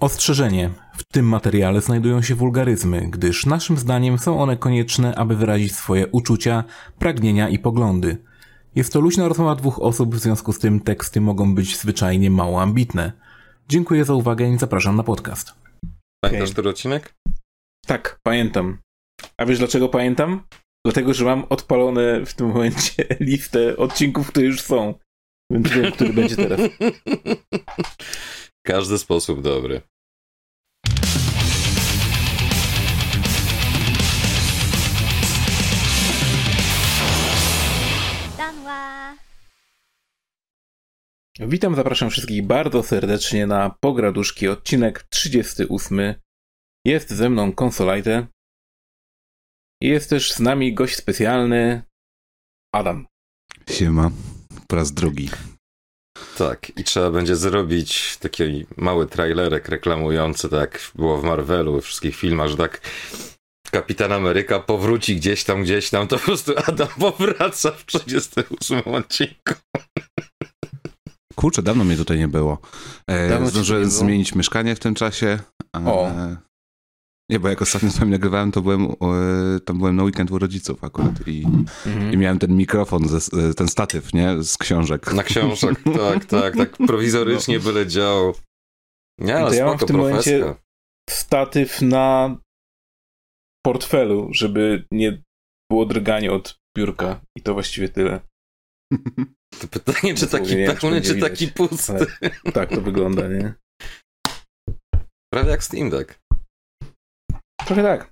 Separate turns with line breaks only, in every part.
Ostrzeżenie. W tym materiale znajdują się wulgaryzmy, gdyż naszym zdaniem są one konieczne, aby wyrazić swoje uczucia, pragnienia i poglądy. Jest to luźna rozmowa dwóch osób, w związku z tym teksty mogą być zwyczajnie mało ambitne. Dziękuję za uwagę i zapraszam na podcast.
Pamiętasz ten odcinek?
Tak, pamiętam. A wiesz dlaczego pamiętam? Dlatego, że mam odpalone w tym momencie listę odcinków, które już są. Więc wiem, który będzie teraz.
Każdy sposób dobry.
Witam, zapraszam wszystkich bardzo serdecznie na Pograduszki, odcinek 38. Jest ze mną Konsolajte. Jest też z nami gość specjalny, Adam.
Siema, po raz drugi.
Tak, i trzeba będzie zrobić taki mały trailerek reklamujący, tak jak było w Marvelu, we wszystkich filmach, że tak Kapitan Ameryka powróci gdzieś tam, gdzieś tam, to po prostu Adam powraca w 38 odcinku.
Kurczę, dawno mnie tutaj nie było. E, zdążyłem zmienić mieszkanie w tym czasie. E, o. Nie, bo jak ostatnio z wami nagrywałem, to byłem, e, tam byłem na weekend u rodziców akurat i, mhm. i miałem ten mikrofon, ze, ten statyw, nie? Z książek.
Na książek, tak, tak, tak. Prowizorycznie no. byle działał. Nie, ale
to ja mam w tym profeska. momencie statyw na portfelu, żeby nie było drganie od biurka i to właściwie tyle.
To pytanie, czy taki pełny, czy taki pusty.
Ale, tak to wygląda, nie?
Prawie jak Steam Deck.
Trochę tak.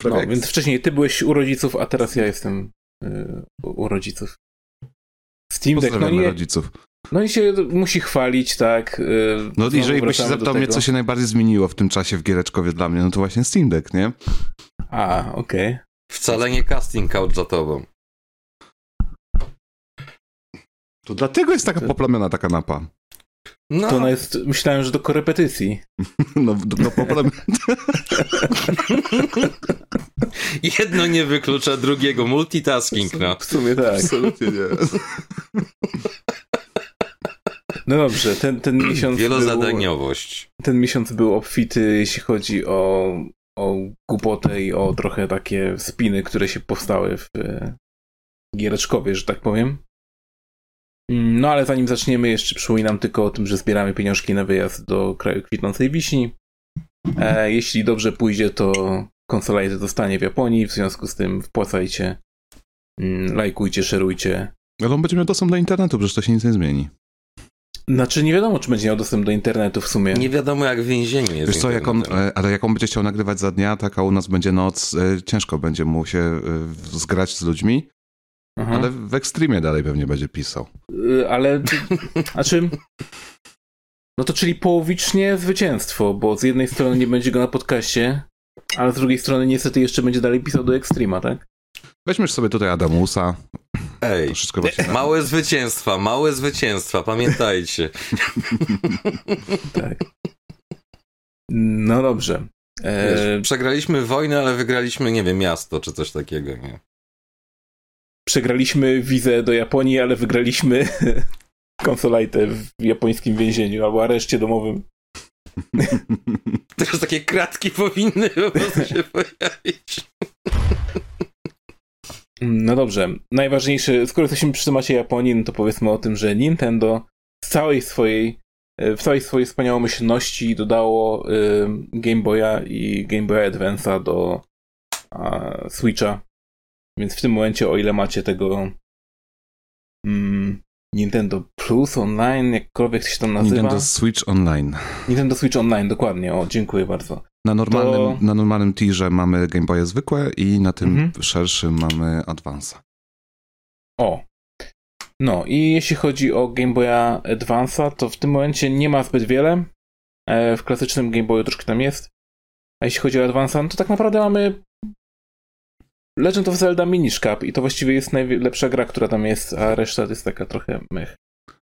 Prawie no, jak... więc wcześniej ty byłeś u rodziców, a teraz ja jestem yy, u rodziców.
Steam Deck, no nie, rodziców.
No i się musi chwalić, tak.
Yy, no jeżeli byś zapytał mnie, co się najbardziej zmieniło w tym czasie w Giereczkowie dla mnie, no to właśnie Steam Deck, nie?
A, okej. Okay.
Wcale nie casting couch za tobą.
To dlatego jest taka poplamiona ta kanapa.
No. To ona jest, myślałem, że do korepetycji.
No, do, do
Jedno nie wyklucza drugiego. Multitasking, no.
W sumie tak.
Absolutnie nie.
No dobrze, ten, ten miesiąc.
Wielozadaniowość.
Był, ten miesiąc był obfity, jeśli chodzi o, o głupotę i o trochę takie spiny, które się powstały w Giereczkowie, że tak powiem. No ale zanim zaczniemy, jeszcze przypominam tylko o tym, że zbieramy pieniążki na wyjazd do kraju kwitnącej wiśni. E, jeśli dobrze pójdzie, to konsola zostanie w Japonii, w związku z tym wpłacajcie, mm, lajkujcie, szerujcie.
Ale on będzie miał dostęp do internetu, przecież to się nic nie zmieni.
Znaczy nie wiadomo, czy będzie miał dostęp do internetu w sumie.
Nie wiadomo, jak w więzieniu jest.
Wiesz co, jak on, e, ale jak on będzie chciał nagrywać za dnia, tak a u nas będzie noc, e, ciężko będzie mu się e, zgrać z ludźmi. Aha. Ale w ekstremie dalej pewnie będzie pisał.
Yy, ale, znaczy... No to czyli połowicznie zwycięstwo, bo z jednej strony nie będzie go na podcaście, ale z drugiej strony niestety jeszcze będzie dalej pisał do Extrema, tak?
Weźmy sobie tutaj Adamusa.
Ej, wszystko małe zwycięstwa, małe zwycięstwa, pamiętajcie.
tak. No dobrze.
Wiesz, e, przegraliśmy wojnę, ale wygraliśmy, nie wiem, miasto czy coś takiego, nie?
Przegraliśmy wizę do Japonii, ale wygraliśmy konsolajtę w japońskim więzieniu albo areszcie domowym.
Teraz takie kratki powinny po prostu się pojawić.
No dobrze. Najważniejsze, skoro jesteśmy przy temacie Japonii, no to powiedzmy o tym, że Nintendo z całej swojej w całej swojej wspaniałomyślności dodało y, Game Boya i Game Boy Advance'a do Switcha więc w tym momencie, o ile macie tego mm, Nintendo Plus Online, jakkolwiek się tam nazywa.
Nintendo Switch Online.
Nintendo Switch Online, dokładnie. O, dziękuję bardzo.
Na normalnym, to... na normalnym tirze mamy Game Boy zwykłe i na tym mhm. szerszym mamy Advance'a.
O. No i jeśli chodzi o Game Boya Advance'a, to w tym momencie nie ma zbyt wiele. E, w klasycznym Game Boyu troszkę tam jest. A jeśli chodzi o Advance'a, no to tak naprawdę mamy Legend of Zelda Minish Cap i to właściwie jest najlepsza gra, która tam jest, a reszta jest taka trochę mech.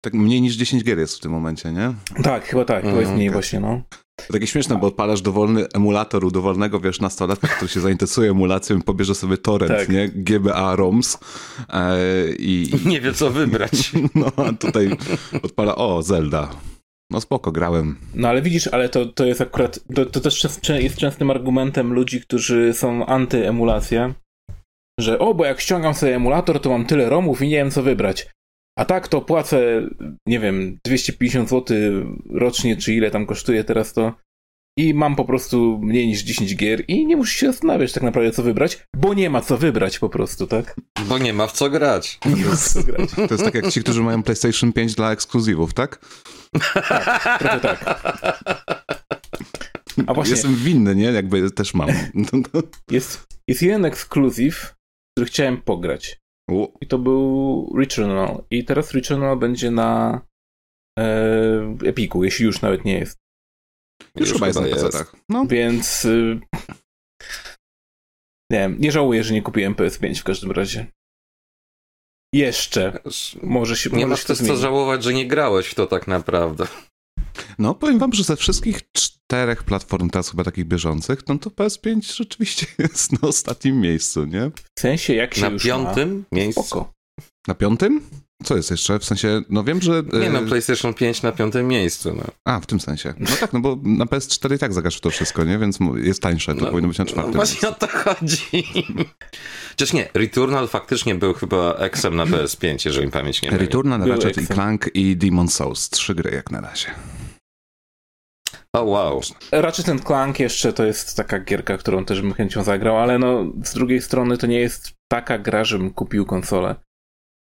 Tak mniej niż 10 gier jest w tym momencie, nie?
Tak, chyba tak, chyba jest mniej okay. właśnie, no.
To takie śmieszne, bo odpalasz dowolny emulator u dowolnego, wiesz, nastolatka, który się zainteresuje emulacją i pobierze sobie torrent, tak. nie? GBA ROMs e, i...
Nie wie, co wybrać.
no, a tutaj odpala, o, Zelda. No spoko, grałem.
No ale widzisz, ale to, to jest akurat, to, to też jest częstym argumentem ludzi, którzy są antyemulacja, że o, bo jak ściągam sobie emulator, to mam tyle romów i nie wiem co wybrać. A tak to płacę, nie wiem, 250 zł rocznie, czy ile tam kosztuje teraz to i mam po prostu mniej niż 10 gier i nie muszę się zastanawiać tak naprawdę co wybrać, bo nie ma co wybrać po prostu, tak?
Bo nie ma w co grać.
Nie ma w co grać.
To jest tak jak ci, którzy mają PlayStation 5 dla ekskluzywów, tak?
tak trochę tak.
A właśnie, Jestem winny, nie? Jakby też mam.
Jest, jest jeden ekskluzyw, który chciałem pograć. U. I to był Returnal. I teraz Returnal będzie na e, Epiku, jeśli już nawet nie jest.
Już, już chyba jest na PC-tach.
No. Więc y, nie wiem, nie żałuję, że nie kupiłem PS5 w każdym razie. Jeszcze. Może się
Nie
może
masz też co żałować, że nie grałeś w to tak naprawdę.
No, powiem wam, że ze wszystkich czterech platform teraz chyba takich bieżących, no to PS5 rzeczywiście jest na ostatnim miejscu, nie?
W sensie, jak się
Na
już
piątym
ma,
miejscu?
Spoko.
Na piątym? Co jest jeszcze? W sensie, no wiem, że...
Nie no, PlayStation 5 na piątym miejscu, no.
A, w tym sensie. No tak, no bo na PS4 i tak zagasz to wszystko, nie? Więc jest tańsze, to no, powinno być na czwartym. No
właśnie
miejscu.
o to chodzi. Chociaż nie, Returnal faktycznie był chyba eksem na PS5, jeżeli pamięć nie myli.
Returnal, Ratchet i Clank i Demon Souls. Trzy gry jak na razie.
O oh, wow.
Ratchet Clank jeszcze to jest taka gierka, którą też bym chęcią zagrał, ale no z drugiej strony to nie jest taka gra, żebym kupił konsolę.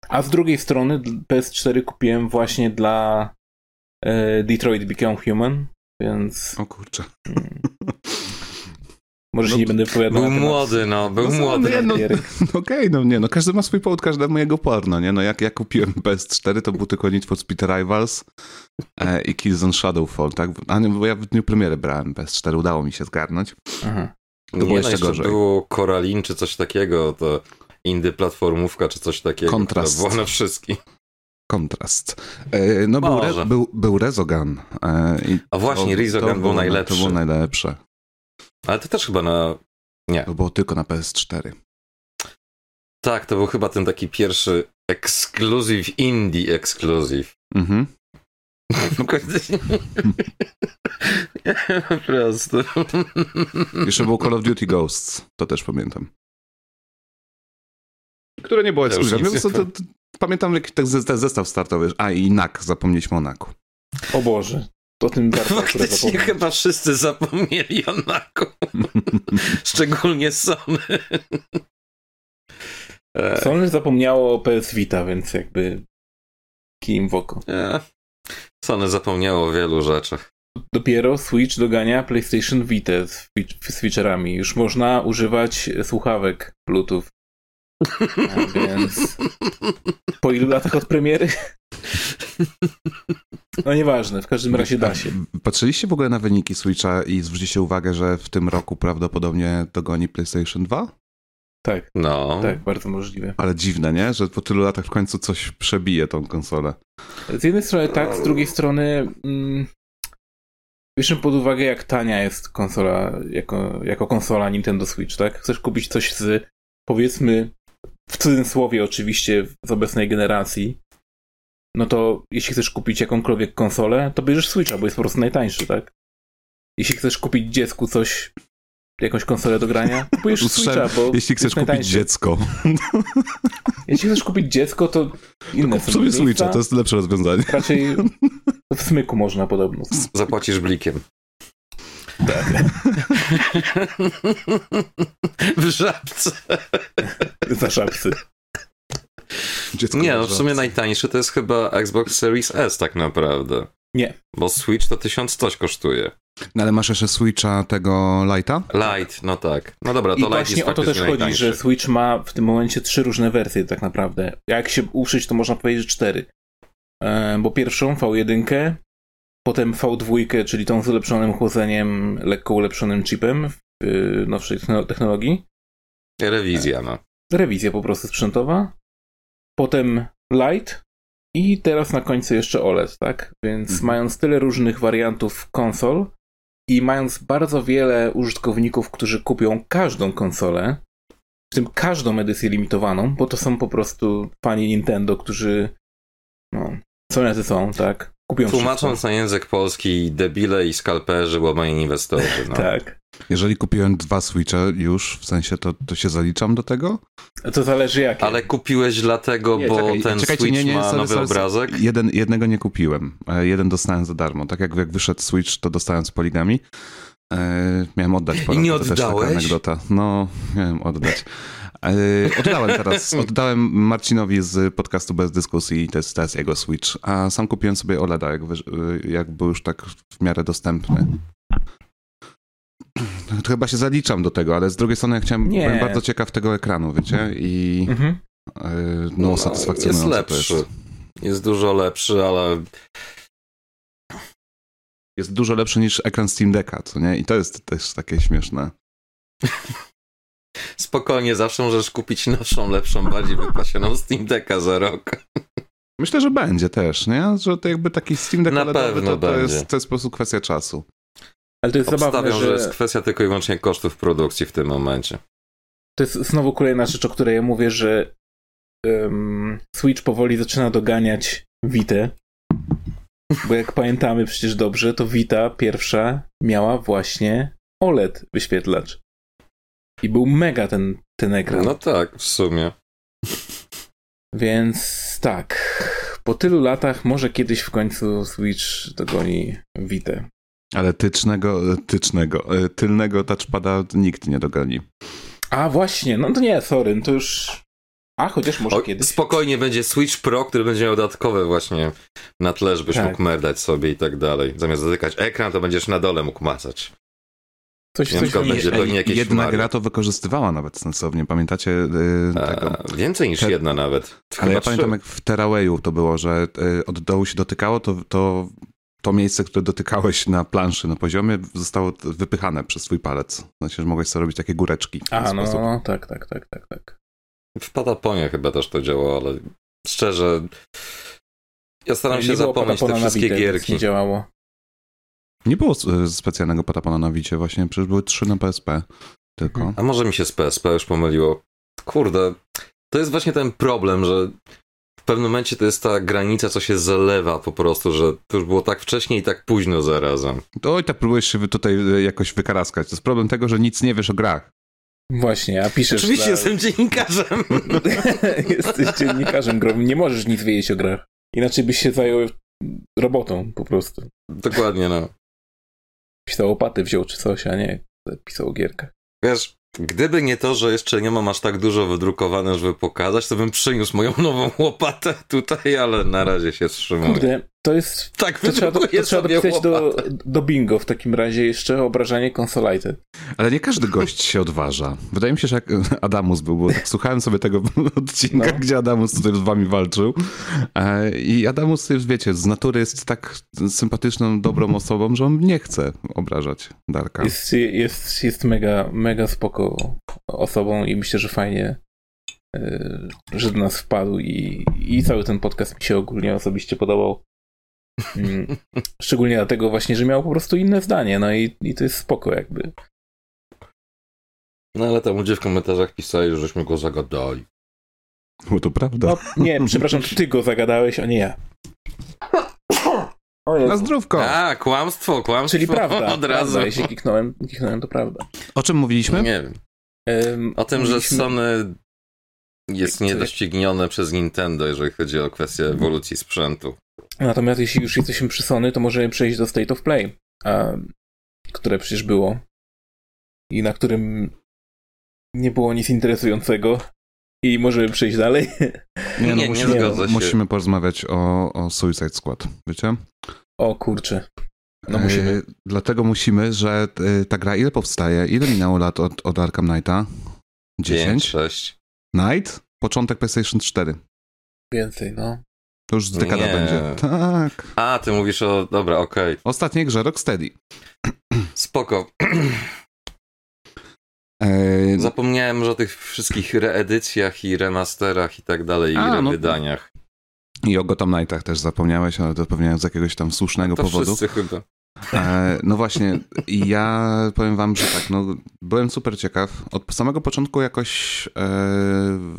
A z drugiej strony PS4 kupiłem właśnie dla e, Detroit Become Human, więc...
O kurczę.
Może no, się nie będę opowiadał.
Był młody, no, był no, młody.
Nie, no, no okej, okay, no nie, no każdy ma swój powód, każdy mojego porno, nie? No jak ja kupiłem PS4, to był tylko Need for Speed Rivals e, i Killzone Shadowfall, tak? A nie, bo ja w dniu premiery brałem PS4, udało mi się zgarnąć. Aha.
To było nie, jeszcze, no, jeszcze gorzej. było Coraline czy coś takiego, to indy platformówka czy coś takiego.
Kontrast.
Była na wszystkich.
Kontrast. E, no był, Re, był, był Rezogan. E,
A właśnie, Rezogan był najlepszy.
To było najlepsze.
Ale to też chyba na... Nie.
To było tylko na PS4.
Tak, to był chyba ten taki pierwszy ekskluzyw, indie ekskluzyw. Mhm. No, po prostu.
Jeszcze był Call of Duty Ghosts, to też pamiętam. Które nie było ekskluzywem. Ja pamiętam jakiś tak zestaw startowy. A i NAK, zapomnieliśmy o NAKu.
O Boże. To tym bardziej.
Faktycznie chyba wszyscy zapomnieli o NAKu. Szczególnie Sony.
Sony zapomniało o PS Vita, więc jakby kim w oko.
Sony zapomniało o wielu rzeczach.
Dopiero Switch dogania PlayStation Vita z, featureami. Już można używać słuchawek Bluetooth. A więc po ilu latach od premiery? No nieważne, w każdym razie da się.
Patrzyliście w ogóle na wyniki Switcha i zwróciliście uwagę, że w tym roku prawdopodobnie dogoni PlayStation 2?
Tak. No. Tak, bardzo możliwe.
Ale dziwne, nie? Że po tylu latach w końcu coś przebije tą konsolę.
Z jednej strony tak, z drugiej strony mm, bierzmy pod uwagę, jak tania jest konsola, jako, jako konsola Nintendo Switch, tak? Chcesz kupić coś z, powiedzmy, w cudzysłowie oczywiście, z obecnej generacji, no to jeśli chcesz kupić jakąkolwiek konsolę, to bierzesz Switcha, bo jest po prostu najtańszy, tak? Jeśli chcesz kupić dziecku coś, jakąś konsolę do grania, kupujesz Switcha, bo
Jeśli chcesz kupić dziecko.
Jeśli chcesz kupić dziecko, to inne
to sobie Switcha, to jest lepsze rozwiązanie.
Raczej w smyku można podobno.
Zapłacisz blikiem.
Tak.
w żabce.
Za żabcy.
Dziecko nie, no w sumie najtańszy to jest chyba Xbox Series S tak naprawdę.
Nie.
Bo Switch to tysiąc coś kosztuje.
No ale masz jeszcze Switcha tego Lighta?
Light, no tak. No dobra, to
I
Light
właśnie
jest
o to też
chodzi,
najtańszy. że Switch ma w tym momencie trzy różne wersje tak naprawdę. Jak się uszyć, to można powiedzieć, cztery. E, bo pierwszą V1, potem V2, czyli tą z ulepszonym chłodzeniem, lekko ulepszonym chipem w y, nowszej technologii.
Rewizja, no.
Rewizja po prostu sprzętowa potem Light i teraz na końcu jeszcze OLED, tak? Więc mhm. mając tyle różnych wariantów konsol i mając bardzo wiele użytkowników, którzy kupią każdą konsolę, w tym każdą edycję limitowaną, bo to są po prostu fani Nintendo, którzy no, są jacy są, tak? Kupią
Tłumacząc wszystko. na język polski, debile i skalperzy, łamani inwestorzy. No.
tak.
Jeżeli kupiłem dwa Switche już, w sensie to, to się zaliczam do tego?
To zależy jak.
Ale kupiłeś dlatego, nie, bo czekaj, ten Switch nie, nie, ma sorry, nowy sorry, obrazek?
Jeden, jednego nie kupiłem. E, jeden dostałem za darmo. Tak jak, jak wyszedł Switch, to dostałem z poligami. E, miałem oddać
po I nie oddałeś? To też
anegdota. No, miałem oddać. E, oddałem teraz, oddałem Marcinowi z podcastu Bez Dyskusji i to jest, to jest jego Switch, a sam kupiłem sobie OLEDa, jak, jak był już tak w miarę dostępny. To chyba się zaliczam do tego, ale z drugiej strony ja chciałem, nie. byłem bardzo ciekaw tego ekranu, wiecie, i mhm. E, no, no satysfakcjonujące
jest lepszy. Jest. jest dużo lepszy, ale
jest dużo lepszy niż ekran Steam Decka, co nie? I to jest też takie śmieszne.
Spokojnie, zawsze możesz kupić nowszą, lepszą, bardziej wypasioną Steam Decka za rok.
Myślę, że będzie też, nie? Że to jakby taki Steam Deck
Na pewno
to,
to,
jest, to jest po prostu kwestia czasu.
Ale to jest
Obstawiam,
zabawne,
że... że jest kwestia tylko i wyłącznie kosztów produkcji w tym momencie.
To jest znowu kolejna rzecz, o której ja mówię, że um, Switch powoli zaczyna doganiać Vita. Bo jak pamiętamy przecież dobrze, to Vita pierwsza miała właśnie OLED wyświetlacz. I był mega ten, ten ekran.
No tak, w sumie.
Więc tak. Po tylu latach może kiedyś w końcu Switch dogoni Vita.
Ale tycznego, tycznego, e, tylnego touchpada nikt nie dogoni.
A właśnie, no to nie, sorry, to już a, chociaż może o, kiedyś.
Spokojnie będzie Switch Pro, który będzie miał dodatkowe właśnie na tle, żebyś tak. mógł merdać sobie i tak dalej. Zamiast dotykać ekran, to będziesz na dole mógł macać.
Coś, coś będzie pewnie jakieś Jedna gra to wykorzystywała nawet sensownie. Pamiętacie yy,
więcej niż Te... jedna nawet.
Ale ja trzy. pamiętam jak w Terrawayu to było, że yy, od dołu się dotykało, to, to to miejsce, które dotykałeś na planszy, na poziomie, zostało wypychane przez twój palec. Znaczy, że mogłeś sobie robić takie góreczki.
A, no, no, tak, tak, tak, tak, tak.
W Pataponie chyba też to działało, ale szczerze ja staram się zapomnieć te wszystkie gierki.
Nie działało.
Nie było e, specjalnego Patapona na Wicie właśnie, przecież były trzy na PSP tylko.
A może mi się z PSP już pomyliło. Kurde, to jest właśnie ten problem, że w pewnym momencie to jest ta granica, co się zalewa po prostu, że to już było tak wcześnie i tak późno zarazem.
To i tak próbujesz się tutaj e, jakoś wykaraskać. To jest problem tego, że nic nie wiesz o grach.
Właśnie, a piszesz...
Oczywiście dla... jestem dziennikarzem.
Jesteś dziennikarzem grom. Nie możesz nic wiedzieć o grach. Inaczej byś się zajął robotą po prostu.
Dokładnie, no.
Pisał opaty wziął czy coś, a nie pisał o gierkach.
Wiesz, Gdyby nie to, że jeszcze nie mam aż tak dużo wydrukowane, żeby pokazać, to bym przyniósł moją nową łopatę tutaj, ale na razie się wstrzymuję.
Kurde, to jest...
Tak,
to trzeba, to, trzeba dopisać do, do bingo w takim razie jeszcze obrażanie konsolajty.
Ale nie każdy gość się odważa. Wydaje mi się, że jak Adamus był, bo tak słuchałem sobie tego odcinka, no. gdzie Adamus tutaj z wami walczył e, i Adamus, już wiecie, z natury jest tak sympatyczną, dobrą osobą, że on nie chce obrażać Darka.
Jest, jest, jest mega, mega spoko osobą i myślę, że fajnie e, że do nas wpadł i, i cały ten podcast mi się ogólnie osobiście podobał. Mm. Szczególnie dlatego właśnie, że miał po prostu inne zdanie, no i, i to jest spoko jakby.
No ale tam ludzie w komentarzach pisali, że żeśmy go zagadali.
Bo to prawda. No,
nie, przepraszam, ty go zagadałeś, a nie ja.
Na zdrówko.
A, kłamstwo, kłamstwo.
Czyli prawda. Od razu. Prawda. Jeśli kliknąłem, kliknąłem, to prawda.
O czym mówiliśmy?
Nie wiem. Um, o tym, mówiliśmy... że Sony jest niedoścignione przez Nintendo, jeżeli chodzi o kwestię ewolucji sprzętu.
Natomiast jeśli już jesteśmy przy Sony, to możemy przejść do State of Play, a, które przecież było i na którym nie było nic interesującego i możemy przejść dalej.
Nie, no, nie, musimy, nie musimy porozmawiać o, o Suicide Squad, wiecie?
O kurczę. No musimy. E,
dlatego musimy, że e, ta gra ile powstaje? Ile minęło lat od, od Arkham Knighta? 10?
6.
Night? Początek PlayStation 4.
Więcej, no.
To już z dekada nie. będzie. Tak.
A, ty mówisz o... Dobra, okej. Okay.
Ostatniej grze Rocksteady.
Spoko. E... Zapomniałem że o tych wszystkich reedycjach i remasterach i tak dalej, i A, rewydaniach.
No, I o Gotham Knightach też zapomniałeś, ale to pewnie z jakiegoś tam słusznego
to
powodu.
wszyscy chyba.
E, no właśnie, ja powiem wam, że tak, no, byłem super ciekaw. Od samego początku jakoś e,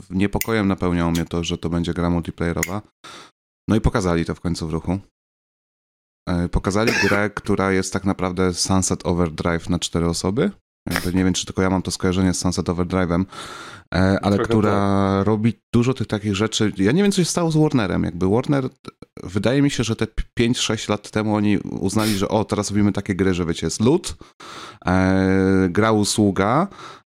niepokojem napełniało mnie to, że to będzie gra multiplayerowa. No i pokazali to w końcu w ruchu. pokazali grę, która jest tak naprawdę Sunset Overdrive na cztery osoby. Nie wiem, czy tylko ja mam to skojarzenie z Sunset Overdrive'em, E, ale Trochę która tak. robi dużo tych takich rzeczy. Ja nie wiem, co się stało z Warnerem. Jakby Warner, wydaje mi się, że te 5-6 lat temu oni uznali, że o, teraz robimy takie gry, że wiecie, jest e, gra usługa, e,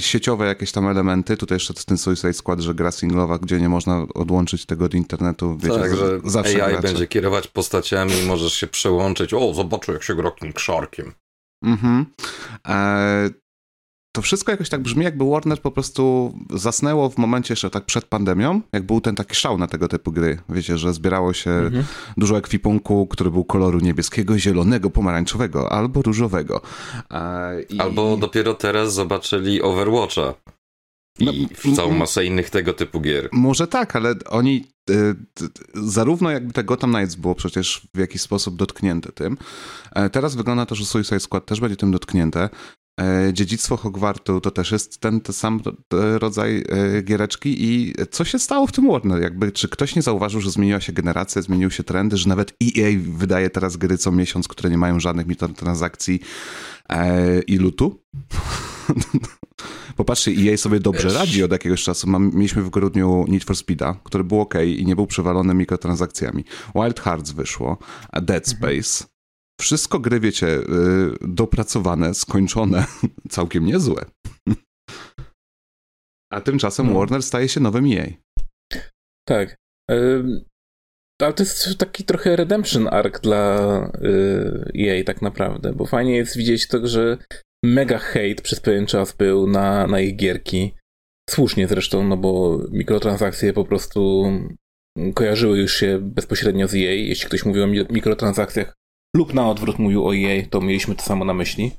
sieciowe jakieś tam elementy. Tutaj jeszcze ten Suicide Squad, że gra singlowa, gdzie nie można odłączyć tego od internetu. Wiecie,
tak, że zawsze AI gracze. będzie kierować postaciami, możesz się przełączyć. O, zobaczę, jak się gra King Sharkiem. Mhm.
E, to wszystko jakoś tak brzmi, jakby Warner po prostu zasnęło w momencie jeszcze tak przed pandemią, jak był ten taki szał na tego typu gry. Wiecie, że zbierało się mhm. dużo ekwipunku, który był koloru niebieskiego, zielonego, pomarańczowego albo różowego.
I... Albo dopiero teraz zobaczyli Overwatcha. I no, całą masę innych tego typu gier.
Może tak, ale oni y, zarówno jakby te Gotham Knights było przecież w jakiś sposób dotknięte tym. E, teraz wygląda to, że Suicide Squad też będzie tym dotknięte. E, dziedzictwo Hogwartu to też jest ten, ten sam rodzaj e, giereczki i co się stało w tym Warner? Jakby, czy ktoś nie zauważył, że zmieniła się generacja, zmieniły się trendy, że nawet EA wydaje teraz gry co miesiąc, które nie mają żadnych mikrotransakcji e, i lutu? Popatrzcie, EA sobie dobrze radzi od jakiegoś czasu. Mam, mieliśmy w grudniu Need for Speeda, który był ok i nie był przewalony mikrotransakcjami. Wild Hearts wyszło, Dead mhm. Space, wszystko gry, wiecie, y, dopracowane, skończone, całkiem niezłe. A tymczasem no. Warner staje się nowym EA.
Tak. Ale to jest taki trochę redemption arc dla y, EA tak naprawdę, bo fajnie jest widzieć to, że mega hate przez pewien czas był na, na ich gierki. Słusznie zresztą, no bo mikrotransakcje po prostu kojarzyły już się bezpośrednio z EA. Jeśli ktoś mówi o mikrotransakcjach lub na odwrót mówił o EA, to mieliśmy to samo na myśli.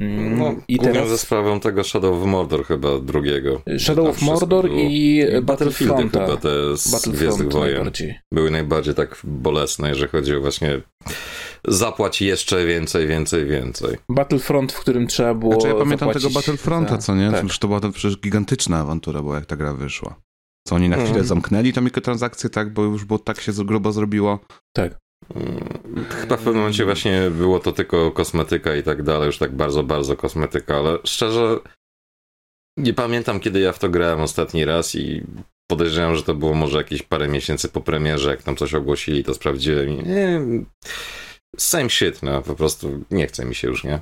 Mm, no, I teraz ze sprawą tego Shadow of Mordor chyba drugiego.
Shadow of Mordor i Battlefront.
chyba te z Gwiezdnych Wojen najbardziej. były najbardziej tak bolesne, jeżeli chodzi o właśnie zapłać jeszcze więcej, więcej, więcej.
Battlefront, w którym trzeba było
Znaczy ja pamiętam tego Battlefronta, tak, co nie? Tak. To była to przecież gigantyczna awantura była, jak ta gra wyszła. Co oni na chwilę mm. zamknęli te mikrotransakcje, tak? Bo już było tak się grubo zrobiło.
Tak.
Chyba w pewnym momencie właśnie było to tylko kosmetyka i tak dalej, już tak bardzo, bardzo kosmetyka, ale szczerze nie pamiętam, kiedy ja w to grałem ostatni raz i podejrzewam, że to było może jakieś parę miesięcy po premierze, jak tam coś ogłosili, to sprawdziłem i nie, same shit, no po prostu nie chce mi się już, nie?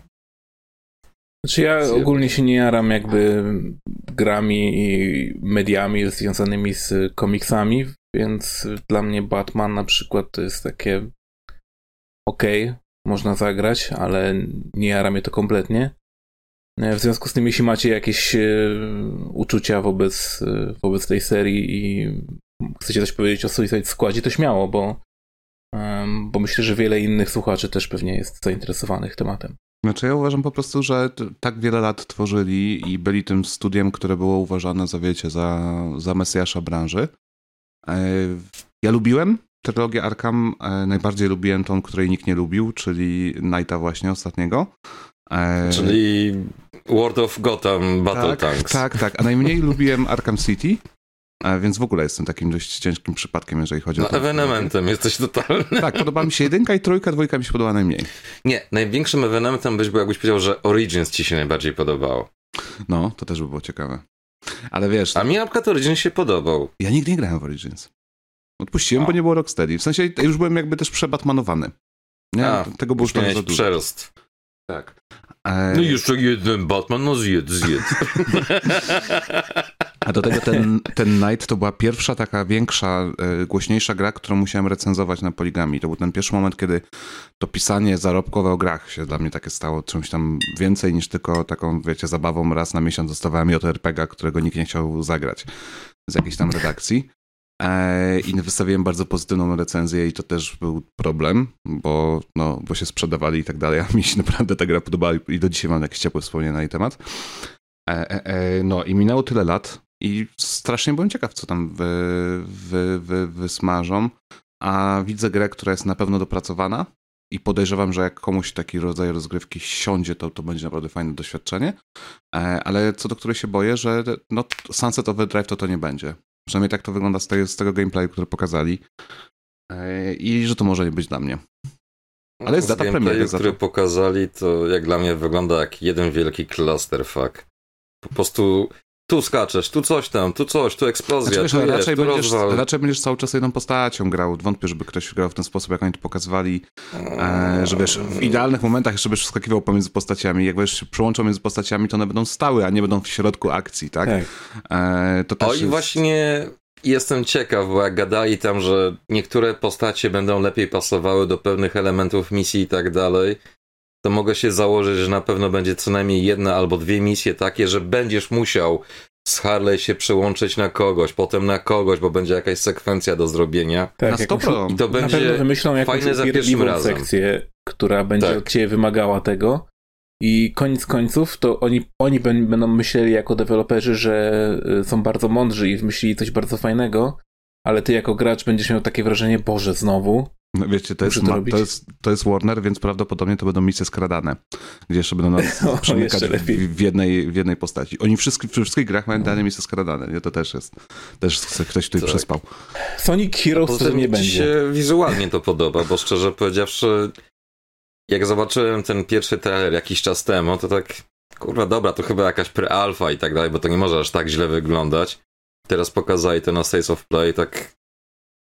Znaczy ja ogólnie się nie jaram jakby grami i mediami związanymi z komiksami, więc dla mnie Batman na przykład to jest takie okej, okay, można zagrać, ale nie jara mnie to kompletnie. W związku z tym, jeśli macie jakieś e, uczucia wobec, e, wobec tej serii i chcecie coś powiedzieć o Suicide Squadzie, to śmiało, bo, bo myślę, że wiele innych słuchaczy też pewnie jest zainteresowanych tematem.
Znaczy ja uważam po prostu, że tak wiele lat tworzyli i byli tym studiem, które było uważane za, wiecie, za, za mesjasza branży. E, ja lubiłem trylogię Arkham, e, najbardziej lubiłem tą, której nikt nie lubił, czyli Knighta właśnie ostatniego.
E, czyli World of Gotham Battle
tak,
Tanks.
Tak, tak, a najmniej lubiłem Arkham City. Więc w ogóle jestem takim dość ciężkim przypadkiem, jeżeli chodzi
no,
o to.
ewenementem jesteś totalny.
Tak, podoba mi się jedynka i trójka, dwójka mi się podoba najmniej.
Nie, największym ewenementem byś był, jakbyś powiedział, że Origins ci się najbardziej podobało.
No, to też by było ciekawe. Ale wiesz...
A mi na przykład Origins się podobał.
Ja nigdy nie grałem w Origins. Odpuściłem, bo nie było Rocksteady. W sensie już byłem jakby też przebatmanowany. Nie?
A, Tego było już tam za dużo. przerost.
Tak.
E... No jeszcze jeden Batman, no zjedz, zjedz.
A do tego ten, ten Night to była pierwsza taka większa, e, głośniejsza gra, którą musiałem recenzować na poligami. To był ten pierwszy moment, kiedy to pisanie zarobkowe o grach się dla mnie takie stało czymś tam więcej niż tylko taką, wiecie, zabawą raz na miesiąc dostawałem JRPG-a, którego nikt nie chciał zagrać z jakiejś tam redakcji. E, I wystawiłem bardzo pozytywną recenzję i to też był problem, bo, no, bo się sprzedawali i tak dalej, a mi się naprawdę ta gra podobała i do dzisiaj mam jakieś ciepłe wspomnienia na jej temat. E, no i minęło tyle lat, i strasznie byłem ciekaw, co tam wy, wy, wy, wysmażą. A widzę grę, która jest na pewno dopracowana i podejrzewam, że jak komuś taki rodzaj rozgrywki siądzie, to to będzie naprawdę fajne doświadczenie. E, ale co do której się boję, że no, Sunset Overdrive to to nie będzie. Przynajmniej tak to wygląda z tego, z tego gameplayu, który pokazali. E, I że to może nie być dla mnie. Ale jest
no,
data premiery.
który pokazali, to jak dla mnie wygląda jak jeden wielki clusterfuck. Po prostu tu skaczesz, tu coś tam, tu coś, tu eksplozja, znaczy, tu jest, raczej,
tu
będziesz,
raczej będziesz cały czas jedną postacią grał. Wątpię, żeby ktoś grał w ten sposób, jak oni to pokazywali, e, że wiesz, w idealnych momentach jeszcze byś wskakiwał pomiędzy postaciami. Jak będziesz przyłączał między postaciami, to one będą stały, a nie będą w środku akcji, tak? tak.
E, to też o i jest... właśnie jestem ciekaw, bo jak gadali tam, że niektóre postacie będą lepiej pasowały do pewnych elementów misji i tak dalej, to mogę się założyć, że na pewno będzie co najmniej jedna albo dwie misje takie, że będziesz musiał z Harley się przełączyć na kogoś, potem na kogoś, bo będzie jakaś sekwencja do zrobienia.
Tak, na jakąś, I to będzie na pewno wymyślą jakąś fajne za pierwszym razem. sekcję, która będzie tak. od ciebie wymagała tego. I koniec końców to oni, oni będą myśleli jako deweloperzy, że y, są bardzo mądrzy i wymyślili coś bardzo fajnego, ale ty jako gracz będziesz miał takie wrażenie, Boże, znowu.
No wiecie, to jest, to, to, jest, to jest Warner, więc prawdopodobnie to będą misje skradane, gdzie jeszcze będą nas no, przemykać w, w, jednej, w jednej postaci. Oni wszyscy, w wszystkich grach mają dane misje skradane, nie? To też jest, też ktoś tutaj tak. przespał.
Sonic Heroes to nie będzie.
się wizualnie to podoba, bo szczerze powiedziawszy, jak zobaczyłem ten pierwszy trailer jakiś czas temu, to tak, kurwa, dobra, to chyba jakaś pre-alpha i tak dalej, bo to nie może aż tak źle wyglądać. Teraz pokazali to na States of Play, tak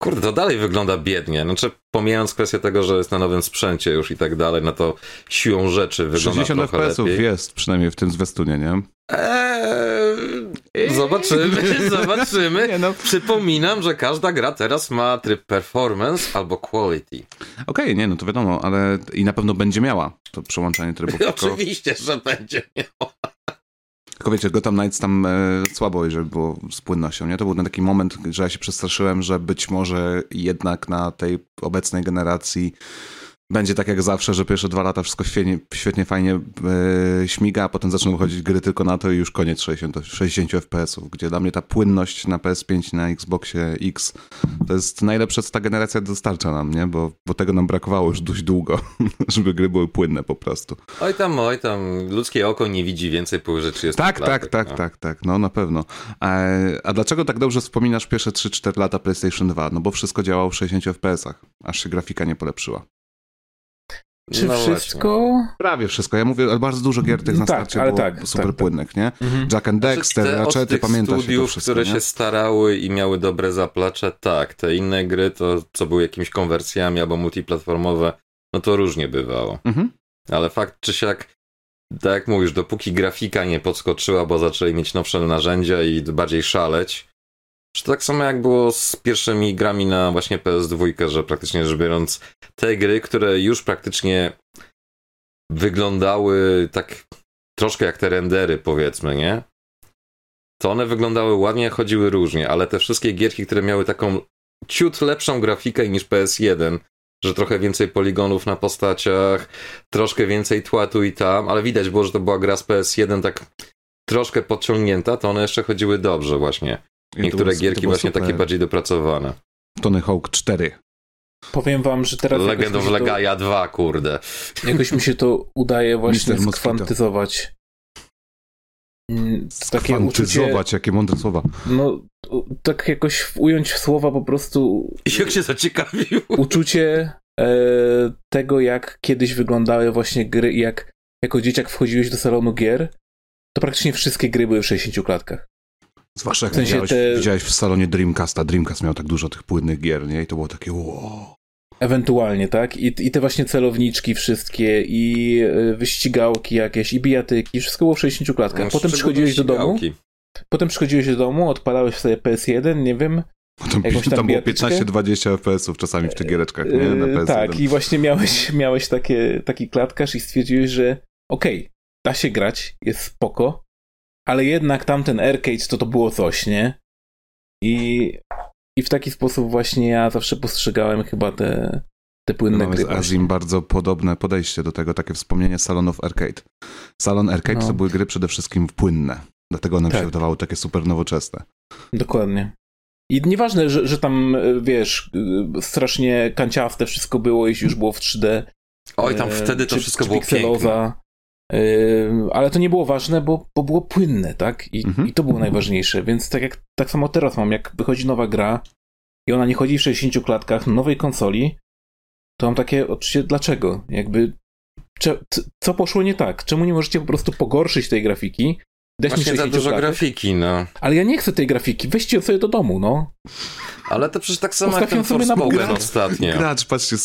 Kurde, to dalej wygląda biednie. Znaczy, pomijając kwestię tego, że jest na nowym sprzęcie już i tak dalej, no to siłą rzeczy wygląda 60 trochę FPS-ów lepiej.
jest, przynajmniej w tym zwiastunie, nie?
Eee, zobaczymy, zobaczymy. Nie, no. Przypominam, że każda gra teraz ma tryb performance albo quality.
Okej, okay, nie, no to wiadomo, ale i na pewno będzie miała to przełączanie trybów.
Oczywiście, że będzie miała.
Tylko wiecie, Gotham Knights tam e, słabo, jeżeli było z płynnością, nie? To był ten taki moment, że ja się przestraszyłem, że być może jednak na tej obecnej generacji będzie tak jak zawsze, że pierwsze dwa lata wszystko świetnie, świetnie fajnie e, śmiga, a potem zaczną wychodzić gry tylko na to i już koniec 60, 60 FPS-ów, gdzie dla mnie ta płynność na PS5, na Xboxie X to jest najlepsze, co ta generacja dostarcza nam, nie? Bo, bo tego nam brakowało już dość długo, żeby gry były płynne po prostu.
Oj tam, oj tam, ludzkie oko nie widzi więcej po rzeczy jest
Tak, tak, tak, no. tak, tak, no na pewno. A, a dlaczego tak dobrze wspominasz pierwsze 3-4 lata PlayStation 2? No bo wszystko działało w 60 FPS-ach, aż się grafika nie polepszyła.
Czy no wszystko? Właśnie.
Prawie wszystko. Ja mówię, ale bardzo dużo gier tych na tak, starcie ale było tak, super tak, płynnych, nie? Mhm. Jack and znaczy, Dexter, znaczy, Ratchety, pamiętasz studiów,
wszystko, które
nie?
się starały i miały dobre zaplecze, tak. Te inne gry, to co były jakimiś konwersjami albo multiplatformowe, no to różnie bywało. Mhm. Ale fakt czy siak, tak jak mówisz, dopóki grafika nie podskoczyła, bo zaczęli mieć nowsze narzędzia i bardziej szaleć, czy tak samo jak było z pierwszymi grami na właśnie PS2, że praktycznie rzecz biorąc, te gry, które już praktycznie wyglądały tak troszkę jak te rendery, powiedzmy, nie? To one wyglądały ładnie, chodziły różnie, ale te wszystkie gierki, które miały taką ciut lepszą grafikę niż PS1, że trochę więcej poligonów na postaciach, troszkę więcej tła tu i tam, ale widać było, że to była gra z PS1 tak troszkę podciągnięta, to one jeszcze chodziły dobrze właśnie. Niektóre gierki właśnie super. takie bardziej dopracowane.
Tony Hawk 4.
Powiem wam, że teraz...
Legend of Legaia 2, kurde.
Jakoś mi się to udaje właśnie skwantyzować.
Mm, skwantyzować, uczucie, jakie mądre słowa.
No, tak jakoś ująć w słowa po prostu...
Jak się zaciekawił.
Uczucie e, tego, jak kiedyś wyglądały właśnie gry i jak jako dzieciak wchodziłeś do salonu gier, to praktycznie wszystkie gry były w 60 klatkach.
Zwłaszcza jak w sensie widziałeś, te... widziałeś, w salonie Dreamcasta. Dreamcast miał tak dużo tych płynnych gier, nie? I to było takie wow.
Ewentualnie, tak? I, I te właśnie celowniczki wszystkie, i y, wyścigałki jakieś, i bijatyki, wszystko było w 60 klatkach. No, potem przychodziłeś do domu, potem przychodziłeś do domu, odpalałeś sobie PS1, nie wiem,
tam, tam, tam było 15-20 FPS-ów czasami w tych giereczkach, nie? Na
PS1. Tak, i właśnie miałeś, miałeś takie, taki klatkarz i stwierdziłeś, że okej, okay, da się grać, jest spoko, ale jednak tamten arcade to to było coś, nie? I, i w taki sposób właśnie ja zawsze postrzegałem chyba te, te płynne Mamy gry.
z Azim bardzo podobne podejście do tego, takie wspomnienie salonów arcade. Salon arcade no. to były gry przede wszystkim płynne, dlatego one tak. się wydawały takie super nowoczesne.
Dokładnie. I nieważne, że, że tam, wiesz, strasznie kanciaste wszystko było, jeśli już było w 3D.
Oj, tam wtedy to czy, wszystko czy było piękne.
Ale to nie było ważne, bo, bo było płynne, tak? I, mhm. I to było najważniejsze. Więc tak jak tak samo teraz mam, jak wychodzi nowa gra, i ona nie chodzi w 60 klatkach nowej konsoli, to mam takie odczucie, dlaczego? Jakby, co poszło nie tak? Czemu nie możecie po prostu pogorszyć tej grafiki?
Dać Właśnie mi za dużo klatek? grafiki, no.
Ale ja nie chcę tej grafiki, weźcie ją sobie do domu, no.
Ale to przecież tak samo Ustawiam jak ten Forspoken ostatnio.
Gracz, patrzcie,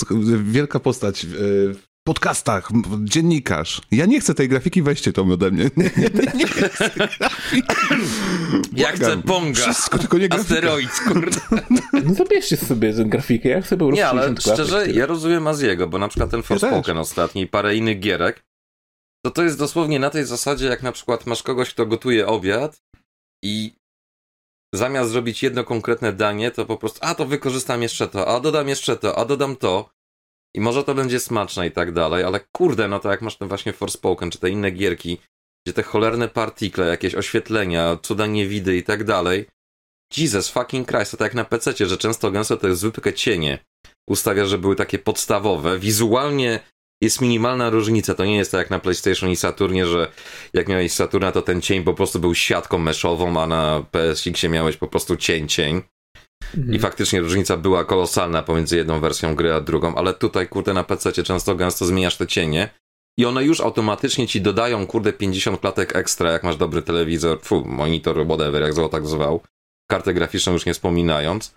wielka postać w podcastach, dziennikarz. Ja nie chcę tej grafiki, weźcie to ode mnie. Nie, nie, nie, nie chcę
Ja chcę Ponga. Wszystko, tylko nie grafika. Asteroid, kurde.
No zabierzcie sobie tę grafikę, ja chcę po
Nie, ale szczerze, ja rozumiem Aziego, bo na przykład ten Forspoken ja ostatni i parę innych gierek, to to jest dosłownie na tej zasadzie, jak na przykład masz kogoś, kto gotuje obiad i zamiast zrobić jedno konkretne danie, to po prostu, a to wykorzystam jeszcze to, a dodam jeszcze to, a dodam to. I może to będzie smaczne i tak dalej, ale kurde, no to jak masz ten właśnie Forspoken, czy te inne gierki, gdzie te cholerne partikle, jakieś oświetlenia, cuda niewidy i tak dalej. Jesus fucking Christ, to tak jak na PC, że często gęsto to jest zwykłe cienie. Ustawia, że były takie podstawowe. Wizualnie jest minimalna różnica. To nie jest tak jak na PlayStation i Saturnie, że jak miałeś Saturna, to ten cień po prostu był siatką meszową, a na PSX-ie miałeś po prostu cień cień. Mhm. I faktycznie różnica była kolosalna pomiędzy jedną wersją gry a drugą, ale tutaj, kurde, na PC często gęsto zmieniasz te cienie i one już automatycznie ci dodają, kurde, 50 klatek ekstra, jak masz dobry telewizor, fu, monitor, whatever, jak zło tak zwał. Kartę graficzną już nie wspominając.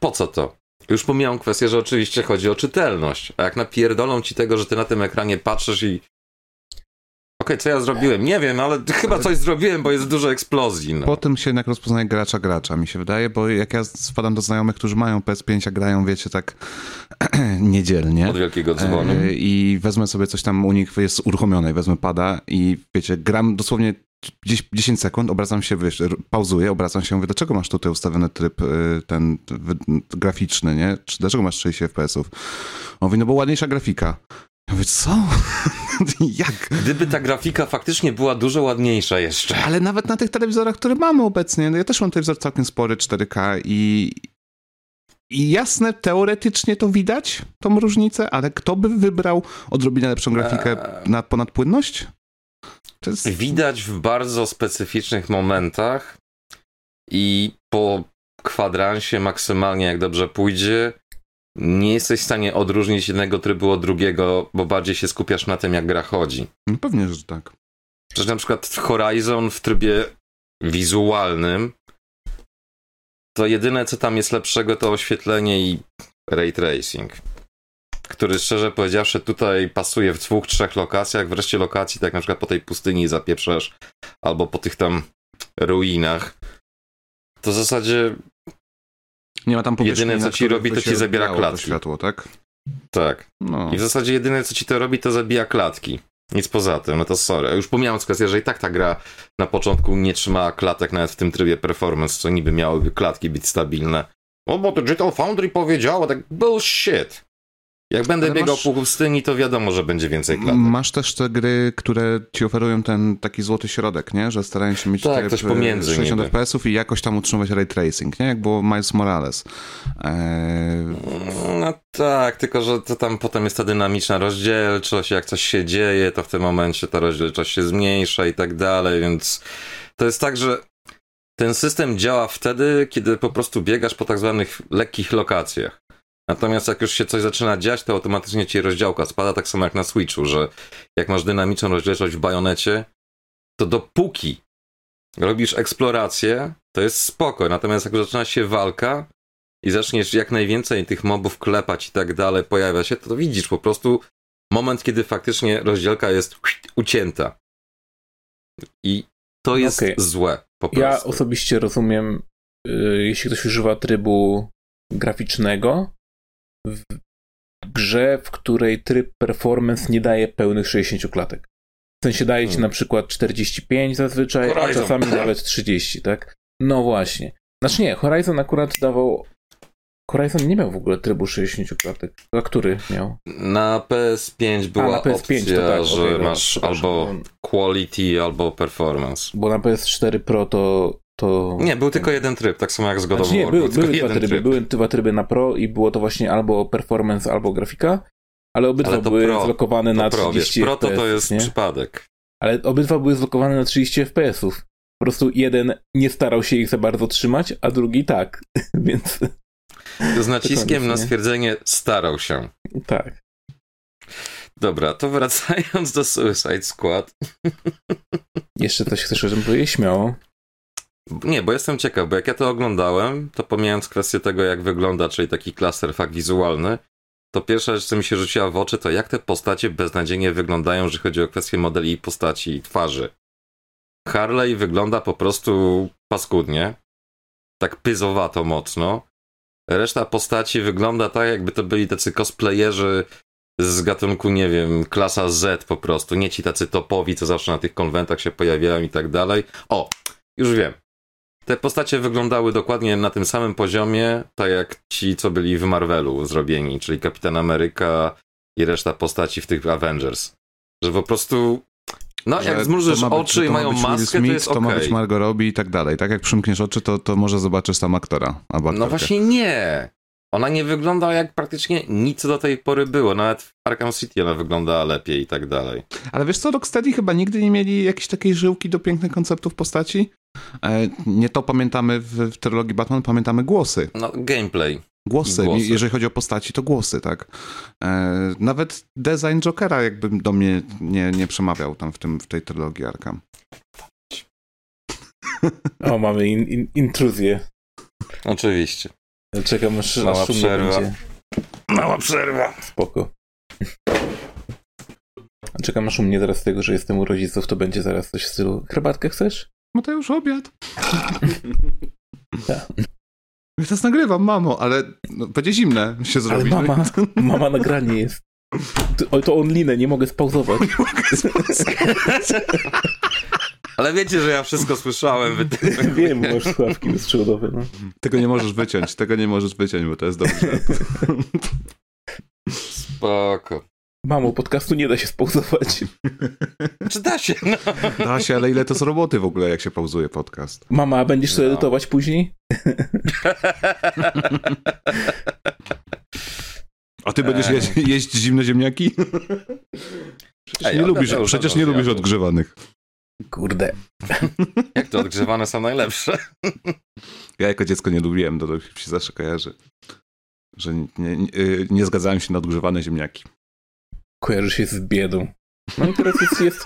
Po co to? Już pomijam kwestię, że oczywiście chodzi o czytelność. A jak napierdolą ci tego, że ty na tym ekranie patrzysz i. Okej, okay, co ja zrobiłem? Nie wiem, ale chyba coś zrobiłem, bo jest dużo eksplozji. No.
Po tym się jednak rozpoznaje gracza gracza, mi się wydaje, bo jak ja spadam do znajomych, którzy mają PS5, a grają, wiecie, tak niedzielnie.
Od wielkiego dzwonu. E,
I wezmę sobie coś tam, u nich jest uruchomione, wezmę pada i wiecie, gram dosłownie 10 sekund, obracam się, wiesz, pauzuję, obracam się, mówię, dlaczego masz tutaj ustawiony tryb y, ten graficzny, nie? Dlaczego masz 60 FPS-ów? On mówi, no bo ładniejsza grafika. Ja mówię, co? Jak?
Gdyby ta grafika faktycznie była dużo ładniejsza jeszcze.
Ale nawet na tych telewizorach, które mamy obecnie, no ja też mam telewizor całkiem spory, 4K i, i jasne, teoretycznie to widać, tą różnicę, ale kto by wybrał odrobinę lepszą grafikę eee. na ponad płynność?
Jest... Widać w bardzo specyficznych momentach i po kwadransie maksymalnie, jak dobrze pójdzie, nie jesteś w stanie odróżnić jednego trybu od drugiego, bo bardziej się skupiasz na tym, jak gra chodzi.
No pewnie, że tak.
Przecież na przykład Horizon w trybie wizualnym to jedyne, co tam jest lepszego, to oświetlenie i ray tracing który szczerze powiedziawszy tutaj pasuje w dwóch, trzech lokacjach, wreszcie lokacji, tak na przykład po tej pustyni zapieprzasz, albo po tych tam ruinach, to w zasadzie
nie ma tam
jedyne co ci robi, to ci zabiera klatki.
światło, tak?
Tak. No. I w zasadzie jedyne co ci to robi, to zabija klatki. Nic poza tym, no to sorry. Już pomijając kwestię, że i tak ta gra na początku nie trzymała klatek nawet w tym trybie performance, co niby miałyby klatki być stabilne. O, bo Digital Foundry powiedziało, tak bullshit. Jak będę Ale biegał masz... po pustyni, to wiadomo, że będzie więcej klatek.
Masz też te gry, które ci oferują ten taki złoty środek, nie? Że starają się mieć
tak, coś pomiędzy
60 FPS-ów i jakoś tam utrzymać ray tracing, nie? Jak było Miles Morales.
Eee... No tak, tylko że to tam potem jest ta dynamiczna rozdzielczość, jak coś się dzieje, to w tym momencie ta rozdzielczość się zmniejsza i tak dalej, więc to jest tak, że ten system działa wtedy, kiedy po prostu biegasz po tak zwanych lekkich lokacjach. Natomiast jak już się coś zaczyna dziać, to automatycznie ci rozdziałka spada, tak samo jak na Switchu, że jak masz dynamiczną rozdzielczość w bajonecie, to dopóki robisz eksplorację, to jest spoko. Natomiast jak zaczyna się walka i zaczniesz jak najwięcej tych mobów klepać i tak dalej, pojawia się, to widzisz po prostu moment, kiedy faktycznie rozdzielka jest ucięta. I to jest okay. złe. Po prostu.
Ja osobiście rozumiem, yy, jeśli ktoś używa trybu graficznego, w grze, w której tryb performance nie daje pełnych 60 klatek. W sensie daje ci hmm. na przykład 45 zazwyczaj, Horizon. a czasami nawet 30, tak? No właśnie. Znaczy nie, Horizon akurat dawał Horizon nie miał w ogóle trybu 60 klatek. A który miał?
Na PS5 była A, na PS5 opcja, tak, że okay, masz albo quality, albo performance.
Bo na PS4 Pro to to...
Nie, był tylko jeden tryb, tak samo jak z God
znaczy, nie, był, były dwa tryby. Tryb. Były dwa tryby na Pro i było to właśnie albo performance, albo grafika, ale obydwa ale były pro, zlokowane na pro, 30
wiesz, Pro to, to jest nie? przypadek.
Ale obydwa były zlokowane na 30 FPS-ów. Po prostu jeden nie starał się ich za bardzo trzymać, a drugi tak, więc...
Z naciskiem na stwierdzenie starał się.
Tak.
Dobra, to wracając do Suicide Squad.
Jeszcze coś chcesz o tym powiedzieć? Śmiało.
Nie, bo jestem ciekaw, bo jak ja to oglądałem, to pomijając kwestię tego, jak wygląda, czyli taki klaster fakt wizualny, to pierwsza rzecz, co mi się rzuciła w oczy, to jak te postacie beznadziejnie wyglądają, jeżeli chodzi o kwestię modeli postaci i twarzy. Harley wygląda po prostu paskudnie, tak pyzowato mocno. Reszta postaci wygląda tak, jakby to byli tacy cosplayerzy z gatunku, nie wiem, klasa Z po prostu. Nie ci tacy topowi, co zawsze na tych konwentach się pojawiają i tak dalej. O, już wiem. Te postacie wyglądały dokładnie na tym samym poziomie, tak jak ci, co byli w Marvelu zrobieni, czyli Kapitan Ameryka i reszta postaci w tych Avengers. Że po prostu no, jak zmrużysz oczy i mają maskę, Smith, to jest okay.
To ma być Margot Robbie i tak dalej. Tak jak przymkniesz oczy, to, to może zobaczysz tam aktora
No właśnie nie. Ona nie wygląda jak praktycznie nic do tej pory było. Nawet w Arkham City ona wygląda lepiej i tak dalej.
Ale wiesz co, Rocksteady chyba nigdy nie mieli jakiejś takiej żyłki do pięknych konceptów postaci. E, nie to pamiętamy w, w trylogii Batman, pamiętamy głosy.
No, gameplay.
Głosy. głosy. jeżeli chodzi o postaci, to głosy, tak. E, nawet design Jokera jakby do mnie nie, nie przemawiał tam w, tym, w tej trylogii Arkham.
O, mamy in, in, intruzję.
Oczywiście.
Czekam aż,
Mała przerwa.
Będzie.
Mała przerwa.
Spoko. Czekam aż u mnie teraz z tego, że jestem u rodziców, to będzie zaraz coś w stylu herbatkę chcesz?
Mateusz, obiad. tak. Ja teraz nagrywam, mamo, ale no, będzie zimne się zrobi.
Ale mama, mama nagranie jest. To, to online, nie mogę spauzować. Nie mogę spauzować.
Ale wiecie, że ja wszystko słyszałem. Wy...
Wiem, masz słuchawki bezprzewodowe. No.
Tego nie możesz wyciąć, tego nie możesz wyciąć, bo to jest dobrze.
Spoko.
Mamo, podcastu nie da się spauzować.
Czy da się? No.
Da się, ale ile to z roboty w ogóle, jak się pauzuje podcast?
Mama, a będziesz sobie no. edytować później?
A ty będziesz jeść, jeść zimne ziemniaki? Przecież Ej, nie, lubisz, przecież nie lubisz odgrzewanych.
Kurde.
Jak to odgrzewane są najlepsze?
Ja jako dziecko nie lubiłem, to się zawsze kojarzy. Że nie, nie, nie zgadzałem się na odgrzewane ziemniaki.
Kojarzy się z biedą. No i teraz jest, jest,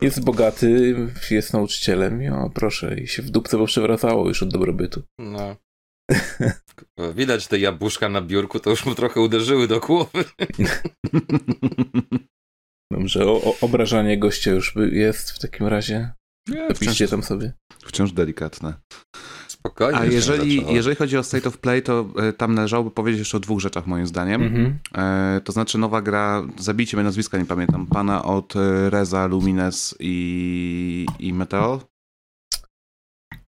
jest bogaty, jest nauczycielem i o proszę, i się w dupce poprzewracało już od dobrobytu.
No. Widać te jabłuszka na biurku, to już mu trochę uderzyły do głowy.
Dobrze, o, o, obrażanie gościa już jest w takim razie. Nie, Piszcie tam sobie.
Wciąż delikatne.
Spokojnie.
A jeżeli, jeżeli chodzi o State of Play, to e, tam należałoby powiedzieć jeszcze o dwóch rzeczach moim zdaniem. Mm-hmm. E, to znaczy nowa gra, zabijcie mnie nazwiska, nie pamiętam, pana od e, Reza, Lumines i, i Meteor.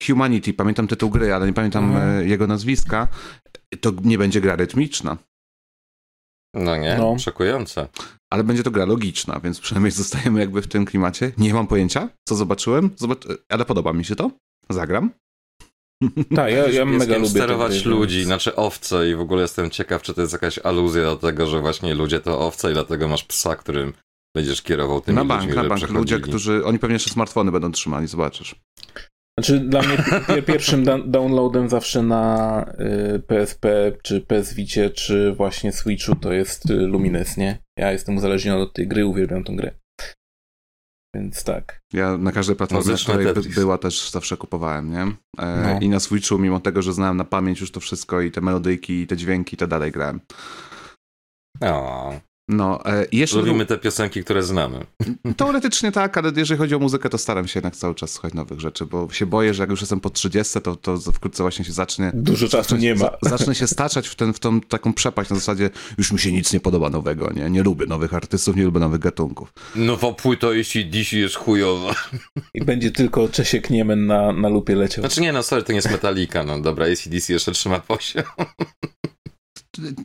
Humanity, pamiętam tytuł gry, ale nie pamiętam mm. jego nazwiska. To nie będzie gra rytmiczna.
No nie, no. szokujące.
Ale będzie to gra logiczna, więc przynajmniej zostajemy jakby w tym klimacie. Nie mam pojęcia, co zobaczyłem, Zobacz... ale podoba mi się to. Zagram.
Tak, ja, ja mega lubię
sterować ludzi, znaczy owce i w ogóle jestem ciekaw, czy to jest jakaś aluzja do tego, że właśnie ludzie to owce i dlatego masz psa, którym będziesz kierował tymi
na bank,
ludźmi,
Na bank, ludzie, którzy, oni pewnie jeszcze smartfony będą trzymali, zobaczysz.
Znaczy dla mnie pierwszym downloadem zawsze na y, PSP, czy PS Vicie, czy właśnie Switchu to jest y, Lumines, nie? Ja jestem uzależniony od tej gry, uwielbiam tę grę. Więc tak.
Ja na każdej platformie, no, której by, była też zawsze kupowałem, nie? E, no. I na Switchu, mimo tego, że znałem na pamięć już to wszystko i te melodyjki, i te dźwięki, to dalej grałem.
O.
No, e, jeszcze
Lubimy te piosenki, które znamy.
Teoretycznie tak, ale jeżeli chodzi o muzykę, to staram się jednak cały czas słuchać nowych rzeczy, bo się boję, że jak już jestem po 30, to, to wkrótce właśnie się zacznie...
Dużo czasu nie ma.
Zacznę się staczać w, ten, w tą taką przepaść na zasadzie, już mi się nic nie podoba nowego, nie? Nie lubię nowych artystów, nie lubię nowych gatunków.
Nowa płyta, jeśli DC jest chujowa.
I będzie tylko Czesiek Niemen na, na lupie leciał.
Znaczy nie, no sorry, to nie jest Metallica, no dobra, DC jeszcze trzyma poziom.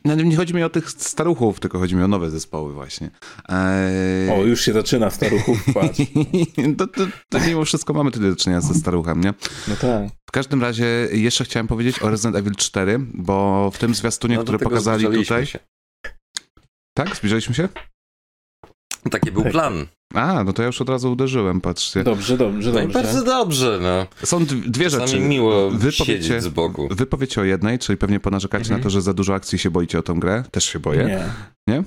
Nie chodzi mi o tych staruchów, tylko chodzi mi o nowe zespoły właśnie.
Eee... O, już się zaczyna staruchów, patrz.
to, to, to mimo wszystko mamy tutaj do czynienia ze staruchem, nie?
No tak.
W każdym razie jeszcze chciałem powiedzieć o Resident Evil 4, bo w tym zwiastunie, no, który pokazali tutaj... Się. Tak? Zbliżaliśmy się?
Taki był tak. plan.
A, no to ja już od razu uderzyłem, patrzcie.
Dobrze, dobrze, dobrze.
No i bardzo dobrze, no.
Są dwie Czasami rzeczy.
miło wy powiecie, z boku.
Wy powiecie o jednej, czyli pewnie ponarzekacie mhm. na to, że za dużo akcji się boicie o tą grę. Też się boję.
Nie.
Nie?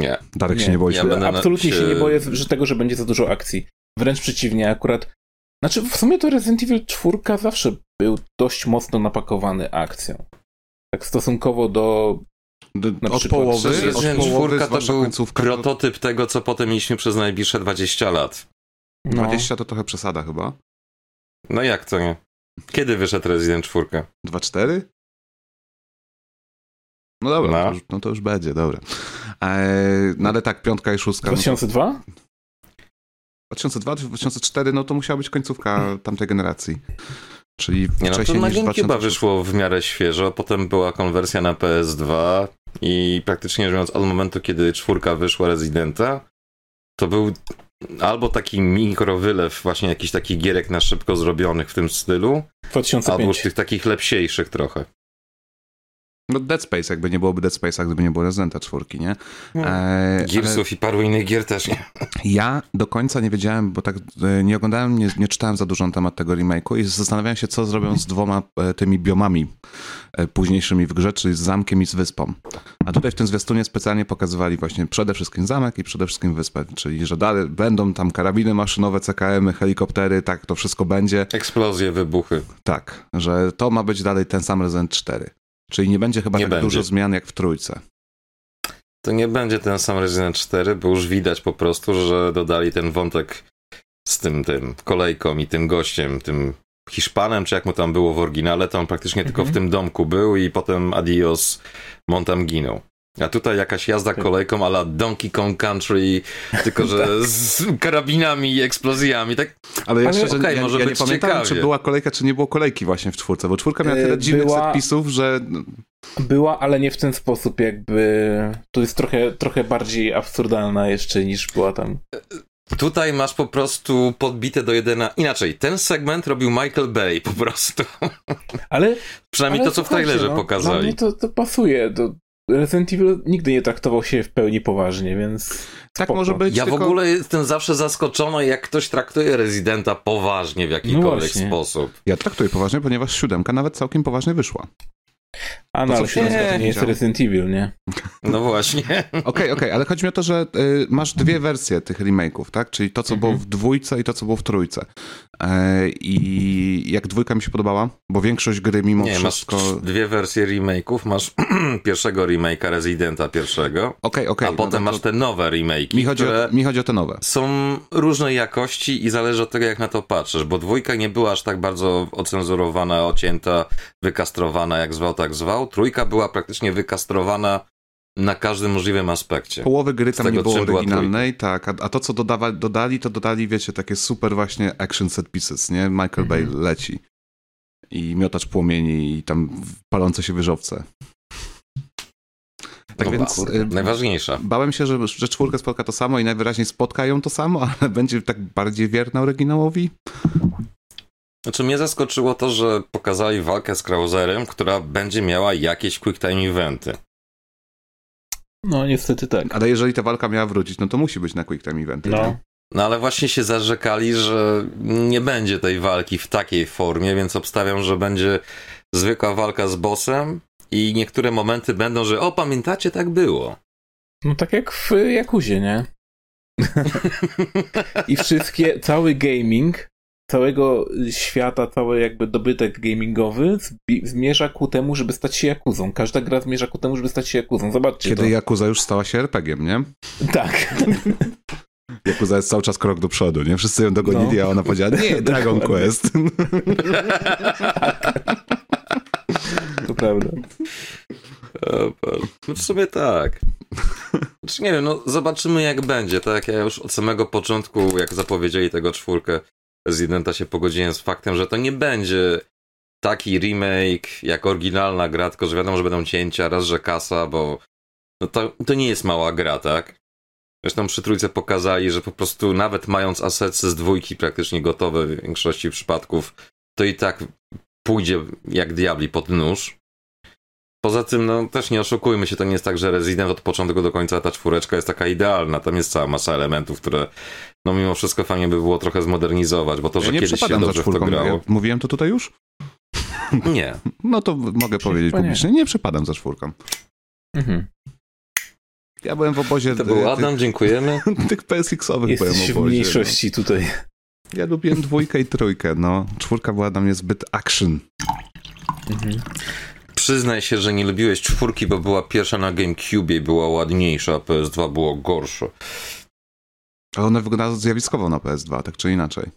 Nie.
Darek nie. się nie boi.
Ja Absolutnie się... się nie boję że tego, że będzie za dużo akcji. Wręcz przeciwnie, akurat znaczy, w sumie to Resident Evil 4 zawsze był dość mocno napakowany akcją. Tak stosunkowo do.
Do od przykład, połowy,
od połowy to był końcówka, prototyp tego, co potem mieliśmy przez najbliższe 20 lat.
No. 20 to trochę przesada chyba.
No jak to nie? Kiedy wyszedł Resident 4?
2-4? No dobra, no. To, już, no to już będzie, dobra. Eee, no ale tak, piątka i szóstka.
2002? No to...
2002-2004, no to musiała być końcówka tamtej generacji. Czyli
nie, no to na GameCube wyszło w miarę świeżo, potem była konwersja na PS2 i praktycznie rzecz biorąc od momentu, kiedy czwórka wyszła Residenta, to był albo taki mikrowylew właśnie jakichś takich gierek na szybko zrobionych w tym stylu,
2005.
albo tych takich lepsiejszych trochę.
No Dead Space, jakby nie byłoby Dead Space'a, gdyby nie było Residenta czwórki, nie?
No. E, Gearsów ale... i paru innych gier też nie.
Ja do końca nie wiedziałem, bo tak e, nie oglądałem, nie, nie czytałem za dużo na temat tego remake'u i zastanawiałem się, co zrobią z dwoma e, tymi biomami e, późniejszymi w grze, czyli z zamkiem i z wyspą. A tutaj w tym zwiastunie specjalnie pokazywali właśnie przede wszystkim zamek i przede wszystkim wyspę, czyli że dalej będą tam karabiny maszynowe, CKM, helikoptery, tak, to wszystko będzie.
Eksplozje, wybuchy.
Tak, że to ma być dalej ten sam Resident 4. Czyli nie będzie chyba nie tak będzie. dużo zmian jak w trójce.
To nie będzie ten sam Resident 4, bo już widać po prostu, że dodali ten wątek z tym, tym kolejką i tym gościem, tym Hiszpanem, czy jak mu tam było w oryginale, to on praktycznie mhm. tylko w mhm. tym domku był i potem adios, Montam ginął. A tutaj jakaś jazda kolejką ala Donkey Kong Country, tylko że tak. z karabinami i eksplozjami, tak?
Ale ja szczerze okay, ja, może ja być nie pamiętam, ciekawie. czy była kolejka, czy nie było kolejki właśnie w czwórce, bo czwórka miała tyle e, dziwnych była... zapisów, że...
Była, ale nie w ten sposób jakby... To jest trochę, trochę bardziej absurdalna jeszcze niż była tam.
Tutaj masz po prostu podbite do jedyna. Inaczej, ten segment robił Michael Bay po prostu.
Ale.
Przynajmniej
ale
to, co w trailerze no, pokazali. Dla
mnie to, to pasuje. Do, Resident Evil nigdy nie traktował się w pełni poważnie, więc.
Tak spoko. może być.
Ja tylko... w ogóle jestem zawsze zaskoczony, jak ktoś traktuje rezydenta poważnie w jakikolwiek no sposób.
Ja traktuję poważnie, ponieważ siódemka nawet całkiem poważnie wyszła.
A no, ale nie, nie jest Resident Evil, nie?
No właśnie.
Okej, okej, okay, ale chodzi mi o to, że y, masz dwie wersje tych remake'ów, tak? Czyli to, co było mhm. w dwójce i to, co było w trójce. E, I jak dwójka mi się podobała, bo większość gry mimo nie, wszystko...
masz dwie wersje remake'ów, masz pierwszego remake'a Residenta pierwszego,
okej, okay, okej. Okay,
a no potem no masz te nowe remake'i,
mi chodzi, o, mi chodzi o te nowe.
Są różnej jakości i zależy od tego, jak na to patrzysz, bo dwójka nie była aż tak bardzo ocenzurowana, ocięta, wykastrowana, jak zwał, tak zwał. Trójka była praktycznie wykastrowana na każdym możliwym aspekcie.
Połowy gry tam tego, nie było oryginalnej, tak, a, a, to co dodawa, dodali, to dodali, wiecie, takie super właśnie action set pieces, nie? Michael mhm. Bay leci i miotacz płomieni i tam palące się wyżowce.
Tak no więc ba, y, najważniejsza.
Bałem się, że, że czwórkę spotka to samo i najwyraźniej spotkają to samo, ale będzie tak bardziej wierna oryginałowi.
Znaczy mnie zaskoczyło to, że pokazali walkę z Krauserem, która będzie miała jakieś quick time eventy.
No, niestety tak.
Ale jeżeli ta walka miała wrócić, no to musi być na Quick Time Event.
No. No ale właśnie się zarzekali, że nie będzie tej walki w takiej formie, więc obstawiam, że będzie zwykła walka z bossem i niektóre momenty będą, że o, pamiętacie, tak było.
No tak jak w Jakuzie, nie? I wszystkie, cały gaming całego świata, cały jakby dobytek gamingowy zmierza ku temu, żeby stać się Jakuzą. Każda gra zmierza ku temu, żeby stać się Jakuzą. Zobaczcie
Kiedy
to.
Jakuza już stała się RPG-iem, nie?
Tak.
Jakuza jest cały czas krok do przodu, nie? Wszyscy ją dogonili, no. a ona powiedziała, nie, Dragon Quest.
to prawda.
No w sumie tak. Znaczy nie wiem, no zobaczymy jak będzie. Tak ja już od samego początku, jak zapowiedzieli tego czwórkę, Residenta się pogodziłem z faktem, że to nie będzie taki remake jak oryginalna gra, tylko że wiadomo, że będą cięcia, raz, że kasa, bo no to, to nie jest mała gra, tak? Zresztą przy trójce pokazali, że po prostu nawet mając asety z dwójki praktycznie gotowe w większości przypadków, to i tak pójdzie jak diabli pod nóż. Poza tym, no też nie oszukujmy się, to nie jest tak, że Resident od początku do końca ta czwóreczka jest taka idealna. Tam jest cała masa elementów, które no mimo wszystko fajnie by było trochę zmodernizować, bo to, że ja kiedyś się dobrze w to grało... Ja
mówiłem to tutaj już?
Nie.
No to mogę powiedzieć publicznie, nie przepadam za czwórką. Mhm. Ja byłem w obozie...
To był Adam, tych, dziękujemy.
tych PSX-owych Jesteś byłem w
obozie. w mniejszości no. tutaj.
Ja lubiłem dwójkę i trójkę, no. Czwórka była dla mnie zbyt action.
Mhm. Przyznaj się, że nie lubiłeś czwórki, bo była pierwsza na GameCube i była ładniejsza, a PS2 było gorsze.
Ale one wyglądają zjawiskowo na PS2, tak czy inaczej.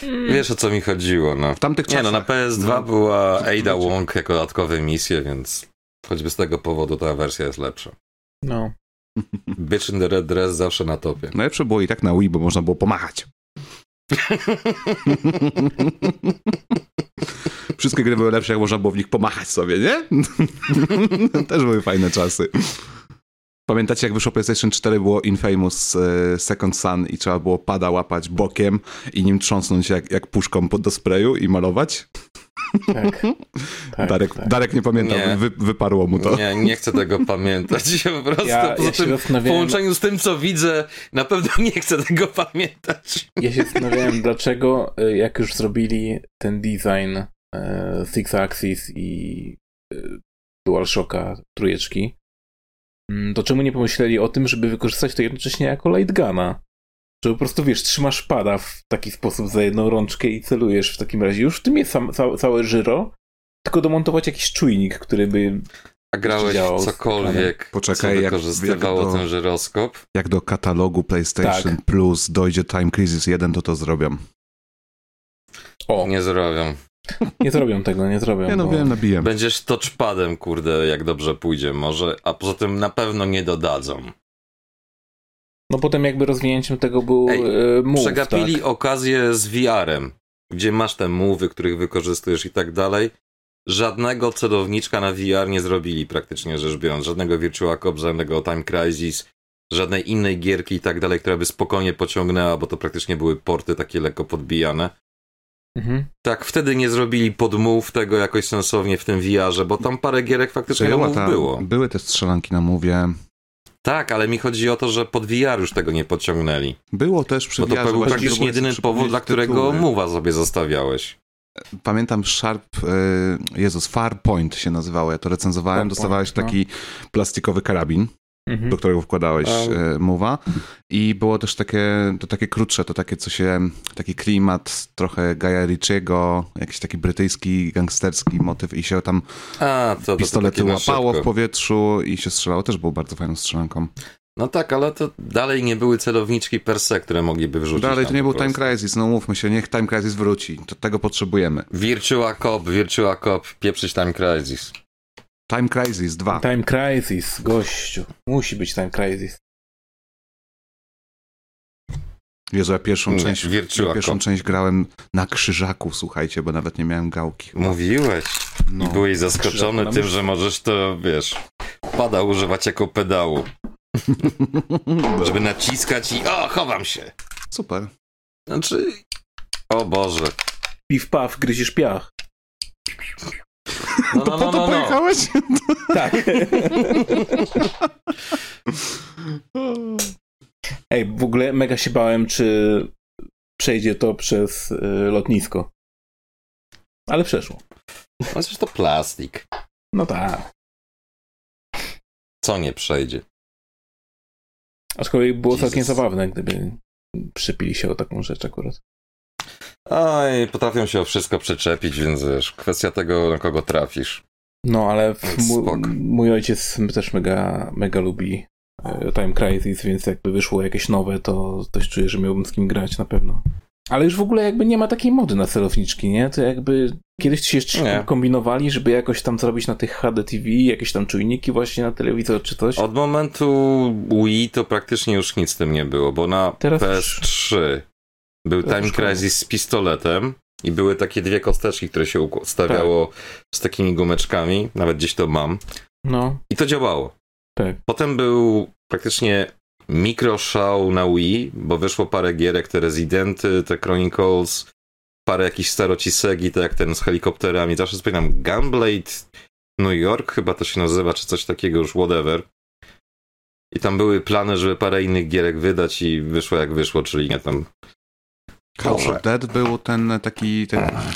Hmm. Wiesz o co mi chodziło, no. W tamtych czasach... Nie, no na PS2 no. była Ada Wong jako dodatkowe misje, więc choćby z tego powodu ta wersja jest lepsza.
No.
Bitch in the Red Dress zawsze na topie.
Najlepsze było i tak na Wii, bo można było pomachać. Wszystkie gry były lepsze, jak można było w nich pomachać sobie, nie? Też były fajne czasy. Pamiętacie, jak wyszło PlayStation 4, było Infamous e, Second Sun i trzeba było pada łapać bokiem i nim trząsnąć jak, jak puszką pod do sprayu i malować? Tak. tak Darek, tak. Darek nie pamiętał, nie. Wy, wyparło mu to.
Nie, nie chcę tego pamiętać. Ja po prostu ja, poza ja tym, w połączeniu z tym, co widzę, na pewno nie chcę tego pamiętać.
Ja się zastanawiałem, dlaczego e, jak już zrobili ten design e, Six Axis i e, DualShocka trójeczki, to czemu nie pomyśleli o tym, żeby wykorzystać to jednocześnie jako light guna? Że po prostu, wiesz, trzymasz pada w taki sposób za jedną rączkę i celujesz w takim razie. Już w tym jest sam, całe, całe żyro, tylko domontować jakiś czujnik, który by
a grałeś w cokolwiek, Poczekaj, co wykorzystywało jak, jak do, ten żyroskop?
Jak do katalogu PlayStation tak. Plus dojdzie Time Crisis 1, to to zrobią.
O. Nie zrobią.
Nie zrobią tego, nie zrobią.
Ja no bo... wiem, nabiję.
Będziesz touchpadem, kurde, jak dobrze pójdzie może, a poza tym na pewno nie dodadzą.
No potem jakby rozwinięciem tego był Ej, move,
Przegapili
tak?
okazję z VR-em, gdzie masz te mowy, których wykorzystujesz i tak dalej. Żadnego celowniczka na VR nie zrobili praktycznie rzecz biorąc. Żadnego Virtua Cop, żadnego Time Crisis, żadnej innej gierki i tak dalej, która by spokojnie pociągnęła, bo to praktycznie były porty takie lekko podbijane. Mhm. Tak, wtedy nie zrobili podmów tego jakoś sensownie w tym VR-ze, bo tam parę gierek faktycznie na było.
Były te strzelanki na mówię.
Tak, ale mi chodzi o to, że pod VR już tego nie podciągnęli.
Było też przy
Bo to był praktycznie jedyny powód, dla którego Mowa sobie zostawiałeś.
Pamiętam Sharp, e, Jezus, Farpoint się nazywało, ja to recenzowałem, Farpoint, dostawałeś no. taki plastikowy karabin. Do którego wkładałeś um. mowa. I było też takie, to takie krótsze, to takie co się, taki klimat trochę Gaja jakiś taki brytyjski, gangsterski motyw i się tam A, to, to, pistolety to łapało w powietrzu i się strzelało. Też było bardzo fajną strzelanką.
No tak, ale to dalej nie były celowniczki per se, które mogliby wrzucić.
Dalej to nie był Time Crisis, no mówmy się, niech Time Crisis wróci. To tego potrzebujemy.
Virtua Cop, Virtua Cop, pieprzyć Time Crisis.
Time Crisis 2.
Time Crisis, gościu. Musi być Time Crisis.
Jezu, ja pierwszą nie, część, ja pierwszą część grałem na krzyżaku, słuchajcie, bo nawet nie miałem gałki.
Chyba. Mówiłeś. No, I byłeś zaskoczony tym, że możesz to, wiesz, pada używać jako pedału. Żeby naciskać i o, chowam się.
Super.
Znaczy, o Boże.
Piw, paw, gryzisz piach.
No, no, no, no, pojechałeś?
Tak. Ej, w ogóle mega się bałem, czy przejdzie to przez y, lotnisko. Ale przeszło.
No przecież to plastik.
No tak.
Co nie przejdzie?
Aczkolwiek było Jesus. całkiem zabawne, gdyby przypili się o taką rzecz akurat.
Oj, potrafią się o wszystko przyczepić, więc wiesz, kwestia tego, na kogo trafisz.
No, ale mój, ojciec też mega, mega lubi e, Time Crisis, więc jakby wyszło jakieś nowe, to też czuję, że miałbym z kim grać na pewno. Ale już w ogóle jakby nie ma takiej mody na celowniczki, nie? To jakby kiedyś ci jeszcze nie. kombinowali, żeby jakoś tam zrobić na tych HD TV, jakieś tam czujniki właśnie na telewizor czy coś.
Od momentu Wii to praktycznie już nic z tym nie było, bo na Teraz PS3 był Time Crisis z pistoletem i były takie dwie kosteczki, które się stawiało tak. z takimi gumeczkami, nawet gdzieś to mam. No. I to działało. Tak. Potem był praktycznie mikro show na Wii, bo wyszło parę gierek, te Residenty, te Chronicles, parę jakichś starocisegi, tak jak ten z helikopterami. Zawsze wspominam Gunblade New York, chyba to się nazywa, czy coś takiego już, whatever. I tam były plany, żeby parę innych gierek wydać i wyszło jak wyszło, czyli nie tam
House of Dead był ten taki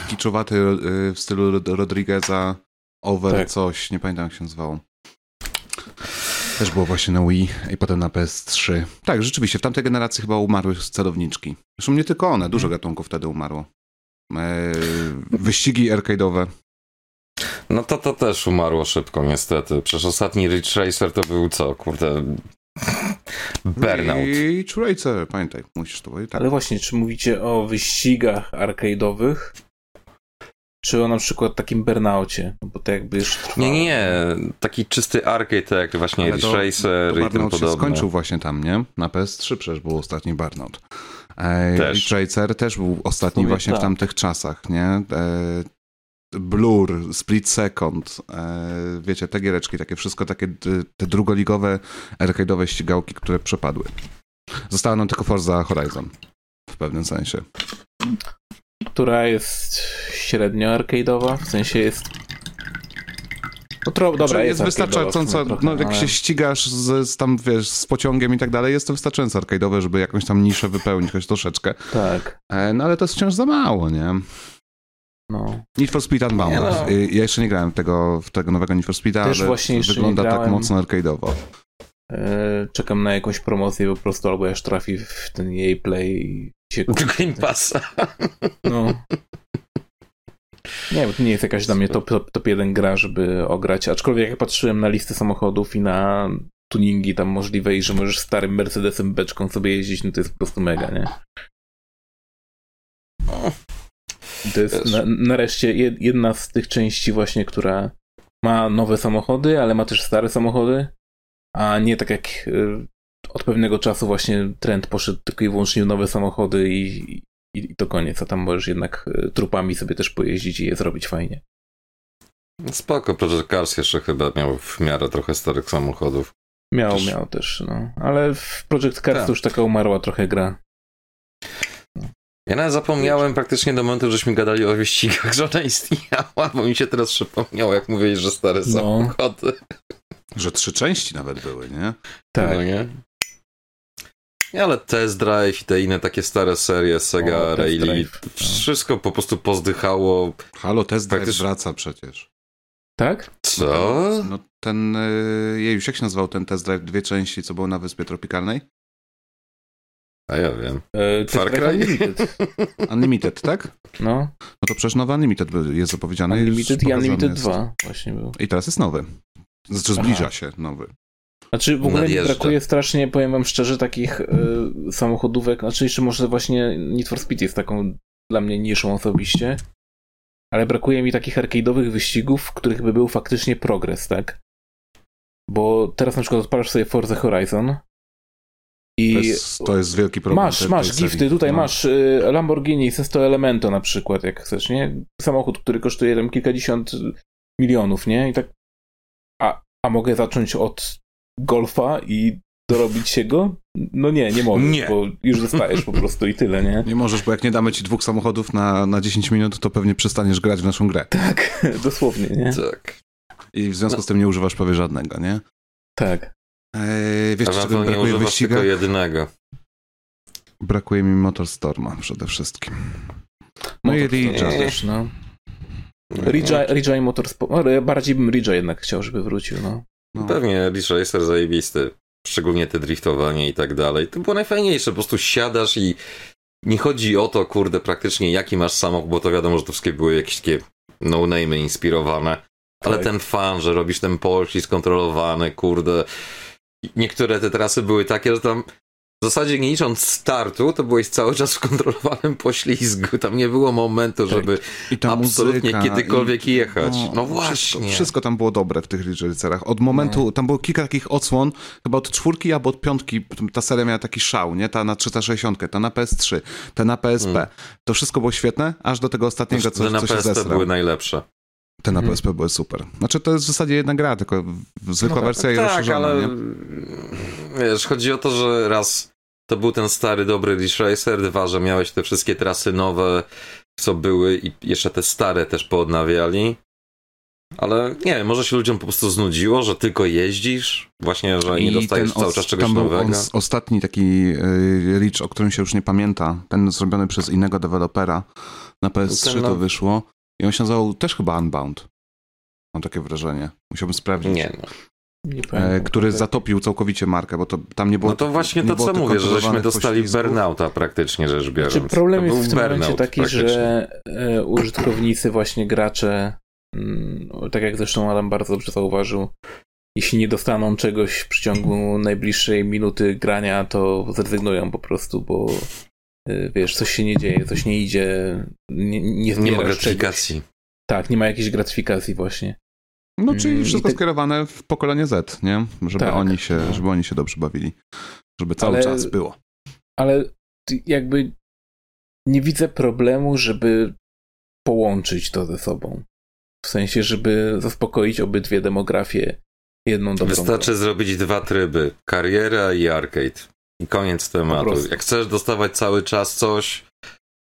kiczowaty y, w stylu Rodrigueza Over tak. coś, nie pamiętam jak się nazywało. Też było właśnie na Wii i potem na PS3. Tak, rzeczywiście, w tamtej generacji chyba umarły celowniczki. Zresztą nie tylko one, dużo mhm. gatunków wtedy umarło. E, wyścigi arcade'owe.
No to to też umarło szybko niestety. Przecież ostatni Ridge Racer to był co, kurde... Burnout.
Ridge Racer, pamiętaj, musisz to powiedzieć.
Tak. Ale właśnie, czy mówicie o wyścigach arcade'owych? Czy o na przykład takim burnaucie? No bo to jakby już trwało.
Nie, nie, nie. Taki czysty arcade, tak jak właśnie Ridge Racer i tym podobne.
skończył właśnie tam, nie? Na PS3 przecież był ostatni burnout. E, też. Ridge Racer też był ostatni właśnie tak. w tamtych czasach, nie? Blur, Split Second, e, wiecie, te giereczki, takie wszystko, takie te drugoligowe, arcade'owe ścigałki, które przepadły. Została nam tylko Forza Horizon w pewnym sensie.
Która jest średnio arcade'owa, w sensie jest
no tro, dobra, jest, jest wystarczająco, no jak ale... się ścigasz z, z, tam, wiesz, z pociągiem i tak dalej, jest to wystarczająco arcade'owe, żeby jakąś tam niszę wypełnić, choć troszeczkę.
Tak.
E, no ale to jest wciąż za mało, nie? No. Need for Speed Unbound. No. Y, ja jeszcze nie grałem tego, w tego nowego Need for Speeda, Też ale wygląda tak mocno arcade'owo.
E, czekam na jakąś promocję po prostu, albo aż trafi w ten jej play
się Game Passa. No.
Nie, bo to nie jest jakaś dla mnie top, top, top 1 gra, żeby ograć. Aczkolwiek jak patrzyłem na listy samochodów i na tuningi tam możliwe i że możesz starym Mercedesem beczką sobie jeździć, no to jest po prostu mega, nie? To jest na, nareszcie jedna z tych części właśnie, która ma nowe samochody, ale ma też stare samochody, a nie tak jak y, od pewnego czasu właśnie trend poszedł tylko i wyłącznie w nowe samochody i, i, i to koniec, a tam możesz jednak y, trupami sobie też pojeździć i je zrobić fajnie.
Spoko, Project Cars jeszcze chyba miał w miarę trochę starych samochodów.
Miał, też... miał też, no. Ale w Project Cars tak. to już taka umarła trochę gra.
Ja nawet zapomniałem praktycznie do momentu, żeśmy gadali o wyścigach, że ona istniała, bo mi się teraz przypomniało, jak mówiłeś, że stare no. samochody.
Że trzy części nawet były, nie?
Tak. No, nie? Ale Test Drive i te inne takie stare serie, Sega, o, Rally, no. wszystko po prostu pozdychało.
Halo, Test Drive Praktycznie... wraca przecież.
Tak?
Co?
No ten, yy, już jak się nazywał ten Test Drive, dwie części, co było na Wyspie Tropikalnej?
A ja wiem. E, Far Cry?
Unlimited. Unlimited, tak?
No.
No to przecież nowy Unlimited jest zapowiedziany.
Unlimited i Unlimited jest. 2 właśnie był.
I teraz jest nowy. Znaczy zbliża Aha. się nowy.
Znaczy w ogóle mi brakuje strasznie, powiem wam szczerze, takich y, samochodówek, znaczy jeszcze może właśnie Need for Speed jest taką dla mnie niszą osobiście, ale brakuje mi takich arcade'owych wyścigów, w których by był faktycznie progres, tak? Bo teraz na przykład odpalasz sobie Forza Horizon i
to jest, to jest wielki problem.
Masz, masz gifty, tutaj no. masz y, Lamborghini Sesto Elemento na przykład, jak chcesz, nie? Samochód, który kosztuje tam kilkadziesiąt milionów, nie? I tak a, a mogę zacząć od golfa i dorobić się go? No nie, nie możesz, nie. bo już zostajesz po prostu i tyle, nie?
Nie możesz, bo jak nie damy ci dwóch samochodów na, na 10 minut, to pewnie przestaniesz grać w naszą grę.
Tak, dosłownie, nie?
Tak.
I w związku no. z tym nie używasz prawie żadnego, nie?
Tak.
Eee, wiesz, czego mi brakuje w
tylko jedynego.
Brakuje mi Motorstorma przede wszystkim.
No i Ridge'a też, no. Ridge'a i Motorsport. No, bardziej bym Ridge'a jednak chciał, żeby wrócił, no.
no. Pewnie Ridge Racer zajebisty. Szczególnie te driftowanie i tak dalej. To było najfajniejsze. Po prostu siadasz i nie chodzi o to, kurde, praktycznie jaki masz samochód, bo to wiadomo, że to wszystkie były jakieś takie no-name inspirowane. Ale tak. ten fan, że robisz ten pościg skontrolowany, kurde, niektóre te trasy były takie, że tam w zasadzie nie licząc startu, to byłeś cały czas w kontrolowanym poślizgu. Tam nie było momentu, tak. żeby absolutnie muzyka, kiedykolwiek i, jechać. No, no właśnie.
Wszystko, wszystko, tam było dobre w tych Ridge Od momentu, no. tam było kilka takich odsłon, chyba od czwórki albo od piątki, ta seria miała taki szał, nie? Ta na 360, ta na PS3, ta na PSP. Hmm. To wszystko było świetne, aż do tego ostatniego, co,
na
co
się PSP były najlepsze.
Te na mhm. PSP były super. Znaczy to jest w zasadzie jedna gra, tylko zwykła no, wersja tak, i rozszerzona, ale nie?
wiesz, chodzi o to, że raz to był ten stary, dobry Ridge Racer, dwa, że miałeś te wszystkie trasy nowe co były i jeszcze te stare też poodnawiali. Ale nie wiem, może się ludziom po prostu znudziło, że tylko jeździsz, właśnie, że I nie dostajesz cały czas czegoś
tam
nowego.
Był ostatni taki y, Reach, o którym się już nie pamięta, ten zrobiony przez innego dewelopera na PS3 no. to wyszło i on się nazywał też chyba Unbound. Mam takie wrażenie. Musiałbym sprawdzić.
Nie no.
Nie e, który tak. zatopił całkowicie markę, bo to tam nie było.
No to właśnie to, co mówię, że żeśmy dostali burnouta praktycznie rzecz biorąc.
Znaczy problem jest w tym momencie taki, że e, użytkownicy, właśnie gracze, mm, tak jak zresztą Adam bardzo dobrze zauważył, jeśli nie dostaną czegoś w przeciągu najbliższej minuty grania, to zrezygnują po prostu, bo wiesz, coś się nie dzieje, coś nie idzie, nie, nie,
nie ma gratyfikacji. Czegoś.
Tak, nie ma jakiejś gratyfikacji właśnie.
No, czyli mm, wszystko te... skierowane w pokolenie Z, nie? Żeby, tak. oni się, żeby oni się dobrze bawili. Żeby cały ale, czas było.
Ale jakby nie widzę problemu, żeby połączyć to ze sobą. W sensie, żeby zaspokoić obydwie demografie jedną dobrą
Wystarczy grą. zrobić dwa tryby. Kariera i arcade. I koniec tematu. Jak chcesz dostawać cały czas coś,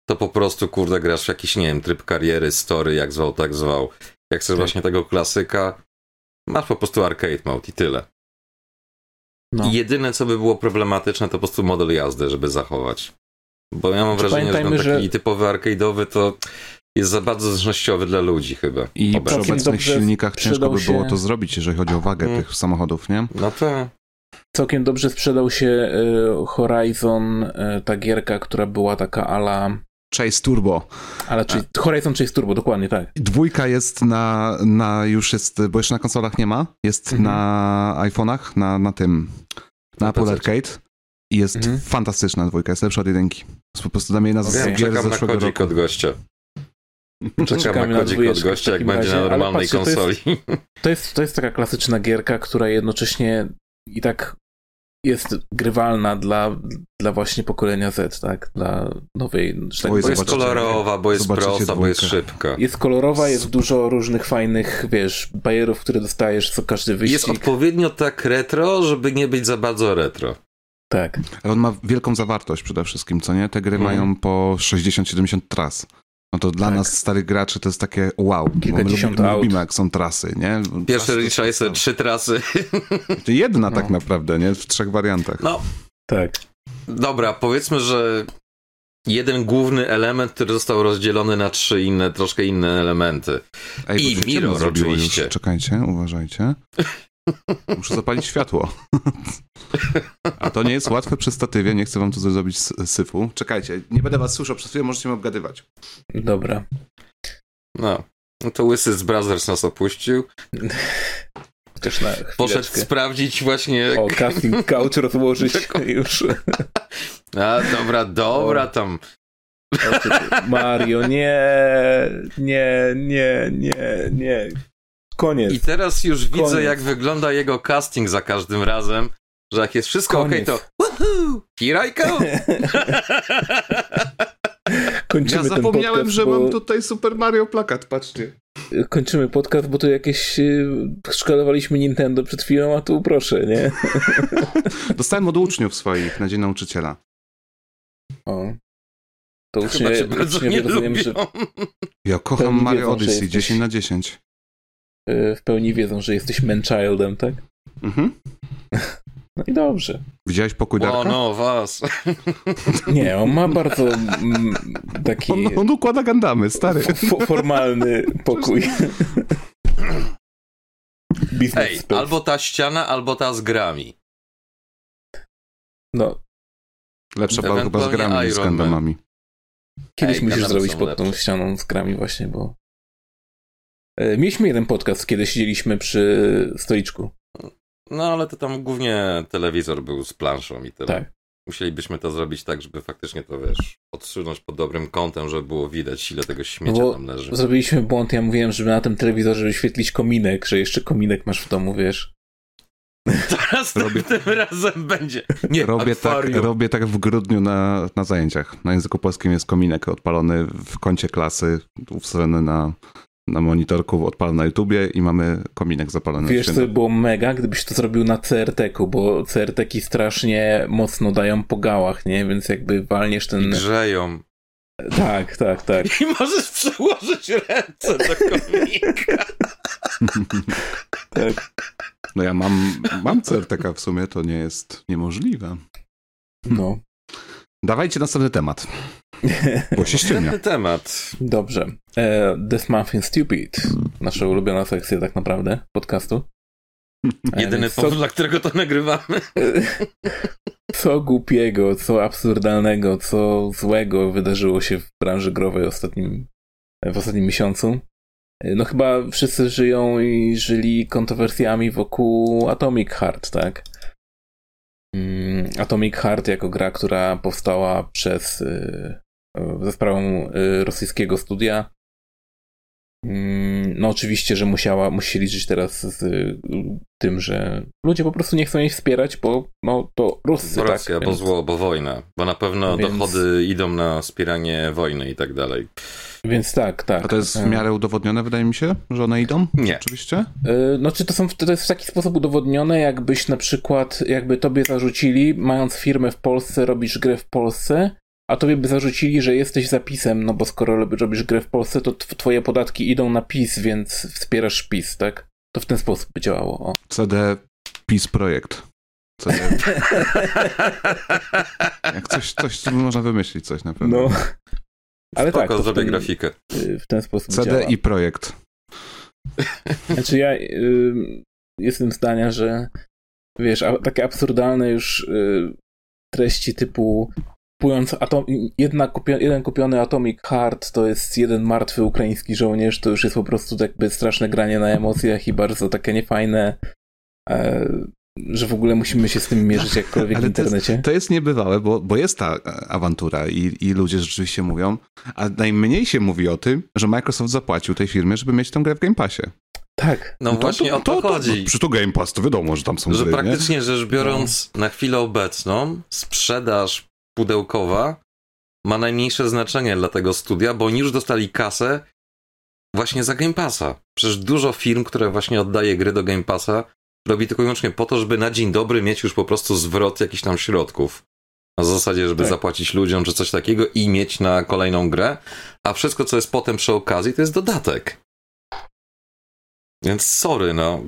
to po prostu, kurde, grasz w jakiś, nie wiem, tryb kariery, story, jak zwał, tak zwał. Jak chcesz tak. właśnie tego klasyka, masz po prostu arcade mode i tyle. No. I jedyne, co by było problematyczne, to po prostu model jazdy, żeby zachować. Bo ja mam wrażenie, że taki że... typowy arcade'owy to jest za bardzo zręcznościowy dla ludzi chyba.
I obecnie. przy obecnych silnikach ciężko by było się... to zrobić, jeżeli chodzi o wagę hmm. tych samochodów, nie?
No to...
Całkiem dobrze sprzedał się y, Horizon, y, ta gierka, która była taka ala
Chase Turbo.
Ale czyli Horizon Chase Turbo, dokładnie tak.
Dwójka jest na, na już jest, bo jeszcze na konsolach nie ma, jest mhm. na iPhone'ach, na, na tym, na, Apple Arcade. I jest mhm. fantastyczna dwójka, jest lepsza od jedynki. Jest po prostu dla mnie na
okay. gier Czekam na kodzik roku. od gościa. Czekam na kodzik od gościa, jak będzie na normalnej patrzcie, konsoli.
To jest, to jest, to jest taka klasyczna gierka, która jednocześnie i tak jest grywalna dla, dla właśnie pokolenia Z, tak? Dla nowej...
Tak bo jest kolorowa, bo jest prosta, bo jest szybka.
Jest kolorowa, jest dużo różnych fajnych, wiesz, bajerów, które dostajesz co każdy wyścig.
Jest odpowiednio tak retro, żeby nie być za bardzo retro.
Tak.
Ale on ma wielką zawartość przede wszystkim, co nie? Te gry hmm. mają po 60-70 tras. No to dla tak. nas, starych graczy, to jest takie wow.
Kilkadziesiąt
my lubimy, lubimy, jak są trasy, nie?
Pierwszy Rich jest trzy trasy.
To jedna tak no. tak naprawdę, nie? W trzech wariantach.
No.
Tak.
Dobra, powiedzmy, że jeden główny element, który został rozdzielony na trzy inne, troszkę inne elementy. Ej, I mirror oczywiście. Już.
Czekajcie, uważajcie. Muszę zapalić światło. A to nie jest łatwe przy statywie, nie chcę wam tu zrobić syfu. Czekajcie, nie będę was słyszał, przez chwilę możecie mnie obgadywać.
Dobra.
No, no to Łysy z Brothers nas opuścił.
Chociaż na
Poszedł sprawdzić właśnie...
O, casting couch rozłożyć już.
A, dobra, dobra tam.
Mario, nie, nie, nie, nie, nie. Koniec.
I teraz już Koniec. widzę, jak wygląda jego casting za każdym razem, że jak jest wszystko ok, to woohoo, here I go.
Kończymy ja zapomniałem, podcast, że bo... mam tutaj Super Mario plakat, patrzcie.
Kończymy podcast, bo tu jakieś y, szkolowaliśmy Nintendo przed chwilą, a tu proszę, nie?
Dostałem od uczniów swoich na Dzień Nauczyciela.
O. To uczniowie, uczniowie rozumiem, że...
Ja kocham Mario Odyssey, jesteś... 10 na 10.
Y, w pełni wiedzą, że jesteś manchildem, tak? Mhm. No i dobrze.
Widziałeś pokój Darka?
O, no, was.
Nie, on ma bardzo taki...
On, on układa gandamy, stary.
formalny pokój.
Ej, albo ta ściana, albo ta z grami.
No.
Lepsza była chyba z grami niż z gandamami.
Kiedyś Ej, musisz zrobić pod tą ścianą z grami właśnie, bo mieliśmy jeden podcast, kiedy siedzieliśmy przy stoliczku.
No ale to tam głównie telewizor był z planszą i tyle. Tak. Musielibyśmy to zrobić tak, żeby faktycznie to, wiesz, odsunąć pod dobrym kątem, żeby było widać, ile tego śmiecia Bo tam leży.
Zrobiliśmy błąd, ja mówiłem, żeby na tym telewizorze wyświetlić kominek, że jeszcze kominek masz w domu, wiesz.
Teraz robię... tym razem będzie. Nie,
robię tak, robię tak w grudniu na, na zajęciach. Na języku polskim jest kominek odpalony w kącie klasy, ustawiony na na monitorku odpala na YouTubie i mamy kominek zapalony.
Wiesz, co by było mega, gdybyś to zrobił na CRT-ku, bo CRT-ki strasznie mocno dają po gałach, nie? Więc jakby walniesz ten...
I grzeją.
Tak, tak, tak.
I możesz przełożyć ręce do komika.
tak. No ja mam, mam CRTK w sumie, to nie jest niemożliwe.
No.
Dawajcie następny temat. Bo się ściemnia.
temat.
Dobrze. E, This Month in Stupid. Nasza ulubiona sekcja tak naprawdę podcastu.
E, Jedyny powód, dla którego to nagrywamy.
Co głupiego, co absurdalnego, co złego wydarzyło się w branży growej ostatnim, w ostatnim miesiącu. E, no chyba wszyscy żyją i żyli kontrowersjami wokół Atomic Heart, tak? Mm, Atomic Heart jako gra, która powstała przez e, ze sprawą rosyjskiego studia Mm, no oczywiście, że musiała, musi się liczyć teraz z tym, że ludzie po prostu nie chcą jej wspierać, bo no to Rusy,
bo Rosja, tak, bo więc... zło, bo wojna, bo na pewno więc... dochody idą na wspieranie wojny i tak dalej.
Więc tak, tak.
A to jest w miarę udowodnione, wydaje mi się, że one idą?
Nie.
Oczywiście?
Yy, no czy to, są, to jest w taki sposób udowodnione, jakbyś na przykład, jakby tobie zarzucili, mając firmę w Polsce, robisz grę w Polsce, a tobie by zarzucili, że jesteś zapisem, no bo skoro robisz grę w Polsce, to twoje podatki idą na PiS, więc wspierasz PiS, tak? To w ten sposób by działało. O.
CD PiS projekt. CD... Jak coś, coś co można wymyślić, coś na pewno. No.
Ale Spoko, tak. zrobię ten, grafikę.
W ten sposób
CD
działa.
i projekt.
Znaczy ja y, jestem zdania, że wiesz, a, takie absurdalne już y, treści typu kupując atom, jedna kupio, jeden kupiony Atomic Heart to jest jeden martwy ukraiński żołnierz, to już jest po prostu jakby straszne granie na emocjach i bardzo takie niefajne, e, że w ogóle musimy się z tym mierzyć jakkolwiek Ale w internecie.
To jest, to jest niebywałe, bo, bo jest ta awantura i, i ludzie rzeczywiście mówią, a najmniej się mówi o tym, że Microsoft zapłacił tej firmie, żeby mieć tę grę w Game Passie.
Tak.
No, no właśnie to, o to, to chodzi.
Przy to Game Pass to wiadomo, że tam są
Że
gry,
praktycznie
nie?
rzecz biorąc, no. na chwilę obecną sprzedaż pudełkowa ma najmniejsze znaczenie dla tego studia, bo oni już dostali kasę właśnie za Game Passa. Przecież dużo firm, które właśnie oddaje gry do Game Passa, robi tylko i wyłącznie po to, żeby na dzień dobry mieć już po prostu zwrot jakichś tam środków. Na zasadzie, żeby tak. zapłacić ludziom czy coś takiego i mieć na kolejną grę, a wszystko, co jest potem przy okazji, to jest dodatek. Więc sorry, no.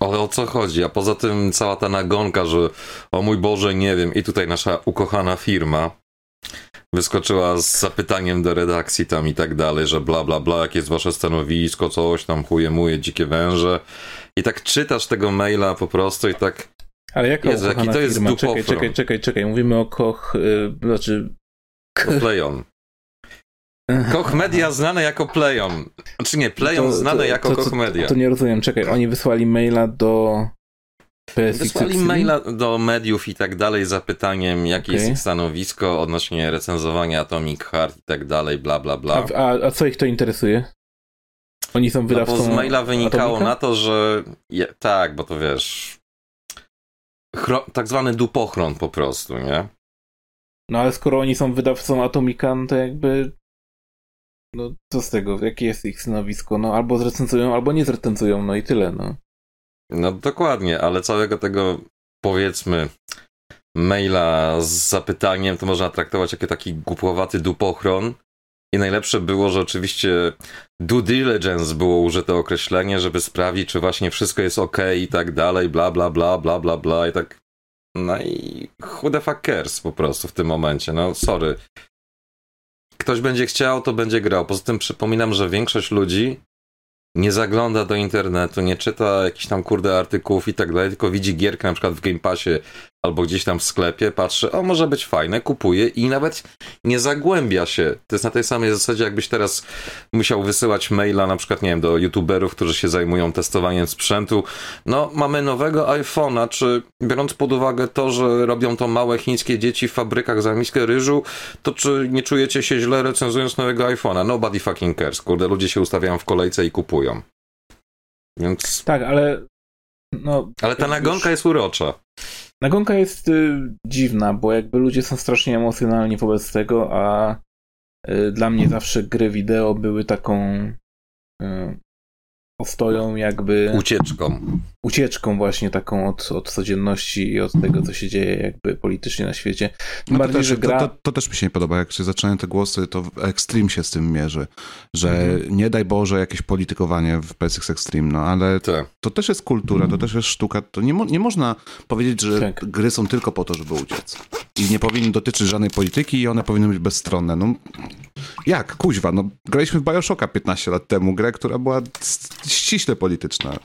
Ale o co chodzi? A poza tym cała ta nagonka, że o mój Boże, nie wiem, i tutaj nasza ukochana firma wyskoczyła z zapytaniem do redakcji tam i tak dalej, że bla bla bla, jakie jest wasze stanowisko, coś tam chuje muje, dzikie węże. I tak czytasz tego maila po prostu i tak.
Ale jaka Jezu, jaki to jest Czekaj, czekaj, czekaj, czekaj. Mówimy o Koch, yy, znaczy.
Playon. Koch Media znane jako Playon. Znaczy nie, Playon to, znane to, jako to, Koch Media.
To, nie rozumiem, czekaj, oni wysłali maila do
PSX Wysłali maila do mediów i tak dalej z zapytaniem, jakie okay. jest ich stanowisko odnośnie recenzowania Atomic Heart i tak dalej, bla bla bla.
A, a, a co ich to interesuje? Oni są wydawcą no
bo z maila wynikało Atomika? na to, że je, tak, bo to wiesz chro, tak zwany dupochron po prostu, nie?
No ale skoro oni są wydawcą Atomika, no to jakby no co z tego, jakie jest ich stanowisko? No albo zrecenzują, albo nie zrecenzują, no i tyle, no.
No dokładnie, ale całego tego powiedzmy maila z zapytaniem to można traktować jako taki głupkowaty dupochron. I najlepsze było, że oczywiście due diligence było użyte określenie, żeby sprawdzić, czy właśnie wszystko jest ok i tak dalej, bla bla bla bla bla bla i tak. No i who the fuck cares po prostu w tym momencie. No sorry ktoś będzie chciał, to będzie grał. Poza tym przypominam, że większość ludzi nie zagląda do internetu, nie czyta jakichś tam kurde artykułów i tak dalej, tylko widzi gierkę na przykład w Game Passie albo gdzieś tam w sklepie, patrzy, o może być fajne, kupuje i nawet nie zagłębia się. To jest na tej samej zasadzie, jakbyś teraz musiał wysyłać maila na przykład, nie wiem, do youtuberów, którzy się zajmują testowaniem sprzętu. No, mamy nowego iPhone'a, czy biorąc pod uwagę to, że robią to małe chińskie dzieci w fabrykach za miskę ryżu, to czy nie czujecie się źle recenzując nowego iPhone'a? Nobody fucking cares. Kurde, ludzie się ustawiają w kolejce i kupują. Więc...
Tak, ale no,
ale ta nagonka już... jest urocza.
Nagonka jest y, dziwna, bo jakby ludzie są strasznie emocjonalni wobec tego, a y, dla mnie zawsze gry wideo były taką y, ostoją jakby...
Ucieczką.
Ucieczką właśnie taką od, od codzienności i od tego, co się dzieje jakby politycznie na świecie.
No bardziej, to, też, że gra... to, to, to, też mi się nie podoba, jak się zaczynają te głosy, to Extreme się z tym mierzy, że mhm. nie daj Boże jakieś politykowanie w PSX Extreme, no ale tak. to też jest kultura, to też jest sztuka, to nie, mo nie można powiedzieć, że tak. gry są tylko po to, żeby uciec. I nie powinny dotyczyć żadnej polityki i one powinny być bezstronne. No jak? Kuźwa, no graliśmy w Bioshocka 15 lat temu, grę, która była ściśle polityczna.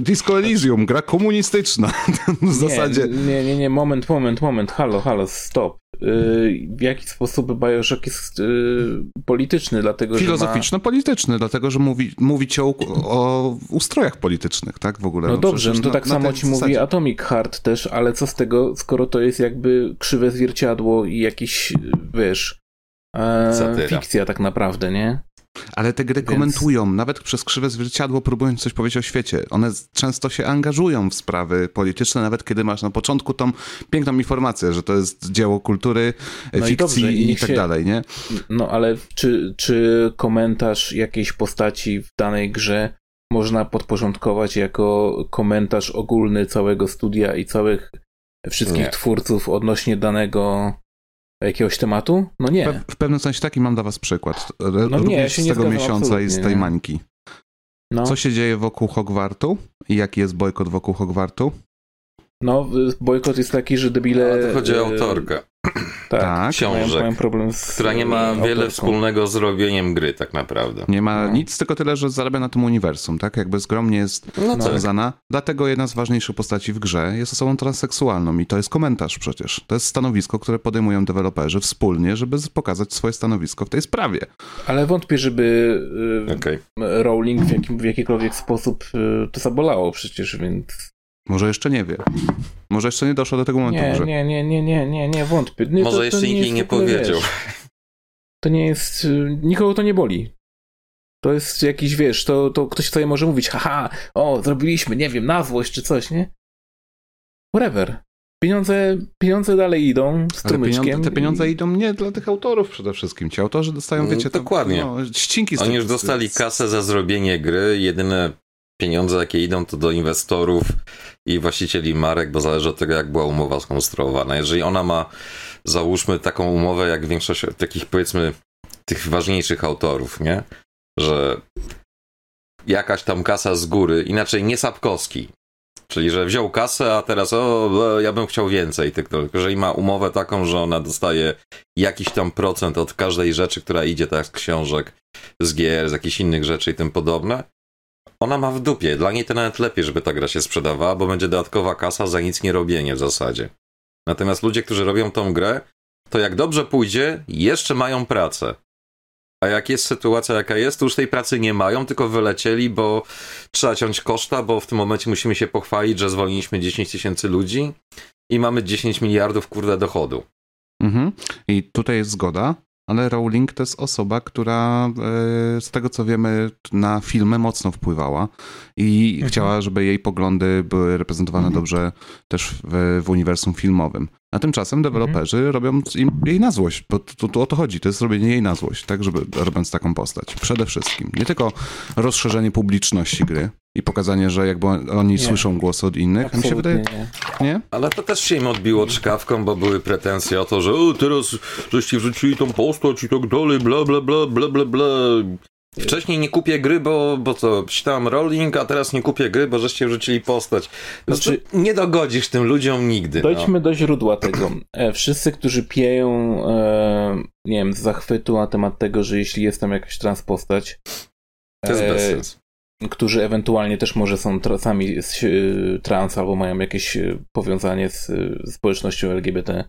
Disco Elysium, gra komunistyczna. w nie, zasadzie.
Nie, nie, nie, moment, moment, moment, halo, halo, stop. Yy, w jaki sposób Bioshock jest yy, polityczny, dlatego
Filozoficzno-polityczny, dlatego że mówi, mówi ci o, o, ustrojach politycznych, tak, w ogóle.
No, no dobrze, no to tak samo ci mówi Atomic Heart też, ale co z tego, skoro to jest jakby krzywe zwierciadło i jakiś, wiesz, e, fikcja tak naprawdę, nie?
Ale te gry Więc... komentują, nawet przez krzywe zwierciadło próbując coś powiedzieć o świecie. One często się angażują w sprawy polityczne, nawet kiedy masz na początku tą piękną informację, że to jest dzieło kultury, no fikcji i, dobrze, i, i tak się... dalej, nie?
No ale czy, czy komentarz jakiejś postaci w danej grze można podporządkować jako komentarz ogólny całego studia i całych wszystkich nie. twórców odnośnie danego jakiegoś tematu? No nie.
w pewnym sensie taki mam dla was przykład. No Również nie, ja z tego miesiąca i z tej mańki. No. Co się dzieje wokół Hogwartu i jaki jest bojkot wokół Hogwartu?
No, bojkot jest taki, że debile...
No, to chodzi o autorkę.
Tak, tak. książek, mają, problem
z, która nie ma wiele wspólnego z robieniem gry tak naprawdę.
Nie ma no. nic, tylko tyle, że zarabia na tym uniwersum, tak? Jakby skromnie jest no związana. Tak. Dlatego jedna z ważniejszych postaci w grze jest osobą transseksualną i to jest komentarz przecież. To jest stanowisko, które podejmują deweloperzy wspólnie, żeby pokazać swoje stanowisko w tej sprawie.
Ale wątpię, żeby y, okay. Rowling w, jakim, w jakikolwiek sposób y, to zabolało przecież, więc
może jeszcze nie wie. Może jeszcze nie doszło do tego momentu.
Nie, nie, nie, nie, nie, nie, nie, wątpię. Nie,
Może to, jeszcze nikt jej nie powiedział. Wiesz,
to nie jest. Y, nikogo to nie boli. To jest jakiś, wiesz, to, to ktoś sobie może mówić, haha, o, zrobiliśmy, nie wiem, na złość czy coś, nie? Whatever. Pieniądze, pieniądze dalej idą z
pieniądze, te pieniądze i... idą nie dla tych autorów przede wszystkim. Ci autorzy dostają, wiecie,
no, dokładnie. To, no, ścinki Oni już dostali kasę za zrobienie gry. Jedyne pieniądze, jakie idą, to do inwestorów i właścicieli marek, bo zależy od tego, jak była umowa skonstruowana. Jeżeli ona ma, załóżmy, taką umowę, jak większość takich, powiedzmy, tych ważniejszych autorów, nie? Że jakaś tam kasa z góry, inaczej nie Sapkowski, Czyli, że wziął kasę, a teraz, o, ja bym chciał więcej. Tylko, jeżeli ma umowę taką, że ona dostaje jakiś tam procent od każdej rzeczy, która idzie tak z książek, z gier, z jakichś innych rzeczy i tym podobne, ona ma w dupie. Dla niej to nawet lepiej, żeby ta gra się sprzedawała, bo będzie dodatkowa kasa za nic nie robienie w zasadzie. Natomiast ludzie, którzy robią tą grę, to jak dobrze pójdzie, jeszcze mają pracę. A jak jest sytuacja, jaka jest, to już tej pracy nie mają, tylko wylecieli, bo trzeba ciąć koszta, bo w tym momencie musimy się pochwalić, że zwolniliśmy 10 tysięcy ludzi i mamy 10 miliardów, kurde, dochodu.
Mhm. I tutaj jest zgoda, ale Rowling to jest osoba, która e, z tego co wiemy na filmy mocno wpływała i mhm. chciała, żeby jej poglądy były reprezentowane mhm. dobrze też w, w uniwersum filmowym. A tymczasem mhm. deweloperzy mhm. robią im, jej na złość, bo tu, tu o to chodzi, to jest robienie jej na złość, tak, żeby robiąc taką postać. Przede wszystkim. Nie tylko rozszerzenie publiczności gry i pokazanie, że jakby oni nie. słyszą głos od innych. Absolutnie mi się wydaje, nie. nie.
Ale to też się im odbiło czkawką, bo były pretensje o to, że o, teraz żeście wrzucili tą postać i tak dalej, bla bla bla bla bla bla. Wcześniej nie kupię gry, bo, bo co, czytałem rolling, a teraz nie kupię gry, bo żeście wrzucili postać. No znaczy, nie dogodzisz tym ludziom nigdy.
No. Dojdźmy no. do źródła tego. E, wszyscy, którzy pieją, e, nie wiem, z zachwytu na temat tego, że jeśli jest tam jakaś transpostać,
to jest e, bez sensu.
Którzy ewentualnie też może są sami trans albo mają jakieś e, powiązanie z, z społecznością LGBT,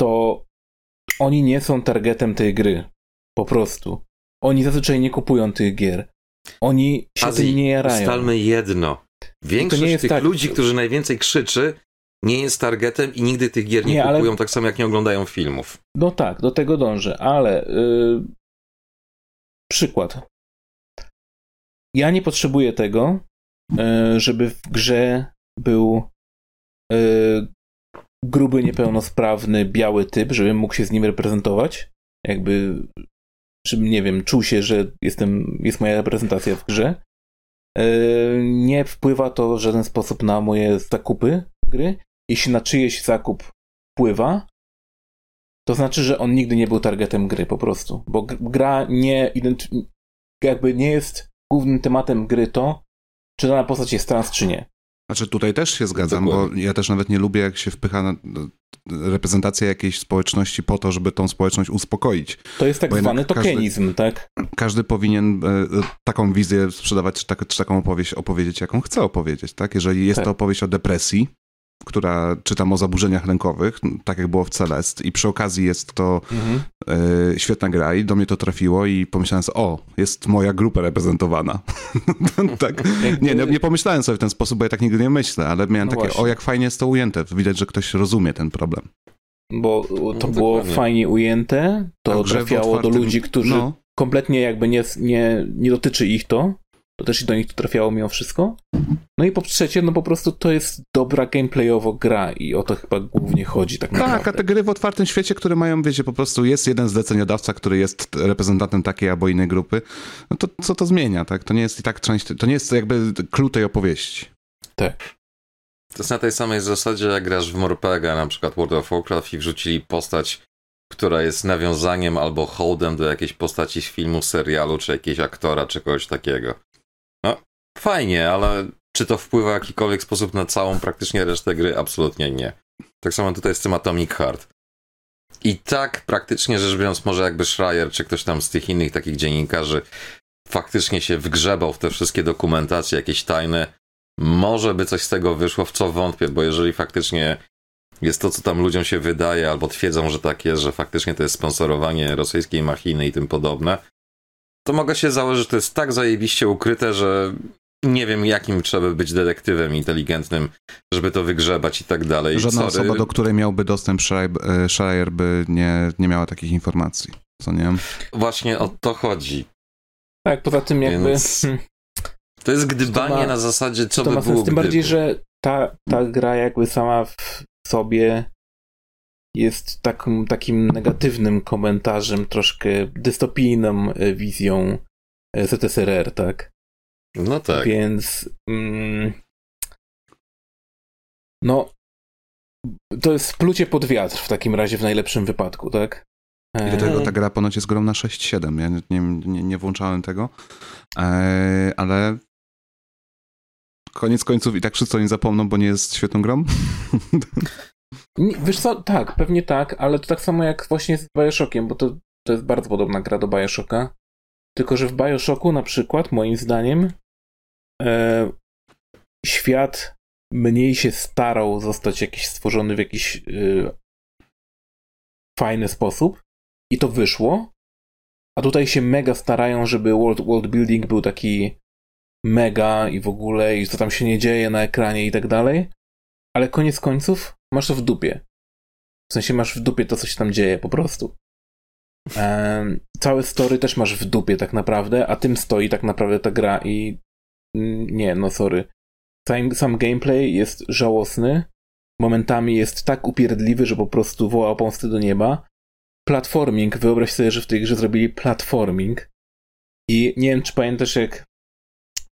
to oni nie są targetem tej gry. Po prostu. Oni zazwyczaj nie kupują tych gier. Oni się Azji, tym nie jarają.
Ustalmy jedno. Większość tych tak, ludzi, którzy najwięcej krzyczy, nie jest targetem i nigdy tych gier nie, nie kupują, ale... tak samo jak nie oglądają filmów.
No tak, do tego dążę, ale yy... przykład. Ja nie potrzebuję tego, yy, żeby w grze był yy, gruby, niepełnosprawny, biały typ, żebym mógł się z nim reprezentować. Jakby żebym, nie wiem, czuł się, że jestem, jest moja reprezentacja w grze. Nie wpływa to w żaden sposób na moje zakupy gry. Jeśli na czyjeś zakup wpływa, to znaczy, że on nigdy nie był targetem gry po prostu. Bo gra nie jakby nie jest głównym tematem gry to, czy dana postać jest trans, czy nie.
Znaczy tutaj też się zgadzam, Dokładnie. bo ja też nawet nie lubię, jak się wpycha na reprezentację jakiejś społeczności po to, żeby tą społeczność uspokoić.
To jest tak bo zwany tokenizm, każdy, tak?
Każdy powinien e, taką wizję sprzedawać, czy, tak, czy taką opowieść opowiedzieć, jaką chce opowiedzieć, tak? Jeżeli jest tak. to opowieść o depresji, która czytam o zaburzeniach lękowych, tak jak było w Celest i przy okazji jest to mhm. y, świetna gra i do mnie to trafiło i pomyślałem sobie, o, jest moja grupa reprezentowana. tak. nie, nie, nie, pomyślałem sobie w ten sposób, bo ja tak nigdy nie myślę, ale miałem no takie, właśnie. o, jak fajnie jest to ujęte. Widać, że ktoś rozumie ten problem.
Bo to no, było fajnie ujęte, to trafiało otwartym... do ludzi, którzy no. kompletnie jakby nie, nie, nie dotyczy ich to, to też i do nich to trafiało mimo wszystko. No i po trzecie, no po prostu to jest dobra gameplayowo gra i o to chyba głównie chodzi tak naprawdę.
Tak, a te gry w otwartym świecie, które mają, wiecie, po prostu jest jeden zleceniodawca, który jest reprezentantem takiej albo innej grupy, no to co to zmienia, tak? To nie jest i tak część, to nie jest jakby klucz tej opowieści.
Tak.
To jest na tej samej zasadzie, jak grasz w Morpega, na przykład World of Warcraft i wrzucili postać, która jest nawiązaniem albo hołdem do jakiejś postaci z filmu, serialu, czy jakiegoś aktora, czy kogoś takiego. Fajnie, ale czy to wpływa w jakikolwiek sposób na całą praktycznie resztę gry? Absolutnie nie. Tak samo tutaj z tym Atomic Heart. I tak praktycznie rzecz biorąc, może jakby Schreier, czy ktoś tam z tych innych takich dziennikarzy faktycznie się wgrzebał w te wszystkie dokumentacje, jakieś tajne, może by coś z tego wyszło, w co wątpię, bo jeżeli faktycznie jest to, co tam ludziom się wydaje, albo twierdzą, że tak jest, że faktycznie to jest sponsorowanie rosyjskiej machiny i tym podobne, to mogę się założyć, że to jest tak zajebiście ukryte, że nie wiem, jakim trzeba być detektywem inteligentnym, żeby to wygrzebać i tak dalej.
Żadna Sorry. osoba, do której miałby dostęp Schreier, e, by nie, nie miała takich informacji, co nie?
Właśnie o to chodzi.
Tak, poza tym jakby... Więc...
To jest gdybanie to ma, na zasadzie, co
to
by
ma
było
sens, Tym bardziej, że ta, ta gra jakby sama w sobie jest takim, takim negatywnym komentarzem, troszkę dystopijną e, wizją e, ZSRR, tak?
No tak.
Więc mm, no to jest plucie pod wiatr w takim razie w najlepszym wypadku, tak?
I do tego ta gra ponoć jest grą na 6-7. Ja nie, nie, nie włączałem tego, ale koniec końców i tak wszyscy nie zapomną, bo nie jest świetną grą.
Wiesz co, tak, pewnie tak, ale to tak samo jak właśnie z Bioshockiem, bo to, to jest bardzo podobna gra do Bioshocka. Tylko, że w Bioshocku na przykład, moim zdaniem, e, świat mniej się starał zostać jakiś stworzony w jakiś e, fajny sposób i to wyszło. A tutaj się mega starają, żeby world, world building był taki mega i w ogóle i co tam się nie dzieje na ekranie i tak dalej. Ale koniec końców masz to w dupie. W sensie masz w dupie to, co się tam dzieje po prostu. Całe story też masz w dupie tak naprawdę, a tym stoi tak naprawdę ta gra i nie, no sorry. Sam, sam gameplay jest żałosny, momentami jest tak upierdliwy, że po prostu woła pomsty do nieba. Platforming, wyobraź sobie, że w tej grze zrobili platforming i nie wiem, czy pamiętasz jak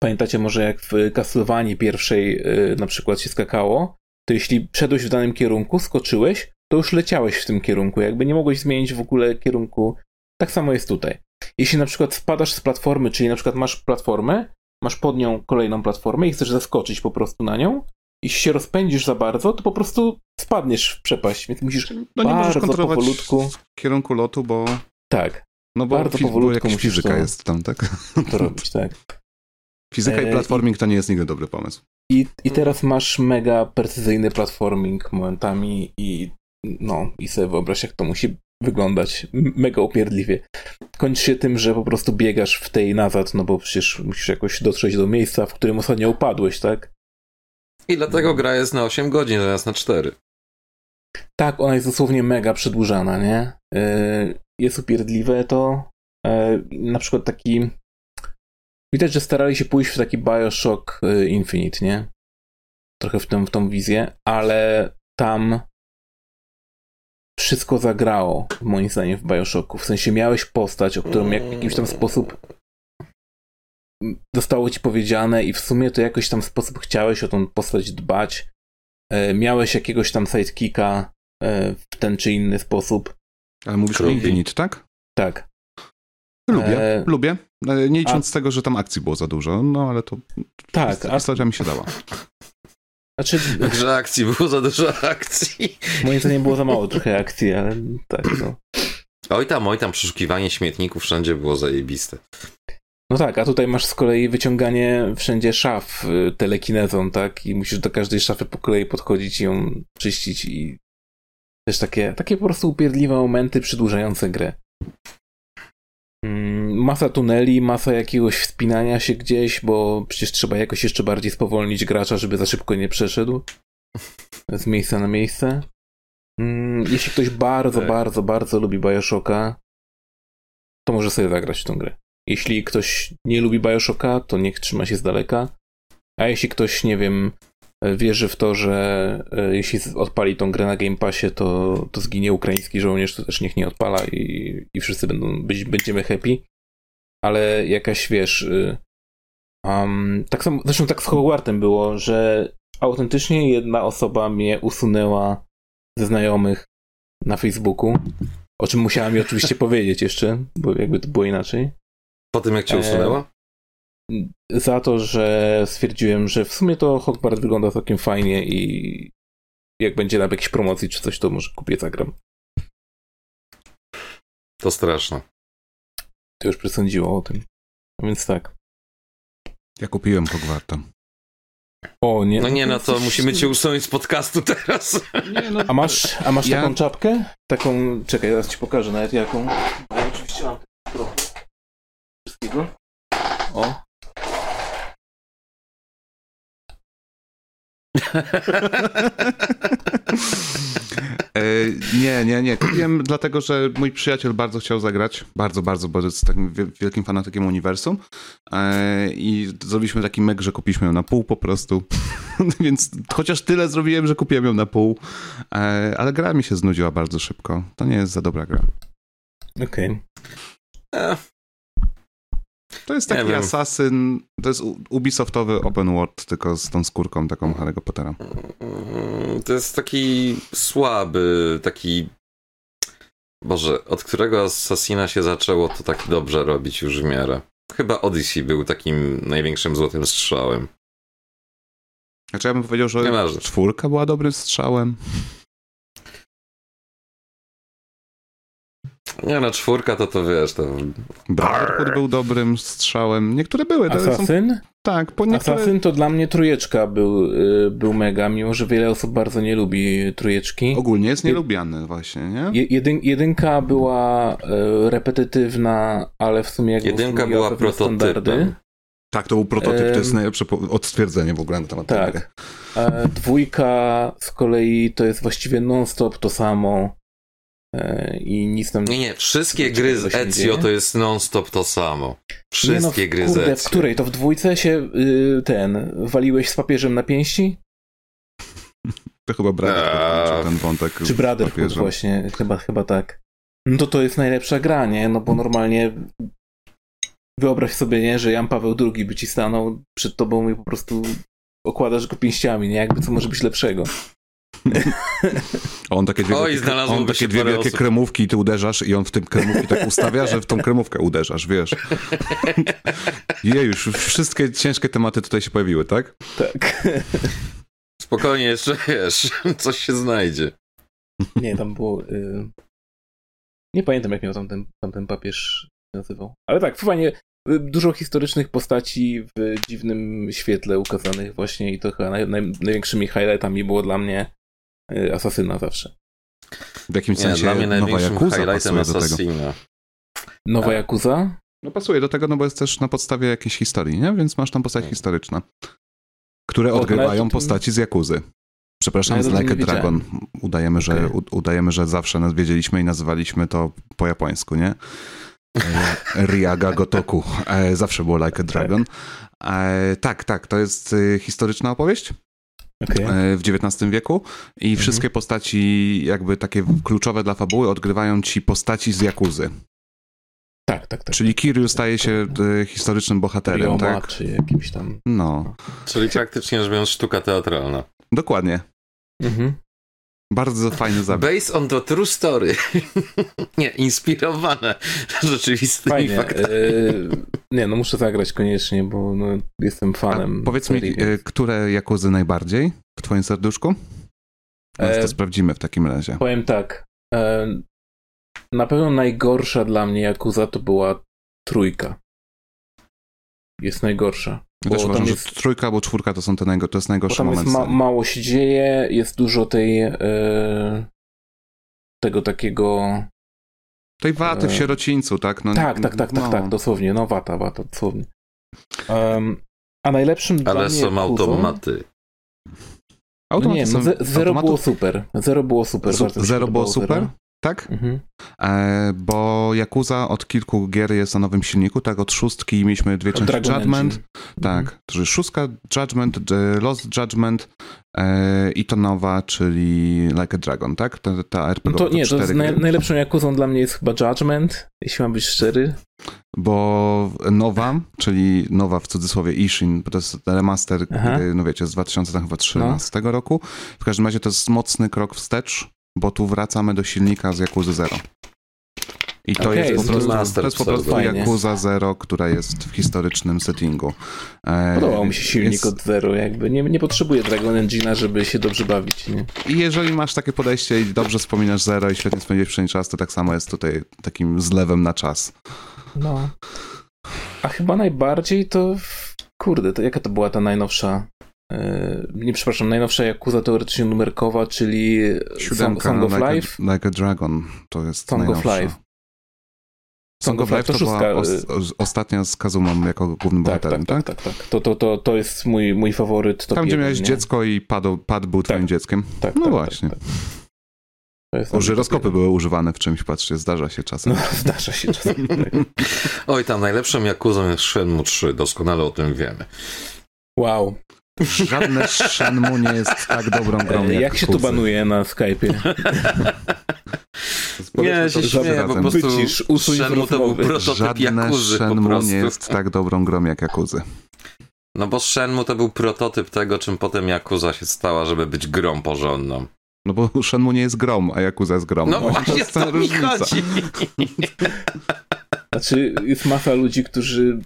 pamiętacie może jak w Castlevanii pierwszej yy, na przykład się skakało, to jeśli szedłeś w danym kierunku, skoczyłeś, to już leciałeś w tym kierunku, jakby nie mogłeś zmienić w ogóle kierunku. Tak samo jest tutaj. Jeśli na przykład spadasz z platformy, czyli na przykład masz platformę, masz pod nią kolejną platformę i chcesz zaskoczyć po prostu na nią, jeśli się rozpędzisz za bardzo, to po prostu spadniesz w przepaść, więc musisz no, nie bardzo kontrolować powolutku...
kierunku lotu, bo...
Tak.
No bo bardzo powolutku musisz fizyka to, jest tam, tak?
To robić, tak.
Fizyka i e, platforming to nie jest nigdy dobry pomysł.
I, I teraz masz mega precyzyjny platforming momentami i no, i sobie wyobraź, jak to musi wyglądać mega upierdliwie. Kończy się tym, że po prostu biegasz w tej nazad, no bo przecież musisz jakoś dotrzeć do miejsca, w którym ostatnio upadłeś, tak?
I dlatego gra jest na 8 godzin zamiast na 4.
Tak, ona jest dosłownie mega przedłużana, nie? E, jest upierdliwe to. E, na przykład taki Widać, że starali się pójść w taki Bioshock y, Infinite, nie? Trochę w, tym, w tą wizję, ale tam wszystko zagrało, moim zdaniem, w Bioshocku. W sensie miałeś postać, o którą jak, w jakiś tam sposób zostało ci powiedziane i w sumie to jakoś tam sposób chciałeś o tą postać dbać. E, miałeś jakiegoś tam sidekicka e, w ten czy inny sposób.
Ale mówisz o Infinite, tak?
Tak.
Lubię, e... lubię. E, nie licząc a... tego, że tam akcji było za dużo, no ale to
tak,
historia a... mi się dała.
Znaczy, że akcji było za dużo akcji.
Moim zdaniem było za mało trochę akcji, ale tak no.
Oj tam, oj tam, przeszukiwanie śmietników wszędzie było zajebiste.
No tak, a tutaj masz z kolei wyciąganie wszędzie szaf y, telekinezą, tak? I musisz do każdej szafy po kolei podchodzić i ją czyścić i też takie, takie po prostu upierdliwe momenty przedłużające grę. Mm, masa tuneli, masa jakiegoś wspinania się gdzieś, bo przecież trzeba jakoś jeszcze bardziej spowolnić gracza, żeby za szybko nie przeszedł z miejsca na miejsce. Mm, jeśli ktoś bardzo, tak. bardzo, bardzo lubi Bioshocka, to może sobie zagrać w tą grę. Jeśli ktoś nie lubi Bioshocka, to niech trzyma się z daleka. A jeśli ktoś, nie wiem, wierzy w to, że e, jeśli odpali tą grę na Game Passie, to, to zginie ukraiński żołnierz, to też niech nie odpala i, i wszyscy będą, być, będziemy happy. Ale jakaś, wiesz... Um, tak samo, zresztą tak z Hogwartem było, że autentycznie jedna osoba mnie usunęła ze znajomych na Facebooku, o czym musiała mi oczywiście powiedzieć jeszcze, bo jakby to było inaczej.
Po tym jak cię e, usunęła?
Za to, że stwierdziłem, że w sumie to Hogwarts wygląda całkiem fajnie i jak będzie na jakiejś promocji czy coś, to może kupię, zagram.
To straszne.
To już przesądziło o tym. A więc tak.
Ja kupiłem Hogwarta.
O, nie.
No nie, no to musimy cię usunąć z podcastu teraz.
Nie, no, a masz, a masz ja... taką czapkę? Taką, czekaj, zaraz ci pokażę nawet jaką. Ja oczywiście mam trochę wszystkiego. O,
nie, nie, nie. Kupiłem dlatego, że mój przyjaciel bardzo chciał zagrać. Bardzo, bardzo, bo jest takim wielkim fanatykiem uniwersum. E, I zrobiliśmy taki mek, że kupiliśmy ją na pół po prostu. Więc chociaż tyle zrobiłem, że kupiłem ją na pół. E, ale gra mi się znudziła bardzo szybko. To nie jest za dobra gra.
Okej. Okay.
To jest taki asasyn, to jest Ubisoftowy open world, tylko z tą skórką taką Harry'ego Pottera.
To jest taki słaby, taki... Boże, od którego Assassina się zaczęło to tak dobrze robić już w miarę. Chyba Odyssey był takim największym złotym strzałem.
Znaczy ja bym powiedział, że czwórka była dobrym strzałem.
Nie no, czwórka to to wiesz, to...
Brotherhood był dobrym strzałem. Niektóre były.
Assassin? Są...
Tak.
Po niektóre... Assassin to dla mnie trujeczka był, yy, był mega, mimo że wiele osób bardzo nie lubi trujeczki.
Ogólnie jest nielubiany właśnie, nie?
Jedyn, jedynka była yy, repetytywna, ale w sumie jak
Jedynka była prototypem.
Tak, to był prototyp, to jest najlepsze odstwierdzenie w ogóle na temat
tak. tego. Tak. Dwójka z kolei to jest właściwie non-stop to samo. E, i nic tam...
Nie, nie, wszystkie gry z Ezio to jest non-stop to samo. Wszystkie nie no, gry kurde, z Ezio.
w której? To w dwójce się y, ten, waliłeś z papieżem na pięści?
To chyba Brotherhood ten wątek
Czy Brotherhood właśnie, chyba, chyba tak. No to to jest najlepsza gra, nie? No bo normalnie wyobraź sobie, nie, że Jan Paweł II by ci stanął przed tobą i po prostu okładasz go pięściami, nie? Jakby co może być lepszego.
on takie dwie,
Oj,
wielkie, on takie dwie wielkie osób. kremówki i ty uderzasz i on w tym kremówki tak ustawia, że w tą kremówkę uderzasz, wiesz. Jej, już wszystkie ciężkie tematy tutaj się pojawiły, tak?
Tak.
Spokojnie, jeszcze wiesz, coś się znajdzie.
Nie, tam było... Y... Nie pamiętam, jak miał tam ten, tam ten papież nazywał. Ale tak, fajnie, y, dużo historycznych postaci w dziwnym świetle ukazanych właśnie i to chyba naj, naj, największymi highlightami było dla mnie asasyna zawsze.
W jakimś sensie dla mnie nowa Yakuza pasuje
Assassina.
do tego.
Nowa A. Yakuza?
No pasuje do tego, no bo jest też na podstawie jakiejś historii, nie? Więc masz tam postacie historyczne, które odgrywają postaci z Jakuzy. Przepraszam, z Like a Dragon. Udajemy że, okay. udajemy, że zawsze nas wiedzieliśmy i nazywaliśmy to po japońsku, nie? E, Riaga Gotoku. E, zawsze było Like a Dragon. Tak, tak, tak to jest y, historyczna opowieść? Okay. w XIX wieku i mhm. wszystkie postaci jakby takie kluczowe dla fabuły odgrywają ci postaci z Jakuzy.
Tak, tak, tak.
Czyli Kiryu staje się e, historycznym bohaterem, Ryoma, tak?
czy jakimś tam...
No.
Czyli praktycznie rzecz biorąc sztuka teatralna.
Dokładnie. Mhm. Bardzo fajny zabieg.
Based on the true story. nie, inspirowane rzeczywistymi Fajnie. faktami.
E, nie, no muszę zagrać koniecznie, bo no, jestem fanem.
A powiedz serii, mi, więc... E, które Jakuzy najbardziej w twoim serduszku? Teraz to sprawdzimy w takim razie.
Powiem tak. Na pewno najgorsza dla mnie Jakuza to była trójka. Jest najgorsza.
Ja też uważam, jest, że trójka albo czwórka to są te najgo, to jest najgorszy tam moment.
Jest ma, mało się dzieje, jest dużo tej e, tego takiego
tej waty w e, sierocińcu, tak?
No, tak, tak, tak, no. tak, tak, dosłownie, no wata, wata, dosłownie. Um, a najlepszym
Ale dla są automaty.
Automaty no nie, no, zero było super. Zero było super. Z,
zero było super? Tak? Mhm. E, bo Yakuza od kilku gier jest na nowym silniku, tak? Od szóstki mieliśmy dwie części Judgment. Engine. Tak, mhm. szóstka Judgment, Lost Judgment e, i to nowa, czyli Like a Dragon, tak? Ta, ta RPG.
No to nie, to jest naj, najlepszą Yakuzą dla mnie jest chyba Judgment, jeśli mam być szczery.
Bo nowa, czyli nowa w cudzysłowie Ishin, bo to jest remaster, Aha. no wiecie, z 2013 no. roku. W każdym razie to jest mocny krok wstecz bo tu wracamy do silnika z Yakuza Zero. I to okay, jest po prostu, to jest po prostu Yakuza Zero, która jest w historycznym settingu.
E, Podobał mi się silnik jest... od Zero, jakby nie, nie potrzebuję Dragon Engine'a, żeby się dobrze bawić. Nie?
I jeżeli masz takie podejście i dobrze wspominasz Zero i świetnie spędziłeś przynajmniej czas, to tak samo jest tutaj takim zlewem na czas.
No. A chyba najbardziej to kurde, to jaka to była ta najnowsza nie przepraszam, najnowsza Yakuza teoretycznie numerkowa, czyli Siódemka, Song, of like Life.
A, like a Dragon, to jest
Song najnowsza. of Life.
Song, of Life to, to była os, ostatnia z Kazumą jako głównym tak, bohaterem,
tak? Tak, tak, tak. To, to, to, to jest mój, mój faworyt.
Tam, gdzie miałeś nie? dziecko i padł, pad był tak. twoim dzieckiem. Tak, no tak, właśnie. Tak, tak. Żyroskopy były używane w czymś, patrzcie, zdarza się czasem. No,
zdarza się czasem.
Oj, tam najlepszą Jakuzą jest Shenmue 3, doskonale o tym wiemy.
Wow.
Żadne Shenmue nie jest tak dobrą grą jak
Jak się tu banuje na Skype'ie?
nie, się śmieję, po prostu Wycisz, Shenmue to był prototyp Żadne Jakuzy Shenmue
nie jest tak dobrą grą jak Jakuzy.
No bo Shenmue to był prototyp tego, czym potem Yakuza się stała, żeby być grą porządną.
No bo Shenmue nie jest grom, a Yakuza jest grom.
No, no właśnie, to jest ta różnica.
Znaczy, jest masa ludzi, którzy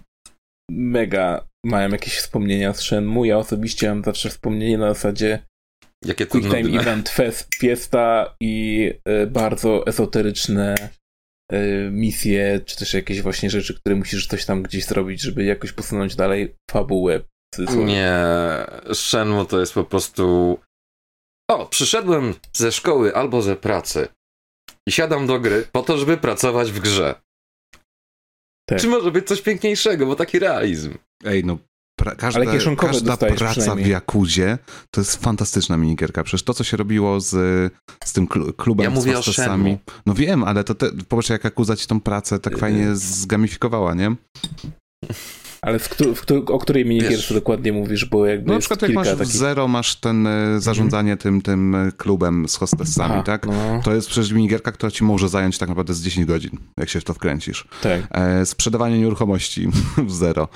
mega mają jakieś wspomnienia z Shenmue. Ja osobiście mam zawsze wspomnienie na zasadzie
Jakie
Quick Time nudne. Event Fest, Fiesta i y, bardzo esoteryczne y, misje, czy też jakieś właśnie rzeczy, które musisz coś tam gdzieś zrobić, żeby jakoś posunąć dalej fabułę.
Nie, Shenmue to jest po prostu o, przyszedłem ze szkoły albo ze pracy i siadam do gry po to, żeby pracować w grze. Tak. Czy może być coś piękniejszego, bo taki realizm.
Ej, no pra, każda, każda praca w Jakuzie to jest fantastyczna minigierka. Przecież to, co się robiło z, z tym klubem
ja mówię
z hostessami. No wiem, ale to te, popatrz, jak Jakuza ci tą pracę tak fajnie zgamifikowała, nie?
Ale w, w, o której minigierce dokładnie mówisz, bo jakby
No na przykład jak masz takich... w Zero masz ten e, zarządzanie mm. tym, tym e, klubem z hostessami, Aha, tak? No. To jest przecież minigierka, która ci może zająć tak naprawdę z 10 godzin, jak się w to wkręcisz.
Tak.
E, sprzedawanie nieruchomości w Zero.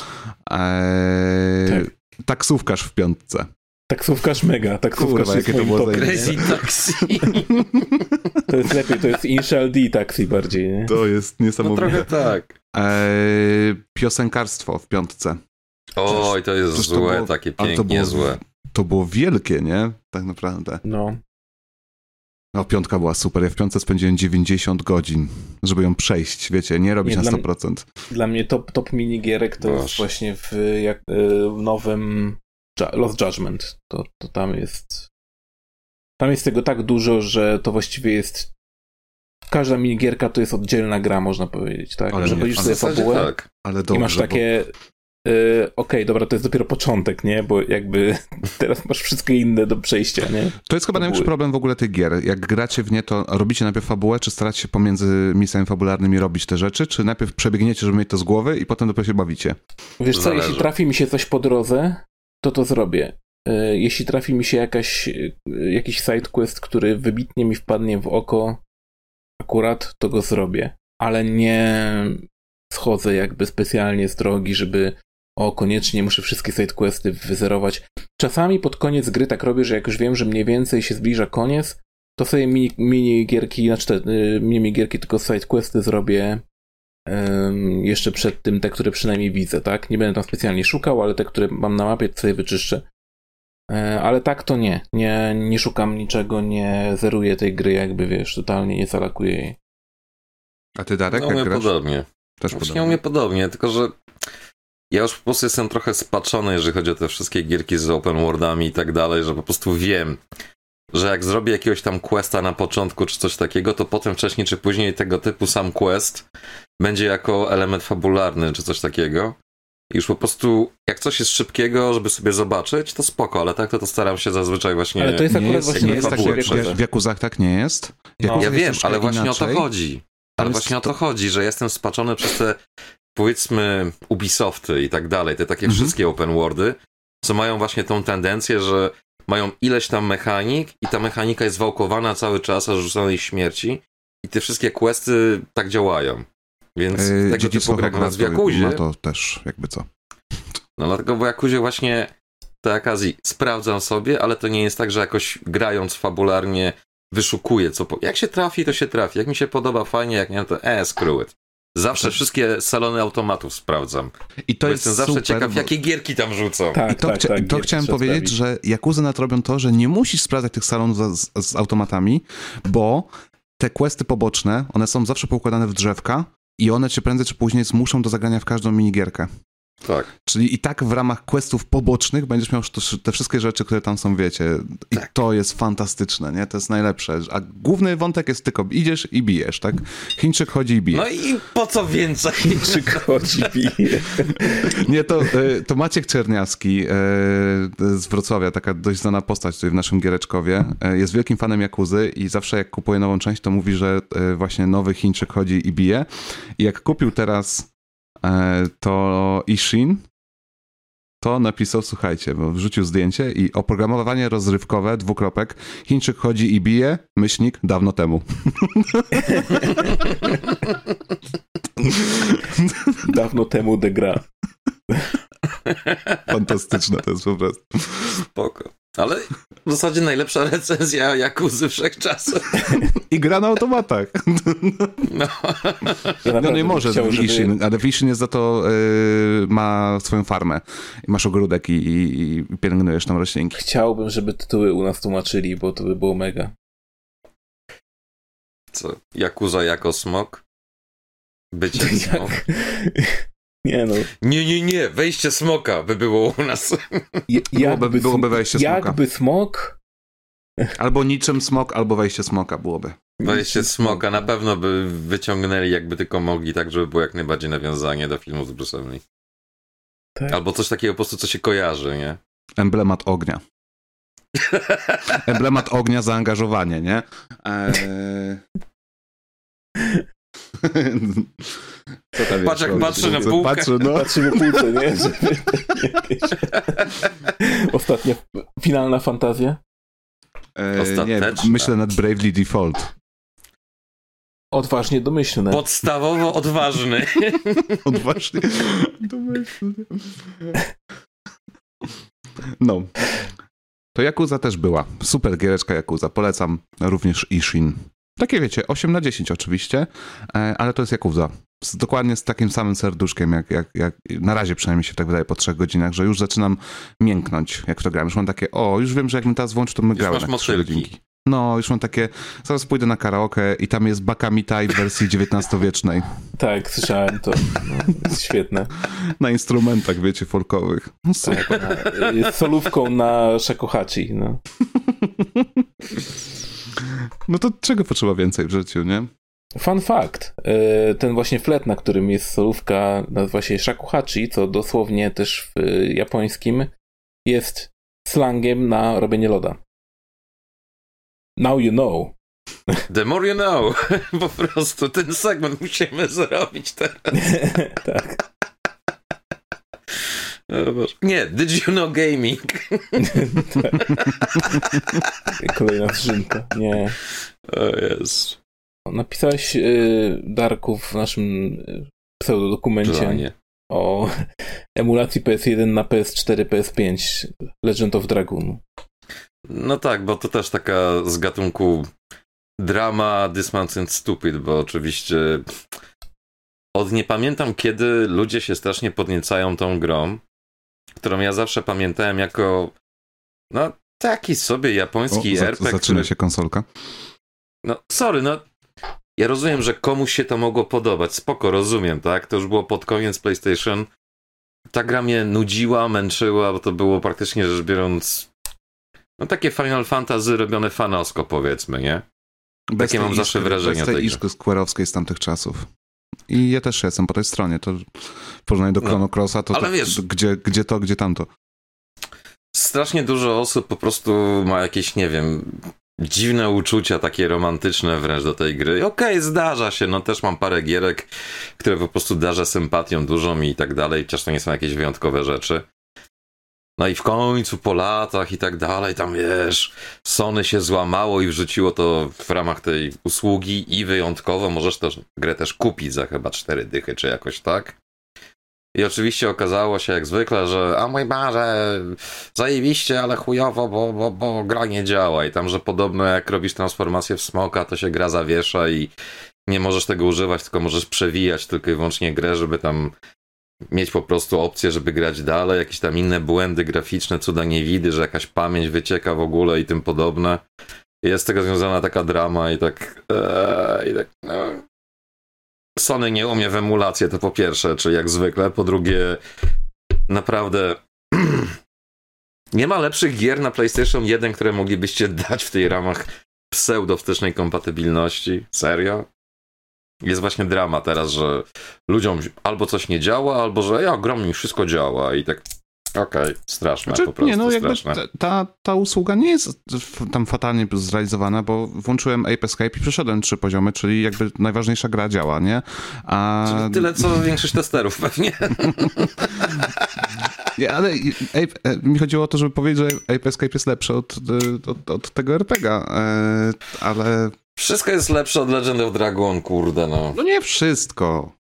E, tak. Taksówkarz w piątce.
Taksówkarz mega, taksówkarz Kurwa, jakie to było
Crazy Taxi.
to jest lepiej, to jest Initial D Taxi bardziej, nie?
To jest niesamowite.
No trochę tak.
Eee, piosenkarstwo w piątce.
Oj, to jest złe, to było, takie pięknie to było, złe.
To było wielkie, nie? Tak naprawdę.
No.
No, piątka była super. Ja w piątce spędziłem 90 godzin, żeby ją przejść, wiecie, nie robić nie, na 100%. Dla,
dla mnie top, top minigierek to Boże. jest właśnie w, jak, e, w nowym Lost Judgment. To, to tam jest. Tam jest tego tak dużo, że to właściwie jest. Każda minigierka to jest oddzielna gra, można powiedzieć, tak?
Ale
że chodzisz sobie fabułę
tak.
ale dobrze,
i masz takie. Bo... Yy, Okej, okay, dobra, to jest dopiero początek, nie? Bo jakby teraz masz wszystkie inne do przejścia, nie?
To jest chyba największy problem w ogóle tych gier. Jak gracie w nie, to robicie najpierw fabułę, czy staracie się pomiędzy misjami fabularnymi robić te rzeczy, czy najpierw przebiegniecie, żeby mieć to z głowy i potem dopiero się bawicie?
Wiesz co, Zależy. jeśli trafi mi się coś po drodze, to to zrobię. e, jeśli trafi mi się jakaś, e, jakiś side quest, który wybitnie mi wpadnie w oko, akurat to go zrobię, ale nie schodzę jakby specjalnie z drogi, żeby o, koniecznie muszę wszystkie sidequesty wyzerować. Czasami pod koniec gry tak robię, że jak już wiem, że mniej więcej się zbliża koniec, to sobie mini, mini gierki, znaczy te, y, mini gierki, tylko sidequesty zrobię jeszcze przed tym, te, które przynajmniej widzę, tak? Nie będę tam specjalnie szukał, ale te, które mam na mapie, to sobie wyczyszczę. E, ale tak to nie. nie. Nie szukam niczego, nie zeruję tej gry, jakby wiesz, totalnie nie zalakuję jej.
A ty Darek,
no,
jak grasz?
podobnie.
Też
Właśnie
podobnie.
u mnie podobnie, tylko że ja już po prostu jestem trochę spaczony, jeżeli chodzi o te wszystkie gierki z open worldami i tak dalej, że po prostu wiem, że jak zrobię jakiegoś tam questa na początku czy coś takiego, to potem wcześniej czy później tego typu sam quest będzie jako element fabularny czy coś takiego. Już po prostu, jak coś jest szybkiego, żeby sobie zobaczyć, to spoko, ale tak to, to staram się zazwyczaj właśnie...
Ale to jest akurat
jest,
właśnie
nie jest tak, w, w Jakuzach tak nie jest.
No.
Ja
jest
wiem, ale właśnie
inaczej.
o to chodzi. Ale właśnie o to chodzi, że jestem spaczony przez te, powiedzmy, Ubisofty i tak dalej, te takie
Mhm.
wszystkie open worldy, co mają właśnie tą tendencję, że mają ileś tam mechanik i ta mechanika jest wałkowana cały czas aż rzuconej śmierci i te wszystkie questy tak działają. Więc
Yy,
tego typu gra w Jakuzie,
Ma to też jakby co.
no dlatego w Jakuzie właśnie te okazji sprawdzam sobie, ale to nie jest tak, że jakoś grając fabularnie wyszukuję, co po... jak się trafi, to się trafi. Jak mi się podoba, fajnie, jak nie, to e, screw it. Zawsze
Tak.
wszystkie salony automatów sprawdzam.
I to
bo
jest
jestem zawsze
super,
ciekaw,
bo-
jakie gierki tam rzucą.
Tak,
I to,
tak,
chcia-
tak.
to chciałem powiedzieć, że Jakuzy nad robią to, że nie musisz sprawdzać tych salonów z, z, z automatami, bo te questy poboczne, one są zawsze poukładane w drzewka i one cię prędzej czy później zmuszą do zagrania w każdą minigierkę.
Tak.
Czyli i tak w ramach questów pobocznych będziesz miał te wszystkie rzeczy, które tam są, wiecie. I
Tak.
to jest fantastyczne, nie? To jest najlepsze. A główny wątek jest tylko idziesz i bijesz, tak? Chińczyk chodzi i bije.
No i po co więcej?
Czy chodzi bije?
Nie, to, e, to Maciek Czerniawski e, z Wrocławia, taka dość znana postać tutaj w naszym Giereczkowie, e, jest wielkim fanem Jakuzy i zawsze jak kupuje nową część, to mówi, że właśnie nowy Chińczyk chodzi i bije. I jak kupił teraz to Ishin, to napisał, słuchajcie, bo wrzucił zdjęcie i oprogramowanie rozrywkowe, dwukropek, Chińczyk chodzi i bije, myślnik, dawno temu.
Dawno temu de gra.
Fantastyczne to jest po prostu.
Spoko. Ale w zasadzie najlepsza recenzja Jakuzy wszechczasów.
I gra na automatach.
No.
Ja
No nie może
chciał,
w
żeby-
ale w Ishin jest za to, y, ma swoją farmę. I masz ogródek i, i, i pielęgnujesz tam roślinki.
Chciałbym, żeby tytuły u nas tłumaczyli, bo to by było mega.
Co? Jakuza jako smok? Bycie smok?
Nie no.
Nie, nie, nie, wejście smoka by było u nas.
Je-
Byłoby- byłoby wejście smoka.
Jakby smok...
Albo niczym smok, albo wejście smoka byłoby.
Wejście smoka na pewno by wyciągnęli jakby tylko mogli, tak żeby było jak najbardziej nawiązanie do filmów z Bruce'em Lee.
Tak.
Albo coś takiego po prostu, co się kojarzy, nie?
Emblemat ognia. Emblemat ognia, zaangażowanie, nie? Eee... Co tam
Patrz, jak patrzy na półkę.
Patrzę, no.
Patrzymy półce, nie? Ostatnia, finalna fantazja.
Eee, nie, myślę nad Bravely Default.
Odważnie domyślne.
Podstawowo odważny.
Odważnie. Domyślnie. No. To Yakuza też była. Super giereczka Yakuza. Polecam również Ishin. Takie wiecie, 8 na 10 oczywiście, e, ale to jest Yakuza. Z, dokładnie z takim samym serduszkiem, jak, jak, jak na razie przynajmniej się tak wydaje po trzech godzinach, że już zaczynam mięknąć, jak to gram. Już mam takie, o, już wiem, że jak mi teraz włączy, to my
Już
gramy
masz
na godzinki. No, już mam takie, zaraz pójdę na karaoke i tam jest Bakamitai w wersji XIX-wiecznej.
Tak, słyszałem to. No, jest świetne.
Na instrumentach, wiecie, folkowych.
Tak, na, jest solówką na shakuhachi. No.
No to czego potrzeba więcej w życiu, nie?
Fun fact. e, Ten właśnie flet, na którym jest solówka, nazywa się shakuhachi, co dosłownie też w e, japońskim jest slangiem na robienie loda. Now you know.
The more you know. Po prostu ten segment musimy zrobić teraz.
tak.
Nie, Did You Know Gaming?
Kolejna skrzynka. Nie.
O jest.
Napisałeś y, Darku w naszym y, pseudodokumencie o emulacji PS1 na PS4, PS5 Legend of Dragoon.
No tak, bo to też taka z gatunku drama Dismounted Stupid, bo oczywiście od nie pamiętam kiedy ludzie się strasznie podniecają tą grą, którą ja zawsze pamiętałem jako no taki sobie japoński o, RPG.
Zaczyna który... się konsolka.
No sorry, no ja rozumiem, że komuś się to mogło podobać, spoko, rozumiem, tak? To już było pod koniec PlayStation. Ta gra mnie nudziła, męczyła, bo to było praktycznie rzecz biorąc no takie Final Fantasy robione fanosko, powiedzmy, nie? Bez takie mam zawsze wrażenie
bez tej iskry square'owskiej z tamtych czasów. I ja też jestem po tej stronie. To w porównaniu do no, Chrono Crossa, to, ale to, wiesz, gdzie, gdzie to, gdzie tamto.
Strasznie dużo osób po prostu ma jakieś, nie wiem, dziwne uczucia, takie romantyczne wręcz do tej gry. Okej, okay, zdarza się, no też mam parę gierek, które po prostu darzę sympatią dużą i tak dalej, chociaż to nie są jakieś wyjątkowe rzeczy. No i w końcu po latach i tak dalej, tam wiesz, Sony się złamało i wrzuciło to w ramach tej usługi i wyjątkowo możesz też grę też kupić za chyba cztery dychy czy jakoś tak. I oczywiście okazało się jak zwykle, że a mój Boże, zajebiście, ale chujowo, bo, bo, bo gra nie działa. I tam, że podobno jak robisz transformację w smoka, to się gra zawiesza i nie możesz tego używać, tylko możesz przewijać tylko i wyłącznie grę, żeby tam mieć po prostu opcję, żeby grać dalej, jakieś tam inne błędy graficzne, cuda nie widy, że jakaś pamięć wycieka w ogóle i tym podobne. Jest z tego związana taka drama i tak, ee, i tak no. Sony nie umie w emulację, to po pierwsze, czy jak zwykle, po drugie naprawdę nie ma lepszych gier na PlayStation 1, które moglibyście dać w tej ramach pseudo-wstecznej kompatybilności. Serio? Jest właśnie drama teraz, że ludziom albo coś nie działa, albo że ja grom mi wszystko działa i tak Okej, okay, straszne znaczy, po prostu,
Nie, no
jakby
ta, ta usługa nie jest tam fatalnie zrealizowana, bo włączyłem Ape Escape i przeszedłem trzy poziomy, czyli jakby najważniejsza gra działa, nie?
A... Czyli tyle, co większość testerów pewnie.
Nie, ale Ape, e, mi chodziło o to, żeby powiedzieć, że Ape Escape jest lepszy od, od, od tego RPGa, e, ale
wszystko jest lepsze od Legend of Dragon, kurde no.
No nie wszystko.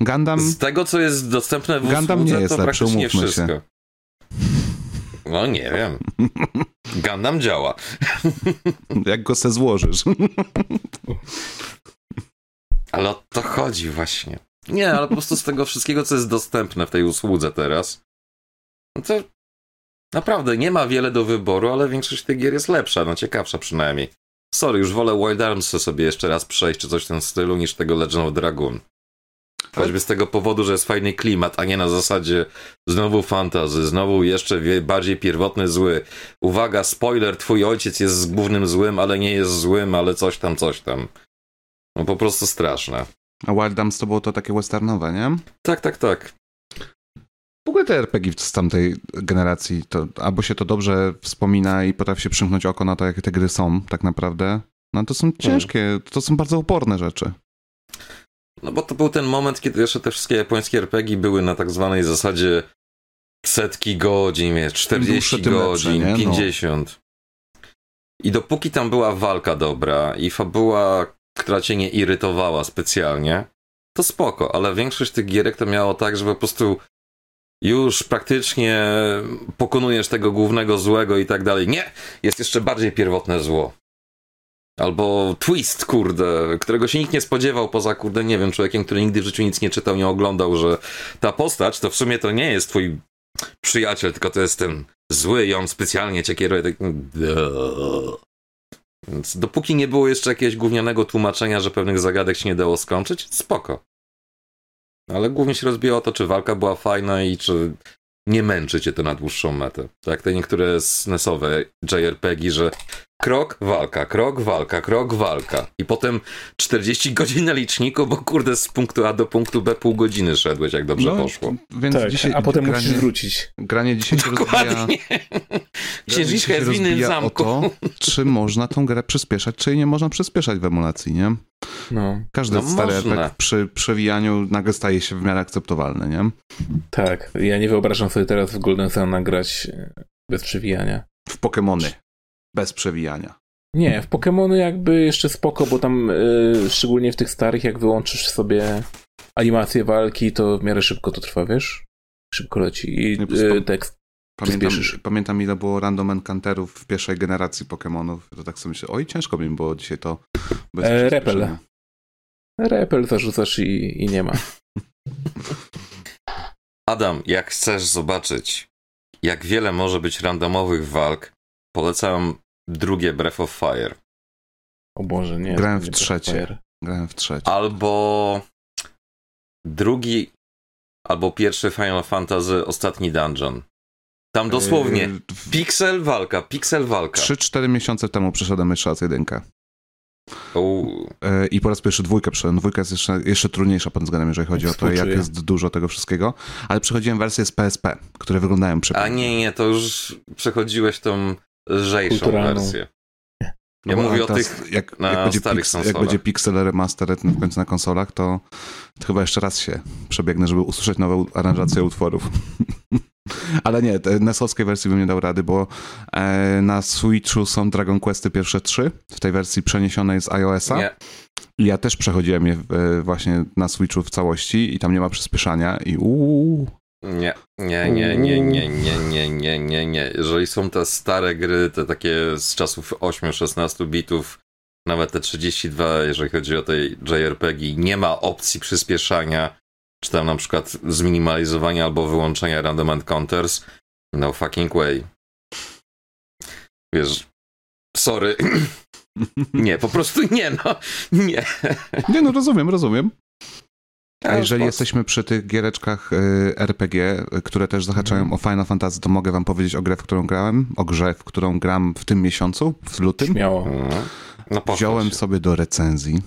Gundam...
Z tego, co jest dostępne w
Gundam
usłudze,
nie jest
to
lepszy,
praktycznie
wszystko. Się.
No nie wiem. Gundam działa.
Jak go se złożysz.
Ale o to chodzi właśnie. Nie, ale po prostu z tego wszystkiego, co jest dostępne w tej usłudze teraz, no to Naprawdę, nie ma wiele do wyboru, ale większość tych gier jest lepsza, no ciekawsza przynajmniej. Sorry, już wolę Wild Arms sobie jeszcze raz przejść, czy coś w tym stylu, niż tego Legend of Dragoon. Choćby z tego powodu, że jest fajny klimat, a nie na zasadzie znowu fantazy, znowu jeszcze bardziej pierwotny zły. Uwaga, spoiler, twój ojciec jest głównym złym, ale nie jest złym, ale coś tam, coś tam. No po prostu straszne.
A Wild Arms to było to takie westernowe, nie?
Tak, tak, tak.
W ogóle te RPG z tamtej generacji, to albo się to dobrze wspomina i potrafi się przymknąć oko na to, jakie te gry są tak naprawdę, no to są hmm. ciężkie, to są bardzo oporne rzeczy.
No bo to był ten moment, kiedy jeszcze te wszystkie japońskie RPG były na tak zwanej zasadzie setki godzin, wiesz, 40 godzin, lepsze, 50. No. I dopóki tam była walka dobra i fabuła, która cię nie irytowała specjalnie, to spoko, ale większość tych gierek to miało tak, że po prostu już praktycznie pokonujesz tego głównego złego i tak dalej. Nie, jest jeszcze bardziej pierwotne zło. Albo twist, kurde, którego się nikt nie spodziewał, poza, kurde, nie wiem, człowiekiem, który nigdy w życiu nic nie czytał, nie oglądał, że ta postać to w sumie to nie jest twój przyjaciel, tylko to jest ten zły i on specjalnie cię kieruje. Tak... Więc dopóki nie było jeszcze jakiegoś gównianego tłumaczenia, że pewnych zagadek się nie dało skończyć, spoko. Ale głównie się rozbijało to, czy walka była fajna i czy nie męczy cię to na dłuższą metę. Tak, te niektóre SNESowe JRPG, że krok, walka, krok, walka, krok, walka. I potem 40 godzin na liczniku, bo kurde z punktu A do punktu B pół godziny szedłeś, jak dobrze no, poszło.
Więc tak, dzisiaj a potem granie, musisz wrócić.
Granie dzisiaj się Dokładnie.
Księżniczka jest w innym zamku.
O to, czy można tą grę przyspieszać, czy nie można przyspieszać w emulacji, nie? No. Każdy no stary efekt przy przewijaniu nagle staje się w miarę akceptowalny, nie?
Tak. Ja nie wyobrażam sobie teraz w Golden Sun nagrać e, bez przewijania.
W Pokémony. Bez przewijania.
Nie, w Pokémony jakby jeszcze spoko, bo tam yy, szczególnie w tych starych, jak wyłączysz sobie animację walki, to w miarę szybko to trwa, wiesz? Szybko leci i yy, tekst
Pamiętam, pamiętam, ile było random encounterów w pierwszej generacji Pokémonów. To tak sobie myślę, oj, ciężko mi było dzisiaj to
bez e, Repel. Repel zarzucasz i, i nie ma.
Adam, jak chcesz zobaczyć, jak wiele może być randomowych walk, polecam drugie Breath of Fire.
O Boże, nie.
Grałem w trzecie. Grałem w trzecie.
Albo drugi, albo pierwszy Final Fantasy, ostatni dungeon. Tam dosłownie yy, piksel walka, piksel walka.
3-4 miesiące temu przeszedłem jeszcze raz jedynkę. Yy, I po raz pierwszy dwójkę przeszedłem. Dwójka jest jeszcze, jeszcze trudniejsza pod względem, jeżeli chodzi o to, jak jest dużo tego wszystkiego. Ale przechodziłem wersję z PSP, które wyglądają przepięknie.
A nie, nie, to już przechodziłeś tą lżejszą Kulturalną. wersję. Ja no mówię o tych jak, na jak będzie starych
Jak będzie Pixel Remastered w końcu na konsolach, to, to chyba jeszcze raz się przebiegnę, żeby usłyszeć nową aranżację utworów. Ale nie, nesowskiej wersji bym nie dał rady, bo e, na Switchu są Dragon Questy pierwsze trzy, w tej wersji przeniesionej z iOS-a. Nie. Ja też przechodziłem je e, właśnie na Switchu w całości i tam nie ma przyspieszania i uuu.
Nie, nie, nie, nie, nie, nie, nie, nie, nie, nie. Jeżeli są te stare gry, te takie z czasów 8-16 bitów, nawet te 32, jeżeli chodzi o tej JRPG, nie ma opcji przyspieszania, czy tam na przykład zminimalizowania albo wyłączenia random encounters. No fucking way. Wiesz, sorry. nie, po prostu nie, no. Nie.
nie, no rozumiem, rozumiem. A jeżeli jesteśmy przy tych giereczkach y, RPG, które też zahaczają mm. o Final Fantasy, to mogę wam powiedzieć o grę, w którą grałem, o grze, w którą gram w tym miesiącu, w lutym.
Śmiało.
No, Wziąłem sobie do recenzji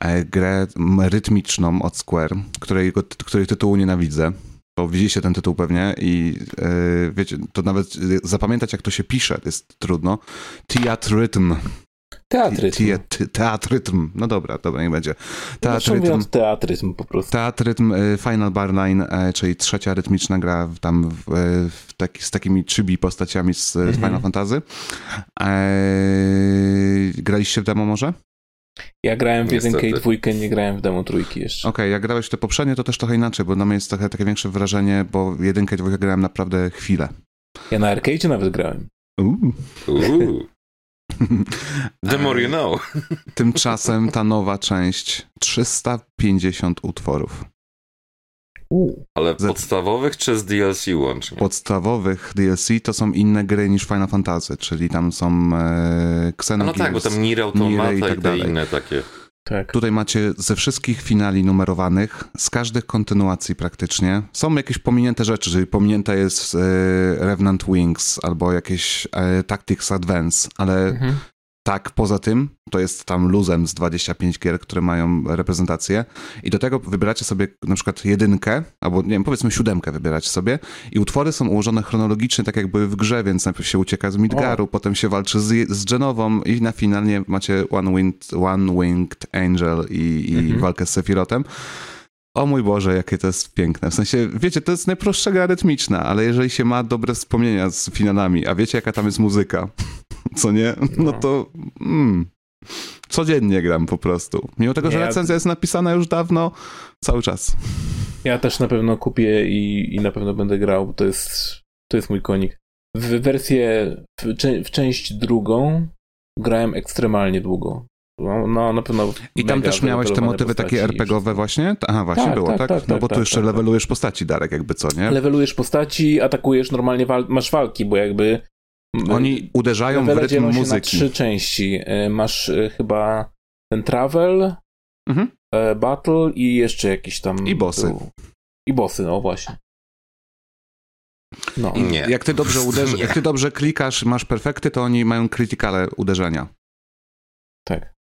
E, grę rytmiczną od Square, której, której tytułu nienawidzę. Bo widzieliście ten tytuł pewnie i yy, wiecie, to nawet zapamiętać jak to się pisze, to jest trudno. Teatrytm.
Teatrytm.
Te, teatrytm. No dobra, dobra, niech będzie.
Teatrytm. Teatrytm po prostu.
Teatrytm Final Bar 9, czyli trzecia rytmiczna gra tam w, w taki, z takimi chibi postaciami z mhm. Final Fantasy. Eee, graliście w demo może?
Ja grałem w jedynkę i dwójkę, nie grałem w demo trójki jeszcze.
Okej, okay, jak grałeś te poprzednie, to też trochę inaczej, bo na mnie jest trochę takie większe wrażenie, bo jedynkę i dwójkę grałem naprawdę chwilę.
Ja na arcade nawet grałem.
Uuu. Uuu. The more you know.
Tymczasem ta nowa część 350 utworów.
Ale Z... podstawowych czy z DLC łącznie?
Podstawowych DLC to są inne gry niż Final Fantasy, czyli tam są e, Xenogears,
No tak, bo tam Nier Automata i, tak i te dalej. inne takie.
Tak. Tutaj macie ze wszystkich finali numerowanych, z każdych kontynuacji praktycznie. Są jakieś pominięte rzeczy, czyli pominięta jest e, Revenant Wings albo jakieś e, Tactics Advance, ale mhm. Tak, poza tym to jest tam luzem z 25 gier, które mają reprezentację i do tego wybieracie sobie na przykład jedynkę, albo nie wiem, powiedzmy siódemkę wybieracie sobie i utwory są ułożone chronologicznie, tak jak były w grze, więc najpierw się ucieka z Midgaru, o. potem się walczy z, z Genową i na finalnie macie One Winged, One Winged Angel i, i mhm. walkę z Sephirotem. O mój Boże, jakie to jest piękne. W sensie, wiecie, to jest najprostsza gra rytmiczna, ale jeżeli się ma dobre wspomnienia z finalami, a wiecie, jaka tam jest muzyka, co nie? No, no. to mm, codziennie gram po prostu. Mimo tego, że recenzja ja... jest napisana już dawno, cały czas.
Ja też na pewno kupię i, i na pewno będę grał. To jest, to jest mój konik. W wersję, w, w część drugą grałem ekstremalnie długo. No, no na pewno.
I tam też miałeś te motywy takie RPGowe właśnie? Aha, właśnie tak, było, tak? tak? tak no bo tak, tu jeszcze tak, tak. levelujesz postaci, Darek, jakby co, nie?
Levelujesz postaci, atakujesz normalnie, wal masz walki, bo jakby
oni uderzają w rytm muzyki. na
trzy części. E, masz e, chyba ten travel, mhm. E, battle i jeszcze jakiś tam...
I bossy.
I bossy, no właśnie.
No. Nie. Jak ty dobrze uderz- jak ty dobrze klikasz, masz perfekty, to oni mają krytykale uderzenia.
Tak.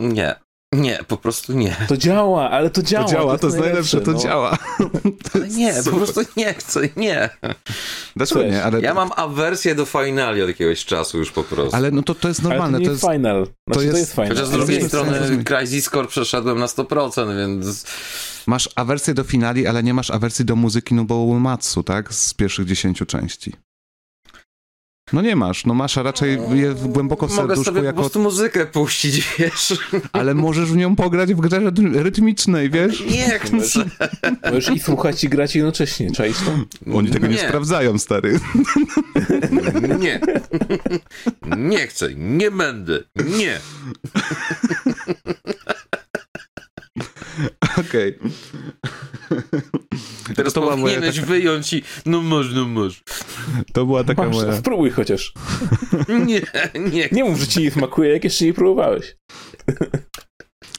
Nie. Nie, po prostu nie.
To działa, ale to działa.
To działa, to, to jest najlepsze, to no. działa.
To nie, super. po prostu nie chcę, nie.
Dlaczego nie? Ale...
Ja mam awersję do finali od jakiegoś czasu już po prostu.
Ale no to, to jest normalne.
Ale to,
to jest
final. Znaczy, to, jest, to jest final.
Chociaż z drugiej strony Crisis Core przeszedłem na 100%, więc...
Masz awersję do finali, ale nie masz awersji do muzyki Nobuo Matsu, tak? Z pierwszych dziesięciu części. No nie masz, no masz, a raczej je głęboko w
Mogę
serduszku
sobie
jako...
po prostu muzykę puścić, wiesz.
Ale możesz w nią pograć w grze rytmicznej, wiesz?
Nie chcę.
Możesz i słuchać i grać jednocześnie, czaisz to?
Oni tego nie, nie sprawdzają, stary.
Nie. Nie chcę, nie będę, nie.
Okej. Okay.
Teraz to powinieneś taka... wyjąć i no masz, no masz.
To była taka masz, moja...
Spróbuj chociaż.
nie, nie.
Nie mów, że ci nie smakuje, jak jeszcze nie próbowałeś.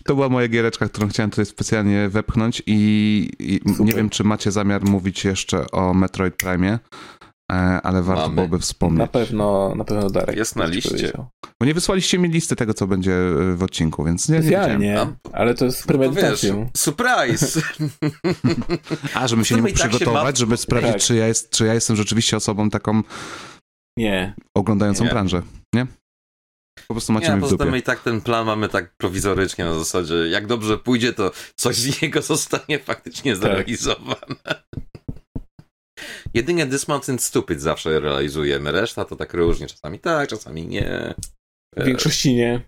To była moja giereczka, którą chciałem tutaj specjalnie wepchnąć i, i nie wiem, czy macie zamiar mówić jeszcze o Metroid Prime, ale warto Mamy. byłoby wspomnieć.
Na pewno, na pewno Darek.
Jest na liście.
Bo nie wysłaliście mi listy tego, co będzie e, w odcinku, więc nie,
nie nie, ale to jest premedytacją.
No surprise!
A, żeby się nie mógł tak przygotować, żeby sprawdzić, tak. czy, ja jest, czy ja jestem rzeczywiście osobą taką
nie.
oglądającą nie. branżę, nie? Po prostu macie
nie,
mnie w dupie.
my i tak ten plan mamy tak prowizorycznie na zasadzie, jak dobrze pójdzie, to coś z niego zostanie faktycznie tak. Jedynie This Mountain Stupid zawsze realizujemy, reszta to tak różnie, czasami tak, czasami nie.
W większości nie.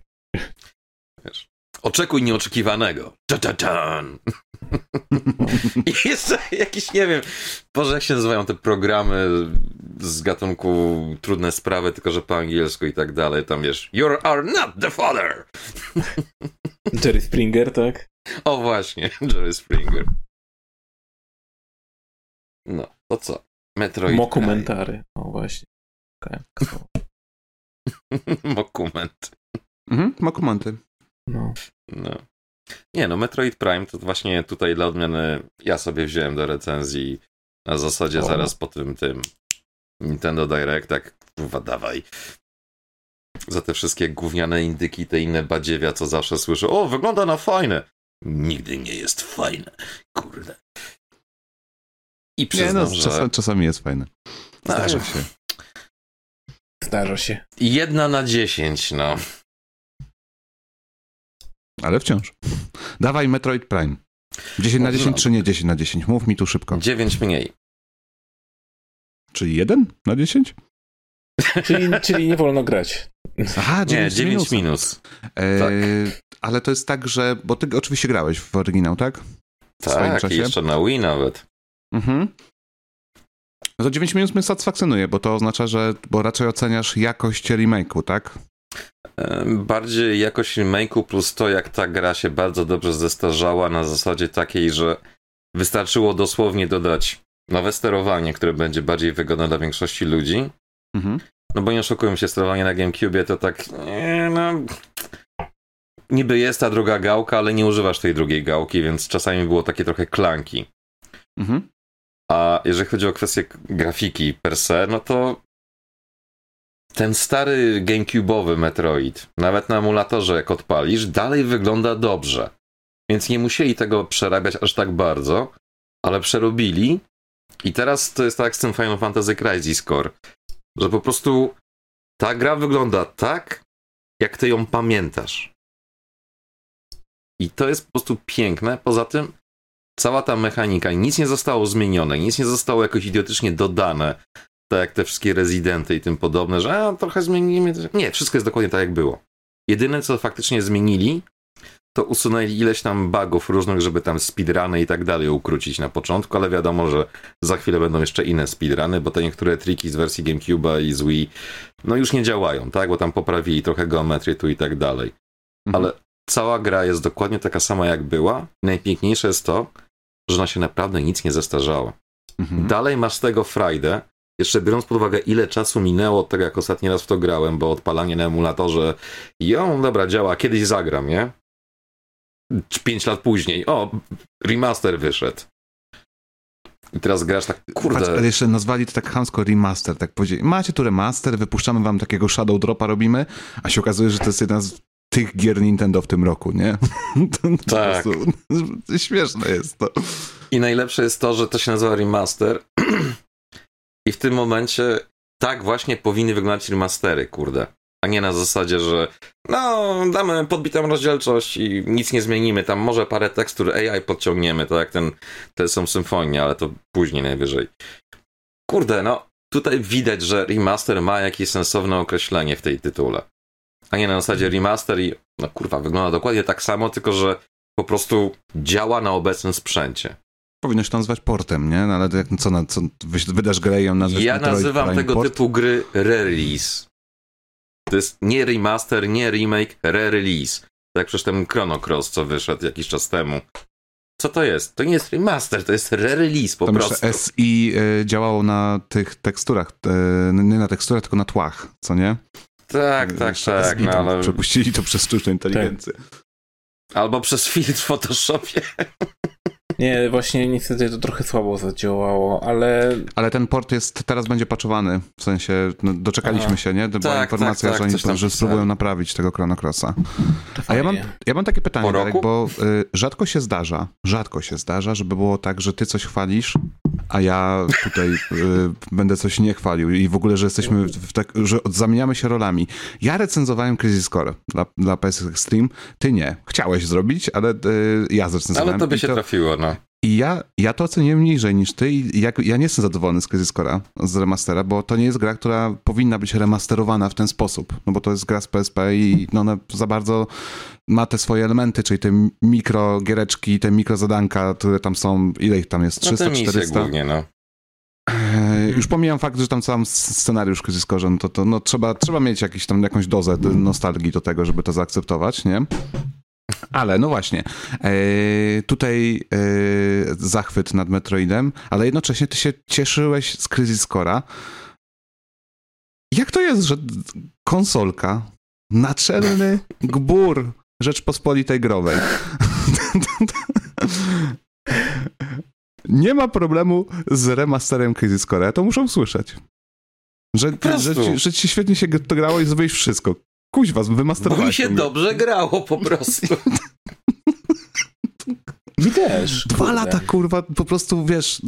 Wiesz, oczekuj nieoczekiwanego. Ta, ta, ta. I jeszcze jakiś, nie wiem, Boże, jak się nazywają te programy z gatunku trudne sprawy, tylko że po angielsku i tak dalej, tam wiesz, you are not the father.
Jerry Springer, tak?
O właśnie, Jerry Springer. No, to co? Metroid
Mokumentary, o właśnie. Okay.
Mokument.
Mhm, mokumenty.
No.
no. Nie no, Metroid Prime to właśnie tutaj dla odmiany ja sobie wziąłem do recenzji na zasadzie o. zaraz po tym tym Nintendo Direct, tak kurwa dawaj. Za te wszystkie gówniane indyki, te inne badziewia, co zawsze słyszę, o wygląda na fajne. Nigdy nie jest fajne. Kurde.
I przyznam, nie, no, że... czasami jest fajne. Zdarza się.
Zdarza się.
Jedna na dziesięć, no.
Ale wciąż. Dawaj Metroid Prime. 10 na 10 czy nie 10 na 10? Mów mi tu szybko.
9 mniej.
Czyli 1 na 10?
czyli, czyli nie wolno grać.
Aha, 9,
nie, 9 minus. minus. E, tak.
Ale to jest tak, że. Bo ty oczywiście grałeś w oryginał, tak?
W tak, jeszcze na Wii nawet.
Mhm. No to 9 minut mnie satysfakcjonuje, bo to oznacza, że bo raczej oceniasz jakość remake'u, tak?
Bardziej jakość remake'u plus to, jak ta gra się bardzo dobrze zestarzała na zasadzie takiej, że wystarczyło dosłownie dodać nowe sterowanie, które będzie bardziej wygodne dla większości ludzi. Mhm. No bo nie oszukujmy się, sterowanie na GameCube to tak, nie, no... Niby jest ta druga gałka, ale nie używasz tej drugiej gałki, więc czasami było takie trochę klanki. Mhm. A jeżeli chodzi o kwestię grafiki per se, no to ten stary GameCube'owy Metroid, nawet na emulatorze jak odpalisz, dalej wygląda dobrze. Więc nie musieli tego przerabiać aż tak bardzo, ale przerobili. I teraz to jest tak z tym Final Fantasy Crisis Core, że po prostu ta gra wygląda tak, jak ty ją pamiętasz. I to jest po prostu piękne. Poza tym cała ta mechanika, nic nie zostało zmienione, nic nie zostało jakoś idiotycznie dodane, tak jak te wszystkie rezydenty i tym podobne, że a, trochę zmienimy. Nie, wszystko jest dokładnie tak, jak było. Jedyne, co faktycznie zmienili, to usunęli ileś tam bugów różnych, żeby tam speedruny i tak dalej ukrócić na początku, ale wiadomo, że za chwilę będą jeszcze inne speedruny, bo te niektóre triki z wersji GameCube'a i z Wii, no już nie działają, tak? Bo tam poprawili trochę geometrię tu i tak dalej. Mhm. Ale cała gra jest dokładnie taka sama, jak była. Najpiękniejsze jest to, że ona się naprawdę nic nie zestarzała. Mhm. Dalej masz z tego frajdę, jeszcze biorąc pod uwagę, ile czasu minęło od tego, jak ostatni raz w to grałem, bo odpalanie na emulatorze, ją, dobra, działa, kiedyś zagram, nie? Pięć lat później, o, remaster wyszedł. I teraz grasz tak, kurde. Patrz,
ale jeszcze nazwali to tak hamsko remaster, tak powiedzieli, macie tu remaster, wypuszczamy wam takiego shadow dropa robimy, a się okazuje, że to jest jedna z tych gier Nintendo w tym roku, nie?
To, tak.
Prostu, śmieszne jest to.
I najlepsze jest to, że to się nazywa remaster i w tym momencie tak właśnie powinny wyglądać remastery, kurde. A nie na zasadzie, że no, damy podbitą rozdzielczość i nic nie zmienimy. Tam może parę tekstur AI podciągniemy, to jak ten, te są symfonie, ale to później najwyżej. Kurde, no, tutaj widać, że remaster ma jakieś sensowne określenie w tej tytule. A nie na zasadzie remaster i, no kurwa, wygląda dokładnie tak samo, tylko że po prostu działa na obecnym sprzęcie.
Powinnoś to nazwać portem, nie? No ale jak, co, na, co wydasz grę i ją
Ja nazywam tego port? typu gry re-release. To jest nie remaster, nie remake, re-release. Tak przecież ten Chrono Cross, co wyszedł jakiś czas temu. Co to jest? To nie jest remaster, to jest re-release po Tam prostu.
SI y, działało na tych teksturach, y, nie na teksturach, tylko na tłach, co nie?
Tak, tak, tak. No, ale...
Przepuścili to przez sztuczną inteligencję. Tak.
Albo przez filtr w Photoshopie.
Nie, właśnie niestety to trochę słabo zadziałało, ale...
Ale ten port jest, teraz będzie paczowany, w sensie no, doczekaliśmy Aha. się, nie? To była tak, informacja, tak, tak, że oni że spróbują naprawić tego Chrono Crossa. A ja mam, ja mam takie pytanie, Darek, bo y, rzadko się zdarza, rzadko się zdarza, żeby było tak, że ty coś chwalisz, a ja tutaj y, będę coś nie chwalił i w ogóle, że jesteśmy, tak, że zamieniamy się rolami. Ja recenzowałem Crisis Core dla, dla PS Extreme, ty nie. Chciałeś zrobić, ale y, ja zrecenzowałem.
Ale to by się to, trafiło, no.
I ja, ja to oceniłem niżej niż ty i ja, ja nie jestem zadowolony z Crisis Core'a, z remastera, bo to nie jest gra, która powinna być remasterowana w ten sposób, no bo to jest gra z PSP i no ona za bardzo ma te swoje elementy, czyli te mikro giereczki, te mikro zadanka, które tam są, ile ich tam jest? 300, no 400?
głównie, no.
Już pomijam fakt, że tam sam scenariusz Crisis Core, no to, to no, trzeba, trzeba mieć jakiś tam jakąś dozę nostalgii do tego, żeby to zaakceptować, nie? Ale no właśnie, e, tutaj e, zachwyt nad Metroidem, ale jednocześnie ty się cieszyłeś z Crisis Core'a. Jak to jest, że konsolka, naczelny gbur Rzeczpospolitej Growej nie ma problemu z remasterem Crisis Core, to muszą słyszeć. Że, że, że, ci świetnie się to grało i zrobiłeś wszystko. Kuźwa, wymasterowałeś.
Bo mi się dobrze grało po prostu.
Mi też.
Dwa kurde. lata, kurwa, po prostu, wiesz,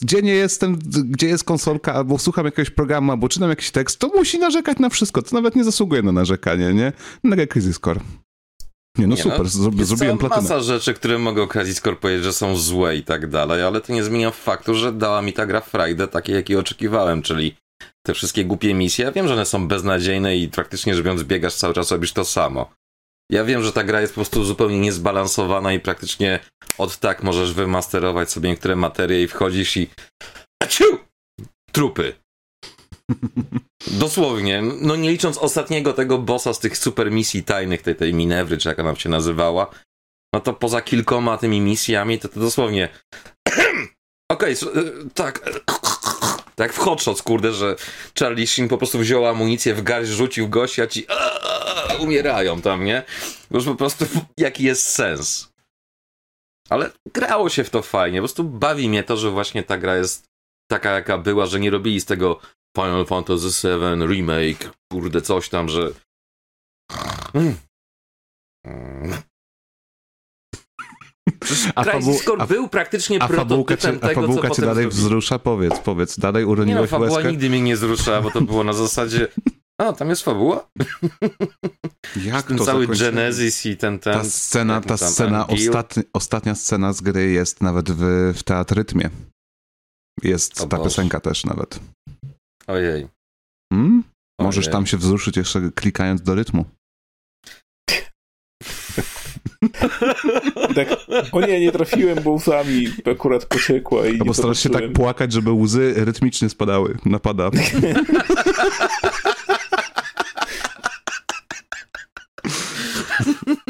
gdzie nie jestem, gdzie jest konsolka, albo słucham jakiegoś programu, albo czytam jakiś tekst, to musi narzekać na wszystko, to nawet nie zasługuje na narzekanie, nie? Mega Crisis Core. Nie, no nie, super, no, Zrobi, zrobiłem platynę.
masa rzeczy, które mogą Crisis Core powiedzieć, że są złe i tak dalej, ale to nie zmienia faktu, że dała mi ta gra frajdę takiej, jakiej oczekiwałem, czyli te wszystkie głupie misje, ja wiem, że one są beznadziejne i praktycznie rzecz biorąc biegasz cały czas, robisz to samo. Ja wiem, że ta gra jest po prostu zupełnie niezbalansowana i praktycznie od tak możesz wymasterować sobie niektóre materie i wchodzisz i... Aciu! Trupy. Dosłownie. No nie licząc ostatniego tego bossa z tych super misji tajnych, tej, tej Minewry, czy jak ona się nazywała, no to poza kilkoma tymi misjami, to, to dosłownie... Okej, okay, tak tak w Hot kurde, że Charlie Sheen po prostu wziął amunicję w garść, rzucił gościa, ci umierają tam, nie? Już po prostu jaki jest sens. Ale grało się w to fajnie, po prostu bawi mnie to, że właśnie ta gra jest taka jaka była, że nie robili z tego Final Fantasy VII Remake, kurde coś tam, że... Hmm. A, fabu a, był praktycznie a fabułka cię, tego, a fabułka
cię dalej wzrusza? Powiedz, powiedz, dalej uroniłeś nie no,
fabuła łezkę? nigdy mnie nie wzrusza, bo to było na zasadzie a, tam jest fabuła?
Jak
ten
to
cały Genesis i ten, ten...
Ta scena, ta scena ostatni, ostatnia scena z gry jest nawet w, w teatrytmie. Jest o ta Boże. piosenka też nawet.
Ojej.
Hmm? Możesz Ojej. tam się wzruszyć jeszcze klikając do rytmu.
tak, o nie, nie trafiłem, bo łzami akurat pociekła i
No bo starasz się tak płakać, żeby łzy rytmicznie spadały. Napada.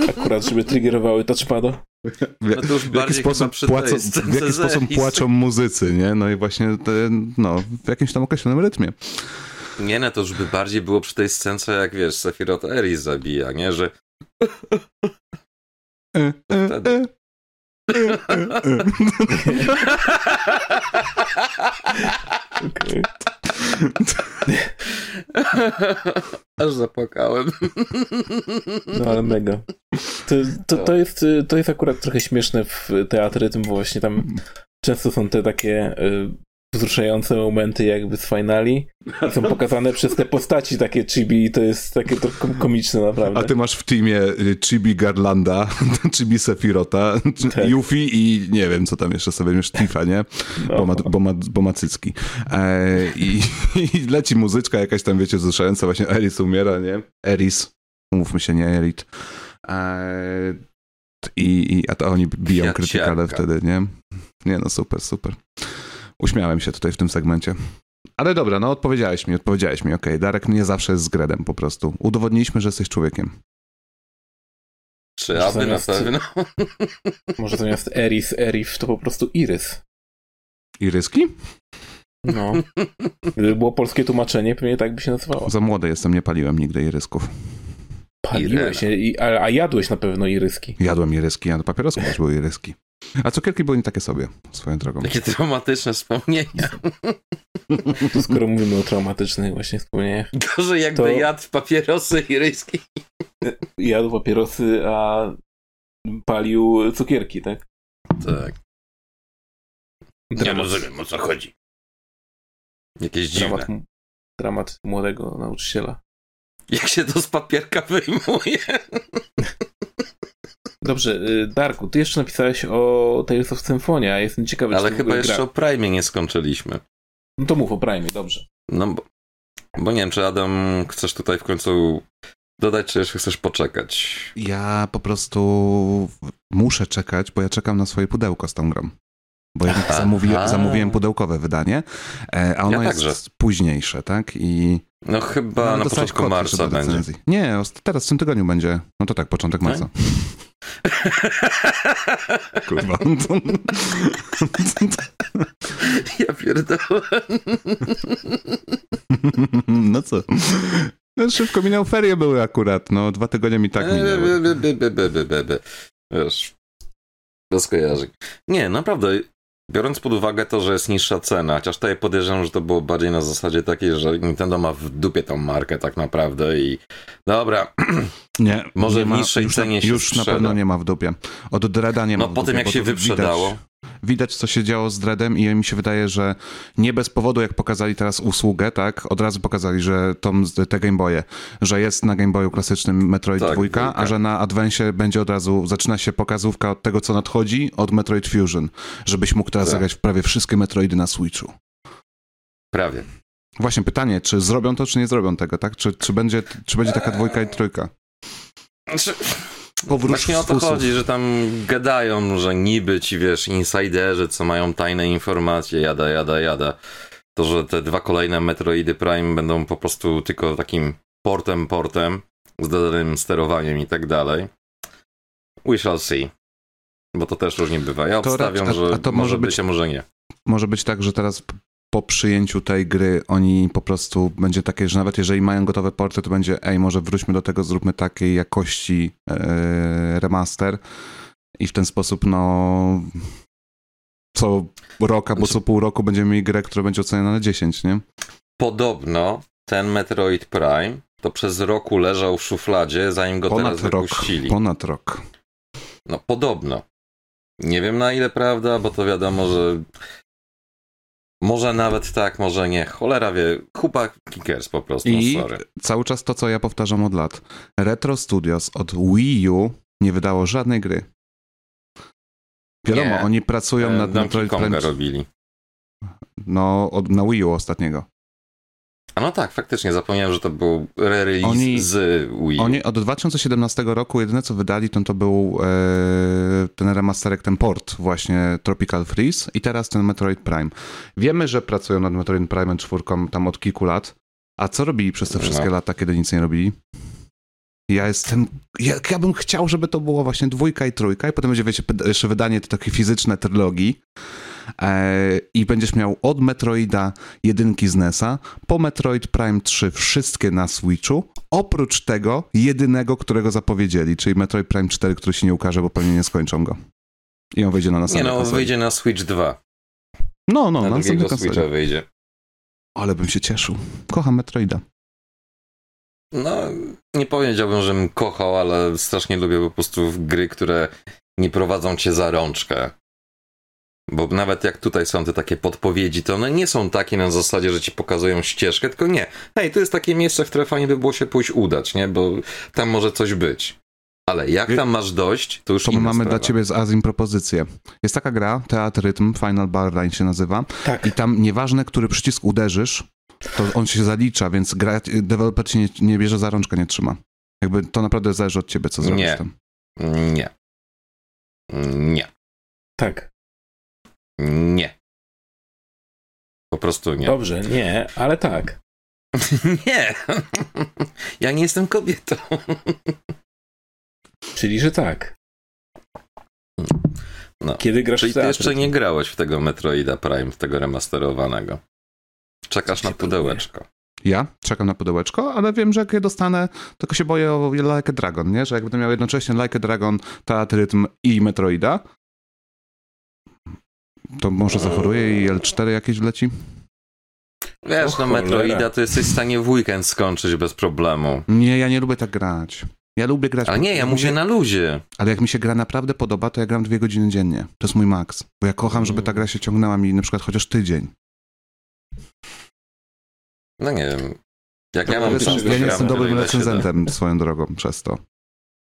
Akurat, żeby triggerowały touchpada.
No to już w jaki sposób, płacą,
w jaki sposób płaczą muzycy, nie? No i właśnie te, no, w jakimś tam określonym rytmie.
Nie, no to już by bardziej było przy tej scence, jak wiesz, Sephiroth Eris zabija, nie? Że
E, e, e.
okay. Aż zapłakałem.
No ale mega. To, to, to, jest, to jest akurat trochę śmieszne w teatryzm, bo właśnie tam często są te takie y, wzruszające momenty jakby z finali są pokazane przez te postaci takie chibi i to jest takie to komiczne naprawdę.
A ty masz w teamie y, chibi Garlanda, chibi Sefirota, tak. Yuffie i nie wiem co tam jeszcze sobie, już Tifa, nie? No. Bo, ma, bo, ma, bo ma cycki. E, i, i, leci muzyczka jakaś tam, wiecie, wzruszająca, właśnie Eris umiera, nie? Eris, umówmy się, nie Erit. E, i, i, a to oni biją krytykale wtedy, nie? Nie no, super, super. Uśmiałem się tutaj w tym segmencie. Ale dobra, no odpowiedziałeś mi, odpowiedziałeś mi, okej. Okay. Darek nie zawsze jest z Gredem po prostu. Udowodniliśmy, że jesteś człowiekiem.
Czy aby na pewno?
Może zamiast Eris, Erif to po prostu Irys.
Iryski?
No. Gdyby było polskie tłumaczenie, pewnie tak by się nazywało.
Za młody jestem, nie paliłem nigdy irysków.
Paliłeś, a, a, jadłeś na pewno iryski.
Jadłem iryski, a na papierosku też były iryski. A cukierki były nie takie sobie, swoją drogą.
Takie traumatyczne wspomnienia.
To skoro mówimy o traumatycznych właśnie wspomnieniach.
Gorzej jakby to... jadł papierosy iryski.
Jadł papierosy, a palił cukierki, tak?
Tak. Dramat. Nie rozumiem, o co chodzi. Jakieś dziwne. Dramat,
dramat młodego nauczyciela.
Jak się to z papierka wyjmuje?
Dobrze, y, Darku, ty jeszcze napisałeś o Tales of Symphonia, jestem ciekawy,
Ale chyba jeszcze gra... o Prime nie skończyliśmy.
No to mów o Prime, dobrze.
No bo, bo nie wiem, czy Adam chcesz tutaj w końcu dodać, czy jeszcze chcesz poczekać?
Ja po prostu muszę czekać, bo ja czekam na swoje pudełko z tą grą. Bo ja zamówi, zamówiłem pudełkowe wydanie, e, a ono ja jest późniejsze, tak? I
no chyba no, na początku marca będzie.
Nie, teraz w tym tygodniu będzie. No to tak, początek marca. Kurwa.
ja pierdolę.
No co? No szybko minął ferie były akurat, no dwa tygodnie mi tak minęły.
Wiesz, bez kojarzeń. Nie, naprawdę, Biorąc pod uwagę to, że jest niższa cena, chociaż tutaj podejrzewam, że to było bardziej na zasadzie takiej, że Nintendo ma w dupie tą markę tak naprawdę i dobra,
nie,
może
nie
w niższej
już,
cenie się
Już na pewno nie ma w dupie. Od Dreada nie ma
No po tym jak się wyprzedało.
Widać, widać, co się działo z Dreadem i mi się wydaje, że nie bez powodu, jak pokazali teraz usługę, tak, od razu pokazali, że tą, te Game Boye, że jest na Game Boyu klasycznym Metroid tak, 2, a że na Advance będzie od razu, zaczyna się pokazówka od tego, co nadchodzi, od Metroid Fusion, żebyś mógł teraz tak. zagrać w prawie wszystkie Metroidy na Switchu.
Prawie.
Właśnie pytanie, czy zrobią to, czy nie zrobią tego, tak? Czy, czy, będzie, czy będzie taka dwójka i trójka?
Znaczy, Powrót Właśnie o to chodzi, że tam gadają, że niby ci, wiesz, insiderzy, co mają tajne informacje, jada, jada, jada. To, że te dwa kolejne Metroidy Prime będą po prostu tylko takim portem, portem, z dodanym sterowaniem i tak dalej. We shall see. Bo to też różnie bywa. Ja obstawiam, a, że a to może być, być, a może nie.
Może być tak, że teraz po przyjęciu tej gry oni po prostu będzie takie, że nawet jeżeli mają gotowe porty, to będzie ej, może wróćmy do tego, zróbmy takiej jakości e, remaster i w ten sposób no co rok albo co pół roku będziemy mieli grę, która będzie oceniona na 10, nie?
Podobno ten Metroid Prime to przez roku leżał w szufladzie, zanim go ponad teraz rok, wypuścili.
Ponad rok.
No podobno. Nie wiem na ile prawda, bo to wiadomo, że może nawet tak, może nie. Cholera wie. Kupa kickers po prostu. I sorry.
cały czas to, co ja powtarzam od lat. Retro Studios od Wii U nie wydało żadnej gry. Wiadomo, nie. oni pracują e, nad
Metroid Prime. robili.
No, od, na Wii U ostatniego.
A no tak, faktycznie, zapomniałem, że to był re-release z Wii.
Oni od 2017 roku jedyne co wydali, to, to był e, ten remasterek, ten port właśnie Tropical Freeze i teraz ten Metroid Prime. Wiemy, że pracują nad Metroid Prime 4 tam od kilku lat, a co robili przez te wszystkie no. lata, kiedy nic nie robili? Ja jestem. Ja, ja, bym chciał, żeby to było właśnie dwójka i trójka, i potem będzie, wiecie, jeszcze wydanie takiej fizyczne trylogii. E, i będziesz miał od Metroida jedynki z NESa po Metroid Prime 3 wszystkie na Switchu, oprócz tego jedynego, którego zapowiedzieli, czyli Metroid Prime 4, który się nie ukaże, bo pewnie nie skończą go. I on wyjdzie na następny
Nie no, konsoli. wyjdzie na Switch 2.
No, no,
na, na następny Switcha wyjdzie.
Ale bym się cieszył. Kocham Metroida.
No, nie powiedziałbym, że bym kochał, ale strasznie lubię po prostu gry, które nie prowadzą cię za rączkę. Bo nawet jak tutaj są te takie podpowiedzi, to one nie są takie na zasadzie, że ci pokazują ścieżkę, tylko nie. Hej, to jest takie miejsce, w które fajnie by było się pójść udać, nie? Bo tam może coś być. Ale jak tam masz dojść, to już
To
my
mamy
sprawa.
dla ciebie z Azim propozycję. Jest taka gra, Teatr Rytm, Final Bar Line się nazywa.
Tak.
I tam nieważne, który przycisk uderzysz, to on się zalicza, więc gra, deweloper ci nie, nie bierze za rączkę, nie trzyma. Jakby to naprawdę zależy od ciebie, co zrobisz
nie.
tam.
Nie. Nie.
Tak.
Nie. Po prostu nie.
Dobrze, nie, ale tak.
nie. ja nie jestem kobietą.
Czyli, że tak.
No.
Kiedy grasz
Czyli ty jeszcze nie grałeś w tego Metroida Prime, w tego remasterowanego. Czekasz na pudełeczko.
Ja czekam na pudełeczko, ale wiem, że jak je dostanę, tylko się boję o Like a Dragon, nie? Że jak będę miał jednocześnie Like a Dragon, Teatr Rytm i Metroida, to może zachoruję i L4 jakieś wleci?
Wiesz, no Metroida to jesteś w stanie w weekend skończyć bez problemu.
Nie, ja nie lubię tak grać. Ja lubię grać...
Ale nie, ja mówię na luzie.
Ale jak mi się gra naprawdę podoba, to ja gram dwie godziny dziennie. To jest mój maks. Bo ja kocham, żeby ta gra się ciągnęła mi na przykład chociaż tydzień.
No nie wiem. Jak ja
ja,
mam
ja nie jestem dobrym recenzentem swoją drogą przez to.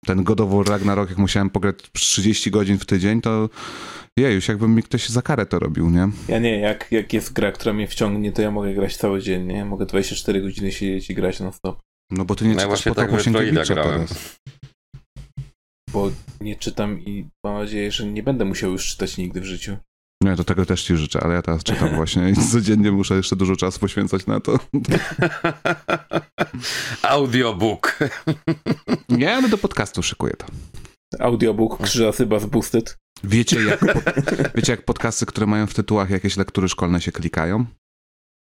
Ten God of War Ragnarok, jak musiałem pograć 30 godzin w tydzień, to jejuś, jakby mi ktoś za karę to robił, nie?
Ja nie, jak, jak jest gra, która mnie wciągnie, to ja mogę grać cały dzień, nie? Mogę 24 godziny siedzieć i grać non stop.
No bo ty nie
No ja
czytasz
właśnie tak
Sienkiewicza teraz.
Bo nie czytam i mam nadzieję, że nie będę musiał już czytać nigdy w życiu.
Nie, to tego też ci życzę, ale ja teraz czytam właśnie i codziennie muszę jeszcze dużo czasu poświęcać na to.
Audiobook.
Nie, ale do podcastu szykuję to.
Audiobook Krzyża Syba z Boosted.
Wiecie jak, pod, wiecie, jak podcasty, które mają w tytułach jakieś lektury szkolne się klikają?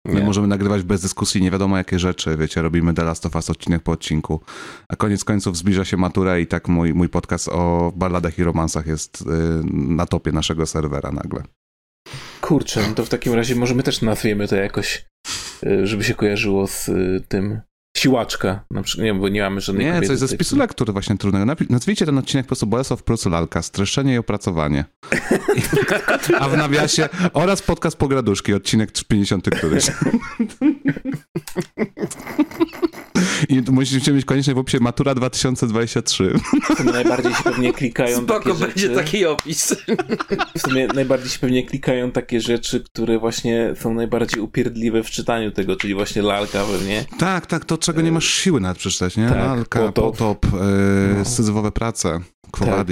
My
Nie.
możemy nagrywać bez dyskusji nie wiadomo jakie rzeczy, wiecie, robimy The Last of Us odcinek po odcinku, a koniec końców zbliża się matura i tak mój, mój podcast o balladach i romansach jest y, na topie naszego serwera nagle.
Kurczę, no to w takim razie może my też nazwiemy to jakoś, y, żeby się kojarzyło z y, tym siłaczka. Na przykład, nie, bo nie mamy żadnej
Nie, coś ze spisu lektur właśnie trudnego. Nazwijcie ten odcinek po prostu Bolesław Prucu Lalka, streszczenie i opracowanie. A w nawiasie oraz podcast Pograduszki, odcinek 50 któryś. I tu musicie mieć koniecznie w opisie Matura 2023.
W sumie najbardziej się pewnie klikają
Spoko,
takie
będzie
rzeczy.
taki opis.
W sumie najbardziej się pewnie klikają takie rzeczy, które właśnie są najbardziej upierdliwe w czytaniu tego, czyli właśnie lalka pewnie.
Tak, tak, to czego nie masz siły nawet przeczytać, nie?
Tak,
Lalka,
potop.
potop, yy,
No.
syzyfowe prace, Quo
Tak.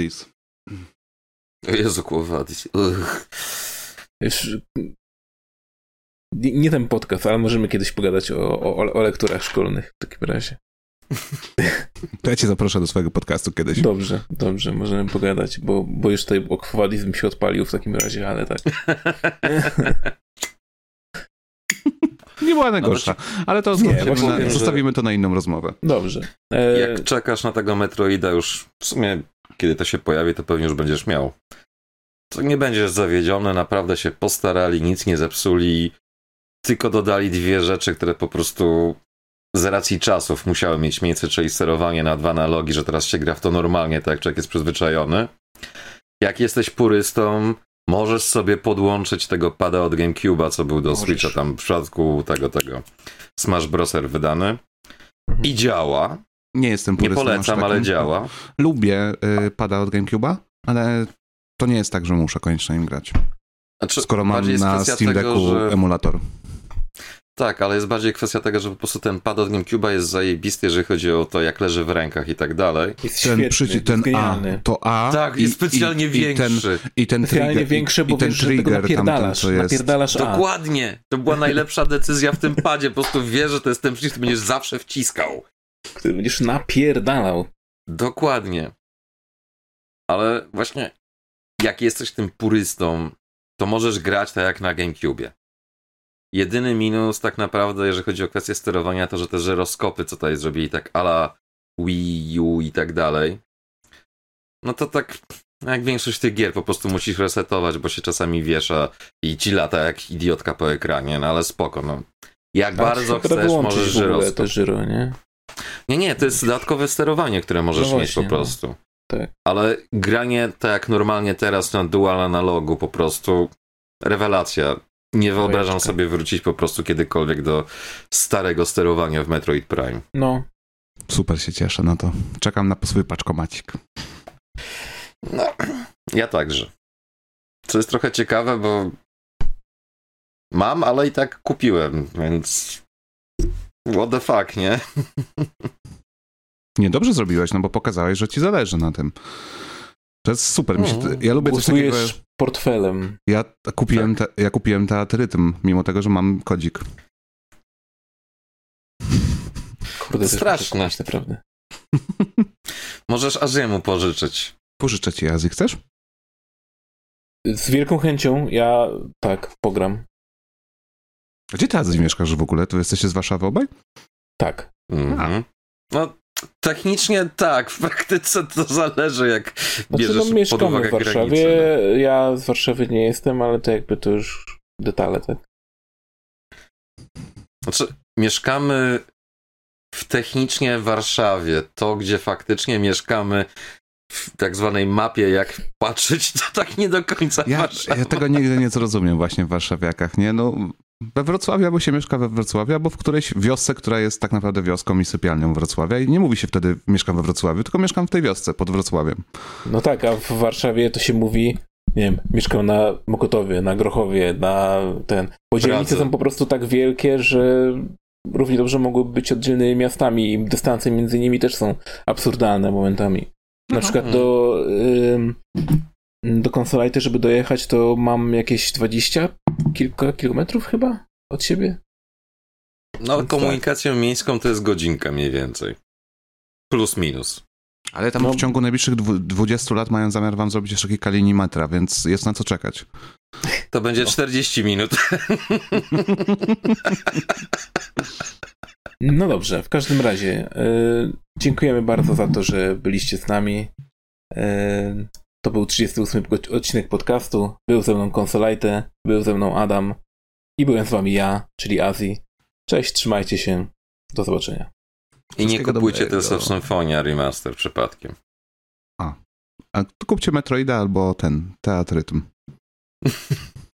Jezu, kłowadis. Ugh.
Nie, nie ten podcast, ale możemy kiedyś pogadać o, o, o lekturach szkolnych w takim razie.
To ja cię zaproszę do swojego podcastu kiedyś.
Dobrze, dobrze, możemy pogadać, bo, bo już tutaj okwadizm się odpalił w takim razie, ale tak.
Nie była najgorsza, ale to
Nie,
zostawimy,
właśnie
na,
wiem, że-
zostawimy to na inną rozmowę.
Dobrze. E,
Jak czekasz na tego Metroida już, w sumie, kiedy to się pojawi, to pewnie już będziesz miał. To nie będziesz zawiedziony, naprawdę się postarali, nic nie zepsuli, tylko dodali dwie rzeczy, które po prostu z racji czasów musiały mieć miejsce, czyli sterowanie na dwa analogi, że teraz się gra w to normalnie, tak jak człowiek jest przyzwyczajony. Jak jesteś purystą, możesz sobie podłączyć tego pada od GameCube'a, co był do
Możesz.
Switcha tam w przypadku tego, tego Smash Broser wydany. I działa.
Nie jestem
Nie
purystą aż
polecam,
takim.
ale działa.
Lubię y, pada od GameCube'a, ale to nie jest tak, że muszę koniecznie im grać.
Znaczy,
Skoro mam na Steam
tego,
Decku
że-
emulator.
Tak, ale jest bardziej kwestia tego, że po prostu ten pad od GameCube'a jest zajebisty, jeżeli chodzi o to, jak leży w rękach i tak dalej.
jest
Ten,
świetny,
przycisk,
jest
ten A, to A.
Tak,
i-
jest specjalnie
i, i ten,
większy.
I ten
Specjalnie
trigger,
większy, bo
i ten
wiesz, że tego
trigger tamten,
napierdalasz,
co jest.
napierdalasz A.
Dokładnie! To była najlepsza decyzja w tym padzie. Po prostu wiesz, że to jest ten przycisk, który będziesz zawsze wciskał.
Który będziesz napierdalał.
Dokładnie. Ale właśnie, jak jesteś tym purystą, to możesz grać tak jak na GameCube. Jedyny minus tak naprawdę, jeżeli chodzi o kwestię sterowania, to że te żyroskopy, co tutaj zrobili tak ala Wii U i tak dalej, no to tak Jak większość tych gier po prostu musisz resetować, bo się czasami wiesza i ci lata jak idiotka po ekranie, no ale spoko, no. Jak A bardzo chcesz, możesz żyroskop.
te żyro, nie?
Nie, nie, to jest dodatkowe sterowanie, które możesz no mieć po no. prostu. No. Tak. Ale granie tak jak normalnie teraz na dual analogu po prostu rewelacja. Nie wyobrażam sobie wrócić po prostu kiedykolwiek do starego sterowania w Metroid Prime.
No.
Super się cieszę na to. Czekam na swój paczkomacik.
No, ja także. Co jest trochę ciekawe, bo mam, ale i tak kupiłem, więc what the fuck, nie?
Nie, dobrze zrobiłeś, no bo pokazałeś, że ci zależy na tym. To jest super. Mi się, no, ja lubię coś takiego...
portfelem.
Ja kupiłem, tak. te, ja kupiłem teatrytm, mimo tego, że mam kodzik.
Kurde, straszne. Naprawdę.
Możesz Azjemu pożyczyć.
Pożyczę ci Azji, chcesz?
Z wielką chęcią. Ja tak, pogram.
Gdzie ty Azji mieszkasz w ogóle? Tu jesteście z Warszawy obaj?
Tak.
Mhm. No, technicznie tak, w praktyce to zależy, jak znaczy, bierzesz no, pod uwagę
w Warszawie. Granice, no. Ja z Warszawy nie jestem, ale to jakby to już detale, tak?
Znaczy, mieszkamy w technicznie Warszawie. To, gdzie faktycznie mieszkamy w tak zwanej mapie, jak patrzeć, to tak nie do końca
ja, ja tego nigdy nie zrozumiem właśnie w warszawiakach, nie? No, we Wrocławiu albo się mieszka we Wrocławiu, albo w którejś wiosce, która jest tak naprawdę wioską i sypialnią Wrocławia i nie mówi się wtedy mieszkam we Wrocławiu, tylko mieszkam w tej wiosce pod Wrocławiem.
No tak, a w Warszawie to się mówi, nie wiem, mieszkam na Mokotowie, na Grochowie, na ten... Bo dzielnice są po prostu tak wielkie, że równie dobrze mogłyby być oddzielnymi miastami i dystanse między nimi też są absurdalne momentami. Na przykład do, do Consolite, żeby dojechać, to mam jakieś 20 kilka kilometrów chyba od siebie.
No, Więc komunikacją tak. miejską to jest godzinka mniej więcej. Plus minus.
Ale tam no. w ciągu najbliższych 20 lat mają zamiar wam zrobić jeszcze kilka linii metra, więc jest na co czekać.
To będzie no. 40 minut.
No dobrze, w każdym razie yy, dziękujemy bardzo za to, że byliście z nami. Yy, to był 38 odcinek podcastu. Był ze mną Konsolajte, był ze mną Adam i byłem z wami ja, czyli Azji. Cześć, trzymajcie się. Do zobaczenia.
I nie kupujcie Tales of Symphonia Remaster przypadkiem.
A. A kupcie Metroida albo ten, Teatrytm.